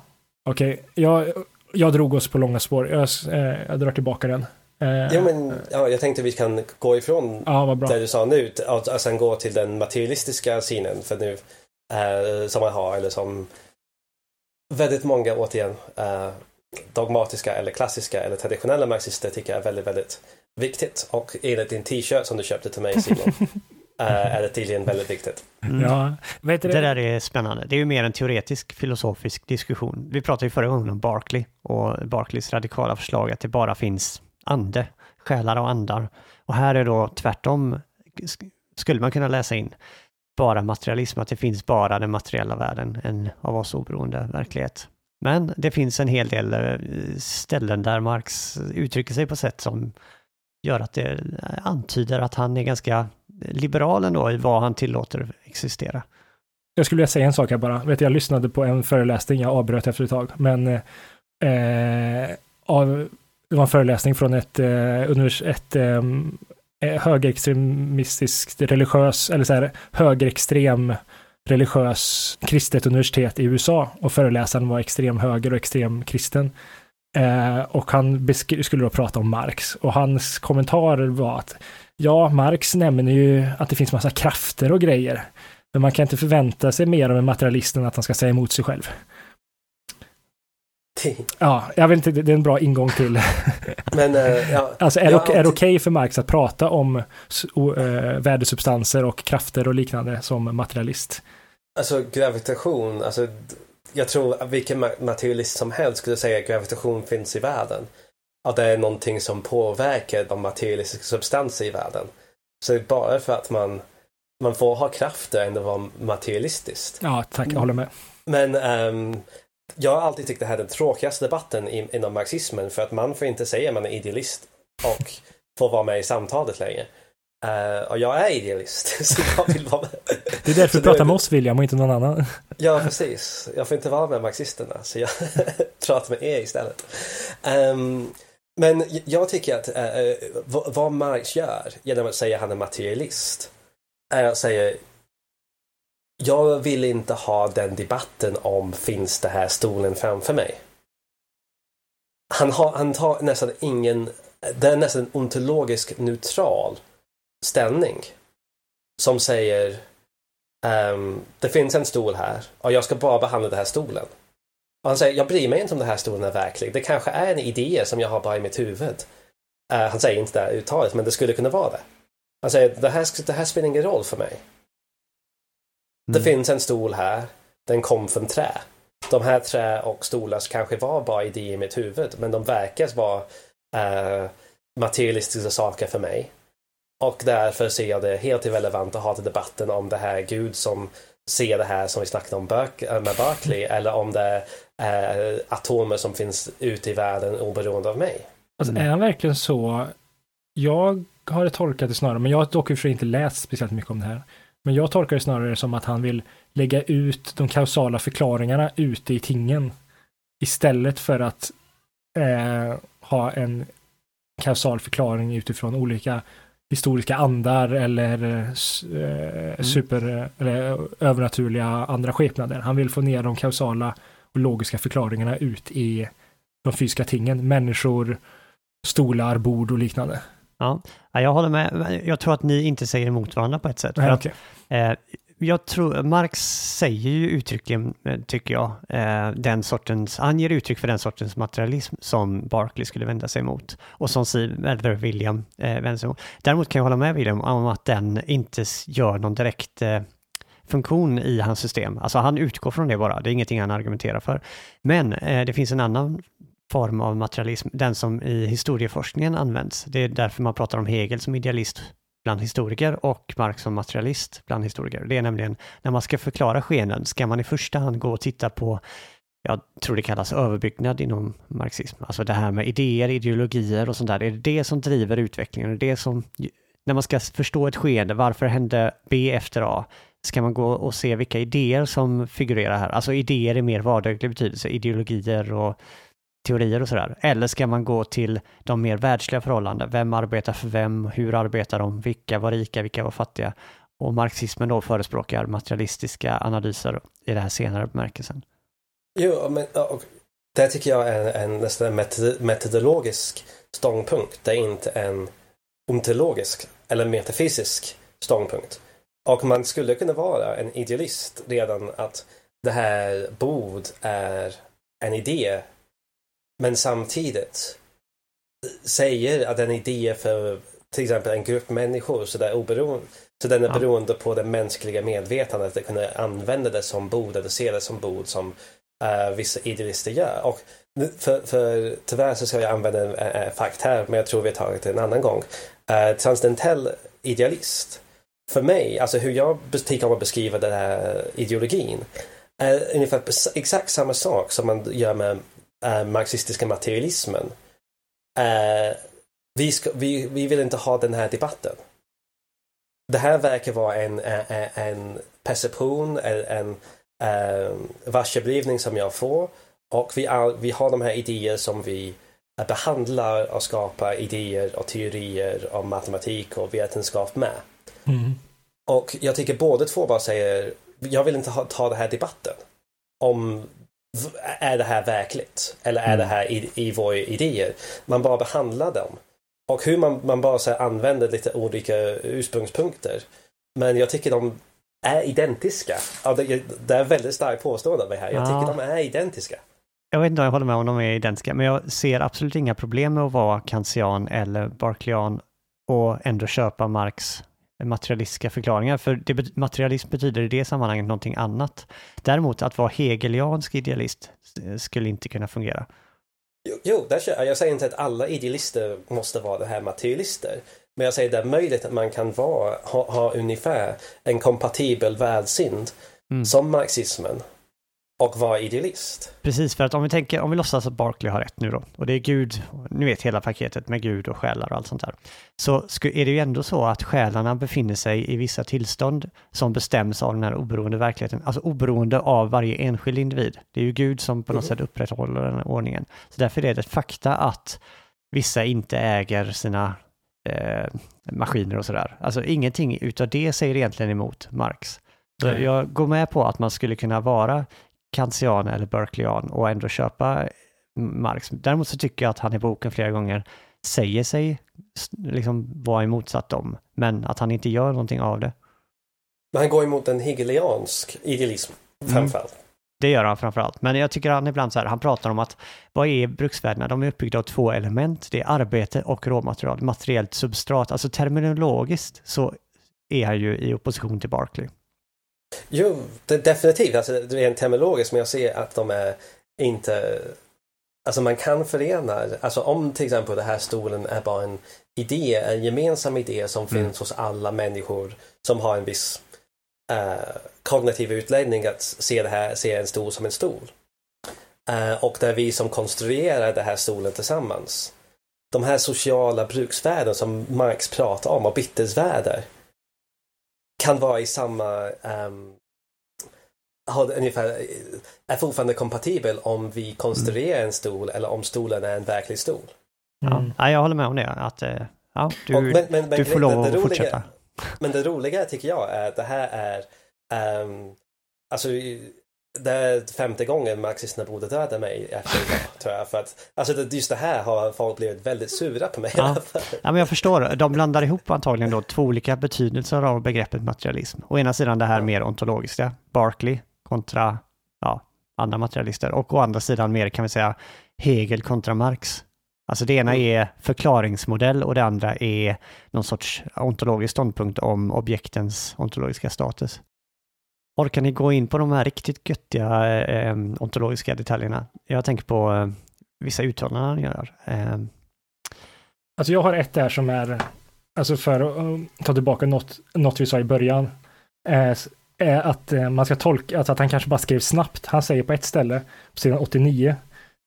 Okej, jag, jag drog oss på långa spår. Jag, eh, jag drar tillbaka den. Eh, Ja, men ja, jag tänkte vi kan gå ifrån ja, det du sa nu och, och sen gå till den materialistiska synen för nu, eh, som man har eller som väldigt många återigen eh, dogmatiska eller klassiska eller traditionella marxister tycker är väldigt, väldigt viktigt. Och enligt din t-shirt som du köpte till mig Simon [laughs] eh, är det tydligen väldigt viktigt. Mm. Ja, vet du Det där är spännande. Det är ju mer en teoretisk filosofisk diskussion. Vi pratade ju förra gången om Berkeley och Berkeleys radikala förslag att det bara finns ande, själar och andar. Och här är då tvärtom, skulle man kunna läsa in, bara materialism, att det finns bara den materiella världen, en av oss oberoende verklighet. Men det finns en hel del eh, ställen där Marx uttrycker sig på sätt som gör att det eh, antyder att han är ganska liberal ändå i vad han tillåter existera. Jag skulle vilja säga en sak här bara. Vet, du, jag lyssnade på en föreläsning, jag avbröt efter ett tag, men eh, eh av, det var en föreläsning från ett, eh, ett ehm, eh, högerextremistiskt religiös, eller så här, högerextrem religiös kristet universitet i USA och föreläsaren var extrem höger och extrem kristen. Eh, och han skulle då prata om Marx och hans kommentar var att ja, Marx nämner ju att det finns massa krafter och grejer. Men man kan inte förvänta sig mer av en materialist än att han ska säga emot sig själv. Ja, jag vet inte, det är en bra ingång till. [laughs] Men eh, ja, Alltså är, det- är okej för Marx att prata om o- eh, värdesubstanser och krafter och liknande som materialist? Alltså gravitation, alltså jag tror att vilken ma- materialist som helst skulle säga att gravitation finns i världen. Att det är någonting som påverkar de materialistiska substanser i världen. Så bara för att man man får ha krafter än att vara materialistiskt. Ja, tack, jag håller med. Men um, jag har alltid tyckt det här är den tråkigaste debatten in, inom marxismen för att man får inte säga att man är idealist och får vara med i samtalet längre. Uh, och jag är idealist, [laughs] så jag vill vara med. Det är därför du pratar med oss William och inte någon annan. Ja, precis. Jag får inte vara med marxisterna, så jag [laughs] pratar med er istället. Um, men jag tycker att uh, vad Marx gör genom att säga att han är materialist är att säga jag vill inte ha den debatten om finns det här stolen framför mig. Han, har, han tar nästan ingen, det är nästan en ontologisk neutral ställning. Som säger um, det finns en stol här och jag ska bara behandla den här stolen. Och han säger jag bryr mig inte om den här stolen är verklig. Det kanske är en idé som jag har bara i mitt huvud. Uh, han säger inte det uttalet men det skulle kunna vara det. Han säger det här, det här spelar ingen roll för mig. Det mm. finns en stol här. Den kom från trä. De här trä och stolar kanske var bara idéer i mitt huvud, men de verkar vara uh, materialistiska saker för mig. Och därför ser jag det helt irrelevant att ha till debatten om det här Gud som ser det här som vi snackade om eh, med Berkeley eller om det är atomer som finns ute i världen oberoende av mig. Alltså, är han verkligen så? Jag har tolkat det snarare, men jag har dock inte läst speciellt mycket om det här. Men jag tolkar det snarare som att han vill lägga ut de kausala förklaringarna ute i tingen. Istället för att eh, ha en kausal förklaring utifrån olika historiska andar eller eh, mm. super eller övernaturliga andra skepnader. Han vill få ner de kausala och logiska förklaringarna ut i de fysiska tingen. Människor, stolar, bord och liknande. Ja, jag håller med. Jag tror att ni inte säger emot varandra på ett sätt. Nej, okay. att, eh, jag tror, Marx säger ju uttryckligen, eh, tycker jag, eh, den sortens, han ger uttryck för den sortens materialism som Barclay skulle vända sig emot och som eller William eh, vänder sig emot. Däremot kan jag hålla med William om att den inte gör någon direkt eh, funktion i hans system. Alltså han utgår från det bara, det är ingenting han argumenterar för. Men eh, det finns en annan form av materialism, den som i historieforskningen används. Det är därför man pratar om Hegel som idealist bland historiker och Marx som materialist bland historiker. Det är nämligen när man ska förklara skenen ska man i första hand gå och titta på jag tror det kallas överbyggnad inom marxism. Alltså det här med idéer, ideologier och sånt där. Det är det som driver utvecklingen. Det är det som, när man ska förstå ett skeende, varför hände B efter A? Ska man gå och se vilka idéer som figurerar här? Alltså idéer i mer vardaglig betydelse, ideologier och teorier och sådär? Eller ska man gå till de mer världsliga förhållanden? Vem arbetar för vem? Hur arbetar de? Vilka var rika? Vilka var fattiga? Och marxismen då förespråkar materialistiska analyser i den här senare bemärkelsen. Jo, men och det tycker jag är en, nästan metodologisk ståndpunkt. Det är inte en ontologisk eller metafysisk ståndpunkt. Och man skulle kunna vara en idealist redan att det här bord är en idé men samtidigt säger att en idé för till exempel en grupp människor så, där oberoende, så den är ja. beroende på det mänskliga medvetandet att kunna använda det som bod eller se det som bod som uh, vissa idealister gör. Och för, för tyvärr så ska jag använda en, en fakt här men jag tror vi har tagit det en annan gång. Uh, transcendental idealist för mig, alltså hur jag tycker om att beskriva den här ideologin är ungefär exakt samma sak som man gör med äh, marxistiska materialismen. Äh, vi, ska, vi, vi vill inte ha den här debatten. Det här verkar vara en, en, en perception, en, en varseblivning som jag får. Och vi, är, vi har de här idéer som vi behandlar och skapar idéer och teorier om matematik och vetenskap med. Mm. Och jag tycker båda två bara säger, jag vill inte ha, ta den här debatten om är det här verkligt? Eller är mm. det här i, i våra idéer? Man bara behandlar dem. Och hur man, man bara så använder lite olika ursprungspunkter. Men jag tycker de är identiska. Ja, det, det är väldigt starkt påstående av mig här. Jag tycker de är identiska. Jag vet inte om jag håller med om de är identiska, men jag ser absolut inga problem med att vara kantian eller barklean och ändå köpa Marx materialistiska förklaringar, för det, materialism betyder i det sammanhanget någonting annat. Däremot att vara hegeliansk idealist skulle inte kunna fungera. Jo, jo där, jag säger inte att alla idealister måste vara det här materialister. Men jag säger det är möjligt att man kan vara, ha, ha ungefär en kompatibel världssynd Mm. som marxismen och vara idealist. Precis, för att om vi tänker, om vi låtsas att Barclay har rätt nu då, och det är Gud, ni vet hela paketet med Gud och själar och allt sånt där, så är det ju ändå så att själarna befinner sig i vissa tillstånd som bestäms av den här oberoende verkligheten, alltså oberoende av varje enskild individ. Det är ju Gud som på något sätt upprätthåller den här ordningen. Så därför är det ett fakta att vissa inte äger sina eh, maskiner och sådär. Alltså ingenting utav det säger egentligen emot Marx. Så jag går med på att man skulle kunna vara kantian eller Berkeleyan och ändå köpa Marx. Däremot så tycker jag att han i boken flera gånger säger sig liksom vara emotsatt dem, men att han inte gör någonting av det. Men han går emot en hegeliansk idealism Mm. framförallt. Det gör han framförallt. Men jag tycker han ibland så här, han pratar om att vad är bruksvärdena? De är uppbyggda av två element. Det är arbete och råmaterial, materiellt substrat. Alltså terminologiskt så är han ju i opposition till Barclay. Jo, det, definitivt. Alltså, det är en terminologiskt, men jag ser att de är inte... Alltså man kan förena, alltså om till exempel den här stolen är bara en idé, en gemensam idé som Mm. finns hos alla människor som har en viss eh, kognitiv utläggning att se det här, se en stol som en stol. Eh, och det är vi som konstruerar den här stolen tillsammans. De här sociala bruksvärden som Marx pratar om och bytesvärden kan vara i samma um, har ungefär, är fortfarande kompatibel om vi konstruerar en stol eller om stolen är en verklig stol. Ja. Mm. Ja, jag håller med om det, att eh, ja, du, Och- men- men- men du får lov att roliga- fortsätta. Men det roliga tycker jag är att det här är um, alltså det är femte gången marxisterna borde döda mig efter idag, [laughs] tror jag. För att alltså just det här har folk blivit väldigt sura på mig. Ja. Ja, men jag förstår. De blandar ihop antagligen då två olika betydelser av begreppet materialism. Å ena sidan det här Ja. mer ontologiska, Barclay kontra ja, andra materialister. Och å andra sidan mer kan vi säga Hegel kontra Marx. Alltså det ena Mm. är förklaringsmodell och det andra är någon sorts ontologisk ståndpunkt om objektens ontologiska status. Orkar ni gå in på de här riktigt göttiga eh, eh, ontologiska detaljerna? Jag tänker på eh, vissa uttalanden han gör. Eh, Alltså jag har ett där som är, alltså för att uh, ta tillbaka något, något vi sa i början, eh, är, är att eh, man ska tolka, alltså att han kanske bara skrev snabbt. Han säger på ett ställe, på sidan 89,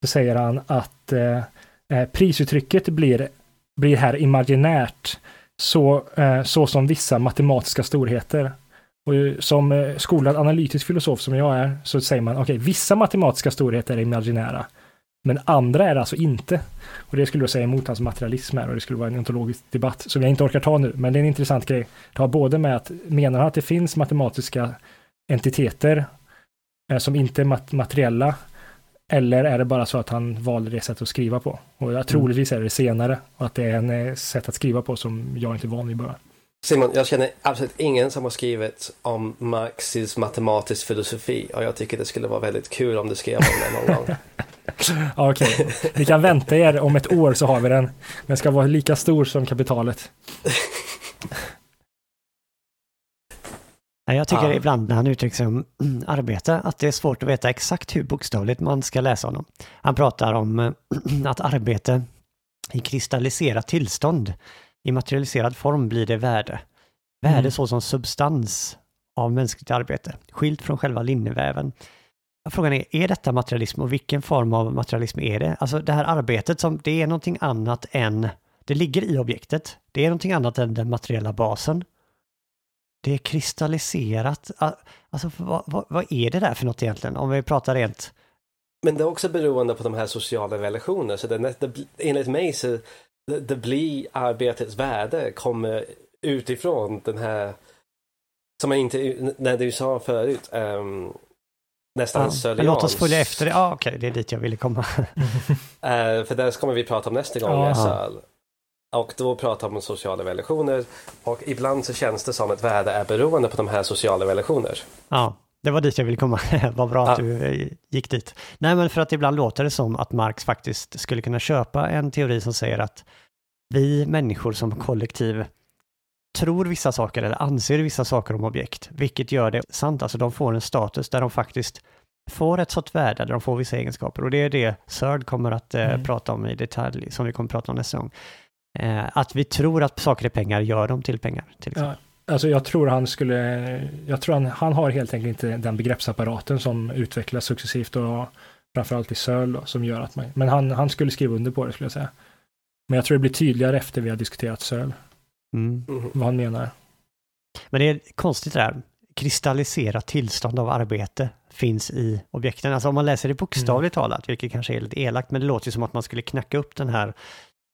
så säger han att eh, prisuttrycket blir, blir här imaginärt, så, eh, så som vissa matematiska storheter. Och som eh, skolad analytisk filosof som jag är, så säger man, okej, vissa matematiska storheter är imaginära, men andra är det alltså inte. Och det skulle då säga emot hans materialism här och det skulle vara en ontologisk debatt som jag inte orkar ta nu, men det är en intressant grej. Har både med att, menar han att det finns matematiska entiteter eh, som inte är mat- materiella, eller är det bara så att han valde det sättet att skriva på? Och jag troligtvis är det senare, och att det är en eh, sätt att skriva på som jag inte är van vid bara. Simon, jag känner absolut ingen som har skrivit om Marxis matematisk filosofi och jag tycker det skulle vara väldigt kul om du skrev om det någon gång. [laughs] Ja, Okej, ni kan vänta er, om ett år så har vi den. Den ska vara lika stor som kapitalet. Nej, Jag tycker Ja. ibland när han uttrycker sig om mm, arbete att det är svårt att veta exakt hur bokstavligt man ska läsa honom. Han pratar om eh, att arbete i kristalliserat tillstånd, i materialiserad form blir det värde. Värde Mm. såsom substans av mänskligt arbete, skilt från själva linneväven. Frågan är, är detta materialism och vilken form av materialism är det? Alltså det här arbetet som, det är någonting annat än, det ligger i objektet, det är någonting annat än den materiella basen. Det är kristalliserat. Alltså vad, vad, vad är det där för något egentligen? Om vi pratar rent... Men det är också beroende på de här sociala relationerna. Så det, det, enligt mig så det, blir arbetets värde kommer utifrån den här som jag inte, när du sa förut, um, nästan Ja, men låt oss följa efter det. Ja, okej, det är dit jag ville komma. [laughs] Eh, för det kommer vi prata om nästa gång Ja. SL. Och då pratar vi om sociala relationer. Och ibland så känns det som att värde är beroende på de här sociala relationer. Ja, det var dit jag ville komma. [laughs] Vad bra att Ja. du eh, gick dit. Nej, men för att ibland låter det som att Marx faktiskt skulle kunna köpa en teori som säger att vi människor som kollektiv tror vissa saker eller anser vissa saker om objekt, vilket gör det sant. Alltså de får en status där de faktiskt får ett sorts värde, där de får vissa egenskaper. Och det är det Sörd kommer att eh, Mm. prata om i detalj, som vi kommer att prata om nästa gång. Eh, att vi tror att saker är pengar gör dem till pengar. Till exempel. Alltså jag tror han skulle, jag tror han, han har helt enkelt inte den begreppsapparaten som utvecklas successivt och framförallt i SÖL då, som gör att man, men han, han skulle skriva under på det skulle jag säga. Men jag tror det blir tydligare efter vi har diskuterat SÖL, Mm. Vad han menar. Men det är konstigt det där. Kristalliserat tillstånd av arbete finns i objekten. Alltså om man läser det bokstavligt talat, vilket kanske är lite elakt, men det låter ju som att man skulle knacka upp den här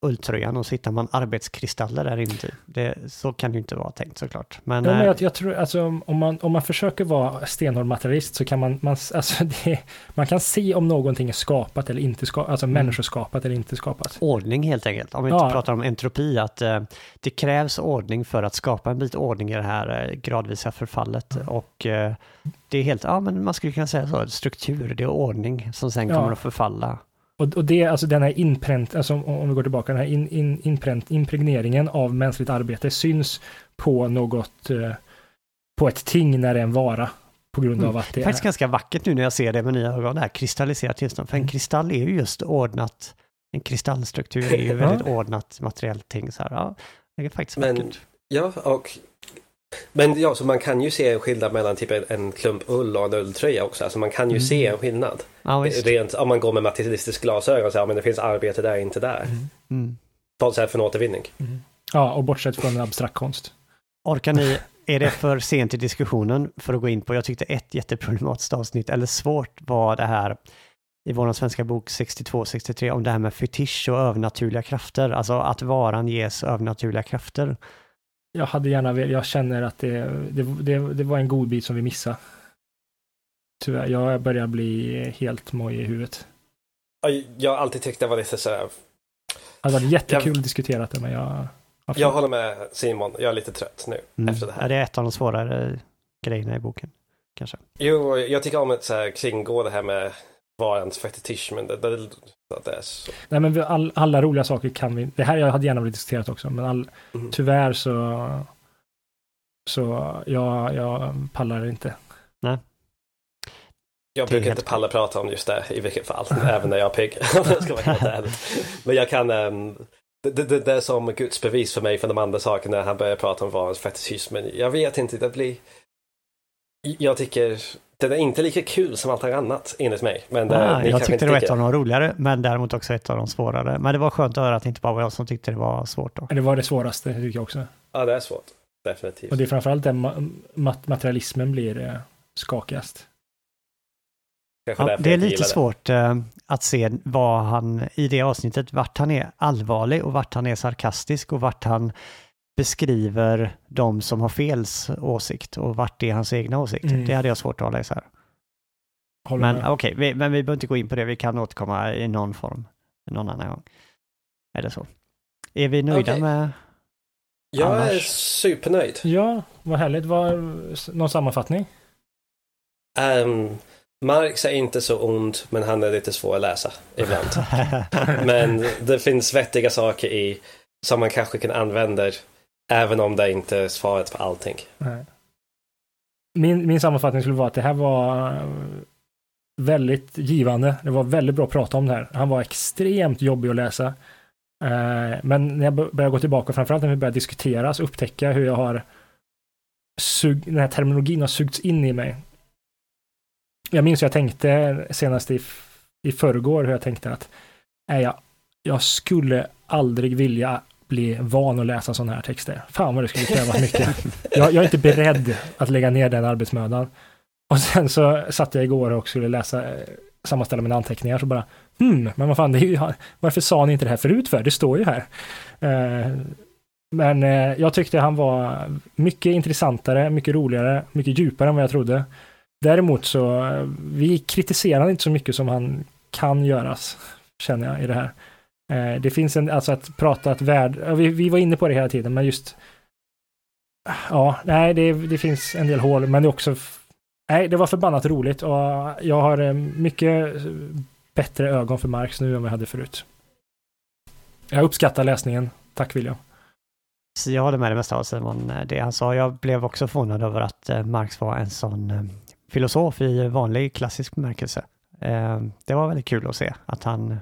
ulltröjan och så hittar man arbetskristaller där inuti. Det, så kan det ju inte vara tänkt såklart. Men, Ja, men eh, jag, jag tror, alltså om man, om man försöker vara stenhård materialist så kan man, man, alltså [laughs] det, man kan se om någonting är skapat eller inte skapat, alltså Mm. människoskapat eller inte skapat. ordning helt enkelt. Om vi inte Ja. pratar om entropi, att eh, det krävs ordning för att skapa en bit ordning i det här eh, gradvisa förfallet. Mm. Och eh, det är helt, ja men man skulle kunna säga så, struktur, det är ordning som sen Ja. kommer att förfalla. Och, och det, alltså den här inpränt, alltså om om vi går tillbaka, den här in, in, inpränt, impregneringen av mänskligt arbete syns på något, eh, på ett ting när det är en vara. På grund Mm. av att Det det är är, faktiskt ganska vackert nu när jag ser det med nya ögon, det här kristalliserat tillstånd. För en Mm. kristall är ju just ordnat, en kristallstruktur är ju [laughs] väldigt ordnat materiellt ting. Så här. Ja, det är faktiskt Men- vackert. Ja, och men ja, så man kan ju se en skillnad mellan typ en, en klump ull och en ulltröja också. Alltså man kan ju Mm. se en skillnad. Ja. Rent, om man går med materialistisk glasögon och säger men det finns arbete där, inte där. Mm. Mm. Bortsett från återvinning. Mm. Ja, och bortsett från abstrakt konst. Orkar ni, [laughs] är det för sent i diskussionen för att gå in på, jag tyckte ett jätteproblematiskt avsnitt, eller svårt var det här i vår svenska bok 62-63 om det här med fetisch och övernaturliga krafter, alltså att varan ges övernaturliga krafter. Jag hade gärna jag känner att det, det, det, det var en god bit som vi missade. Tyvärr, jag börjar bli helt moj i huvudet. Ja, Jag har alltid tyckt det var lite sådär. Det hade varit jättekul Jag- att diskutera det, men jag... jag håller med Simon, jag är lite trött nu Mm. efter det Ja, här. det är ett av de svårare grejerna i boken, kanske. Jo, jag tycker om att så här, kringgå det här med varans fetisch, men det, det, det är så. Nej, men vi, all, alla roliga saker kan vi... Det här jag hade gärna velat diskutera också, men all, Mm. tyvärr så... Så jag, jag pallar inte. Jag Det är brukar inte palla prata om just det i vilket fall, [laughs] även när jag är pigg. [laughs] jag vara. Men jag kan, ehm, det, det, det, är som Guds bevis för mig för de andra sakerna när han börjar prata om varans fetischism. Men jag vet inte, det blir... Jag tycker, det är inte lika kul som allt annat enligt mig. Men det, Ah, jag tyckte det var ett av de roligare, men däremot också ett av de svårare. Men det var skönt att höra att det inte bara var jag som tyckte det var svårt då. Det var det svåraste, tycker jag också. Ja, det är svårt. Definitivt. Och det är framförallt där ma- mat- materialismen blir eh, skakigast. Ja, det är lite svårt eh, att se vad han i det avsnittet, vart han är allvarlig och vart han är sarkastisk och vart han beskriver de som har fels åsikt och vart det är hans egna åsikter. Mm. Det hade jag svårt att hålla isär. Håller Men okej, vi, men vi behöver inte gå in på det. Vi kan återkomma i någon form någon annan gång. Är det så? Är vi nöjda Okej. med... Jag är Annars- supernöjd. Ja, vad härligt. Var, någon sammanfattning? Um, Marx är inte så ond, men han är lite svår att läsa ibland. [laughs] Men det finns vettiga saker i som man kanske kan använda även om det inte är svaret på allting. Nej. Min, min sammanfattning skulle vara att det här var eh, väldigt givande. Det var väldigt bra att prata om det här. Han var extremt jobbig att läsa. Eh, men när jag börjar gå tillbaka, framförallt när vi börjar diskutera, så upptäckte jag hur jag har sug, den här terminologin har sugits in i mig. Jag minns hur jag tänkte senast i, i förrgår, hur jag tänkte att nej, jag, jag skulle aldrig vilja bli van att läsa sådana här texter. Fan vad det skulle krävas mycket. Jag, jag är inte beredd att lägga ner den arbetsmödan. Och sen så satt jag igår och skulle läsa, eh, sammanställa mina anteckningar, så bara, hmm, men vad fan, det är ju, varför sa ni inte det här förut för? Det står ju här. Eh, men eh, jag tyckte han var mycket intressantare, mycket roligare, mycket djupare än vad jag trodde. Däremot så, vi kritiserar inte så mycket som han kan göras, känner jag i det här. Eh, det finns en, alltså att prata att värld, vi, vi var inne på det hela tiden, men just Ja, nej, det, det finns en del hål, men det är också Nej, det var förbannat roligt och jag har eh, mycket eh, bättre ögon för Marx nu än vad jag hade förut. Jag uppskattar läsningen. Tack William. Så jag håller med det mesta av Simon, eh, det han sa. Jag blev också förvånad över att Marx var en sån filosof i vanlig klassisk bemärkelse. Det var väldigt kul att se att han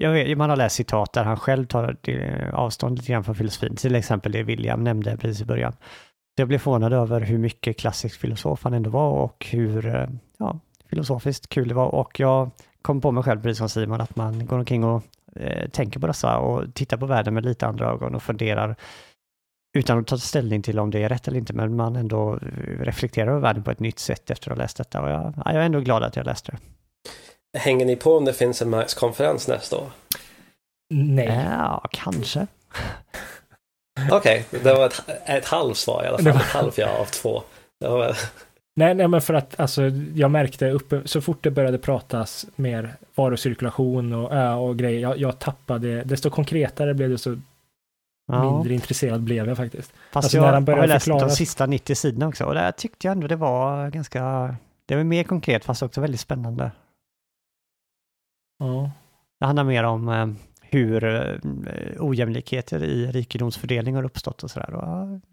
jag vet, man har läst citat där han själv tar eh, avstånd lite grann från filosofin, till exempel det William nämnde precis i början. Så jag blev förvånad över hur mycket klassisk filosof han ändå var och hur eh, ja, filosofiskt kul det var. Och jag kom på mig själv, precis som Simon, att man går omkring och eh, tänker på dessa och tittar på världen med lite andra ögon och funderar utan att ta ställning till om det är rätt eller inte, men man ändå eh, reflekterar över världen på ett nytt sätt efter att ha läst detta. Och jag, jag är ändå glad att jag läste det. Hänger ni på om det finns en Marx-konferens nästa år? Nej. Ja, kanske. Okej, det var ett, ett halvt svar i alla Det fall. var- Ett halvt ja av två. Var, Nej, nej, men för att alltså, jag märkte uppe, så fort det började pratas mer varucirkulation och, äh, och grejer, jag, jag tappade, desto konkretare blev det, så Ja. mindre intresserad blev jag faktiskt. Fast Alltså, jag när han började har läst förklara- de sista 90 sidorna också och där tyckte jag ändå det var ganska, det var mer konkret fast också väldigt spännande. Ja. Det handlar mer om eh, hur eh, ojämlikheter i rikedomsfördelning har uppstått och sådär.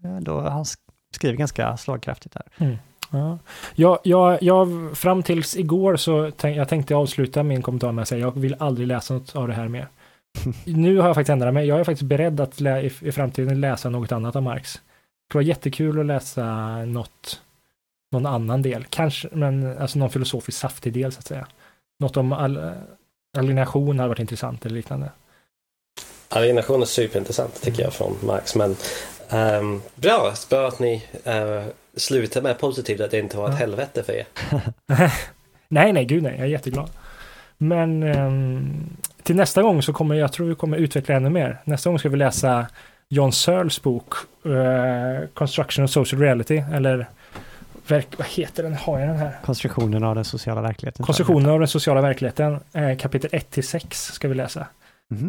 Ändå, han sk- skriver ganska slagkraftigt där. Ja. Jag, jag, jag, fram tills igår så tänk, jag tänkte avsluta min kommentar med att säga jag vill aldrig läsa något av det här mer. [laughs] nu har jag faktiskt ändrat mig. Jag är faktiskt beredd att lä, i, i framtiden läsa något annat av Marx. Det skulle vara jättekul att läsa något, någon annan del. Kanske, men alltså någon filosofisk saftig del så att säga. Något om all, alienation har varit intressant eller liknande. alienation är superintressant tycker jag från Marx. Men ehm, bra, bra att ni uh, slutar med positivt att det inte var ett Ja. helvete för er. [laughs] nej, nej, gud nej, jag är jätteglad. Men ehm, till nästa gång så kommer jag tror vi kommer utveckla ännu mer. Nästa gång ska vi läsa John Searles bok eh, Construction of Social Reality eller verk, vad heter den? Har jag den här? Konstruktionen av den sociala verkligheten. Konstruktionen av den sociala verkligheten, eh, kapitel 1 till 6 ska vi läsa.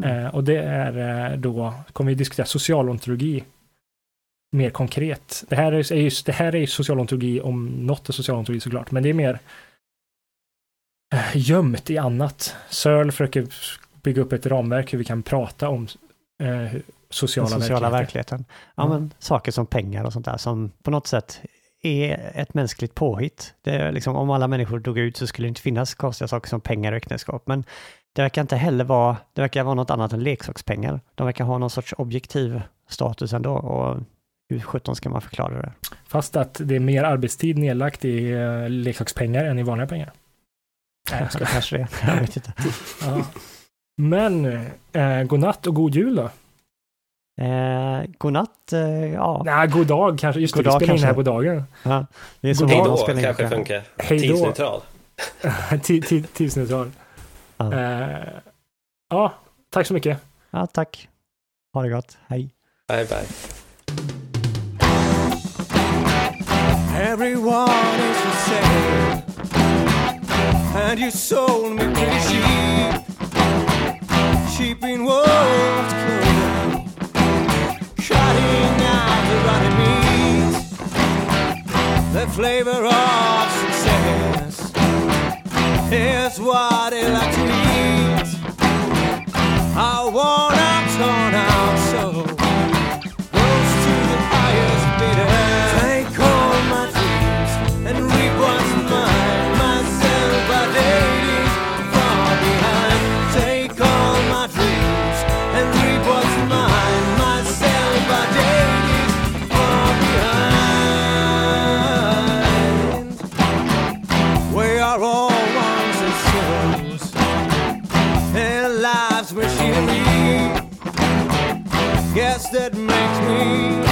Eh, och det är eh, då, kommer vi diskutera socialontologi mer konkret. Det här är, ju, det här är ju socialontologi om något är socialontologi såklart, men det är mer gömt i annat. Searle försöker bygga upp ett ramverk hur vi kan prata om eh, sociala, den sociala verkligheter. verkligheten. Ja, Ja. men saker som pengar och sånt där som på något sätt är ett mänskligt påhitt. Det är liksom, om alla människor dog ut så skulle det inte finnas konstiga saker som pengar och äktenskap. Men det verkar inte heller vara, det verkar vara något annat än leksakspengar. De verkar ha någon sorts objektiv status ändå och hur sjutton ska man förklara det? Fast att det är mer arbetstid nedlagt i eh, leksakspengar än i vanliga pengar. Nej, jag ska [laughs] Kanske det, jag vet inte. Ja. Men eh, god natt och god jul då? Eh, godnatt, eh, ja. Nej, god dag kanske. Just det, God vi dag spelar in det här på dagen. ja. Det är God Hej då in kanske kvällen. funkar. Hej. Tidsneutral. [laughs] Ti- ti- Tidsneutral. Ja. Eh, ja, tack så mycket. Ja, tack. Ha det gott. Hej. Bye bye. Everyone is for sale, and you sold me pretty cheap, cheap in wolf's clothing, out the rotten meat, the flavor of success is what I like to eat. I wanna that makes me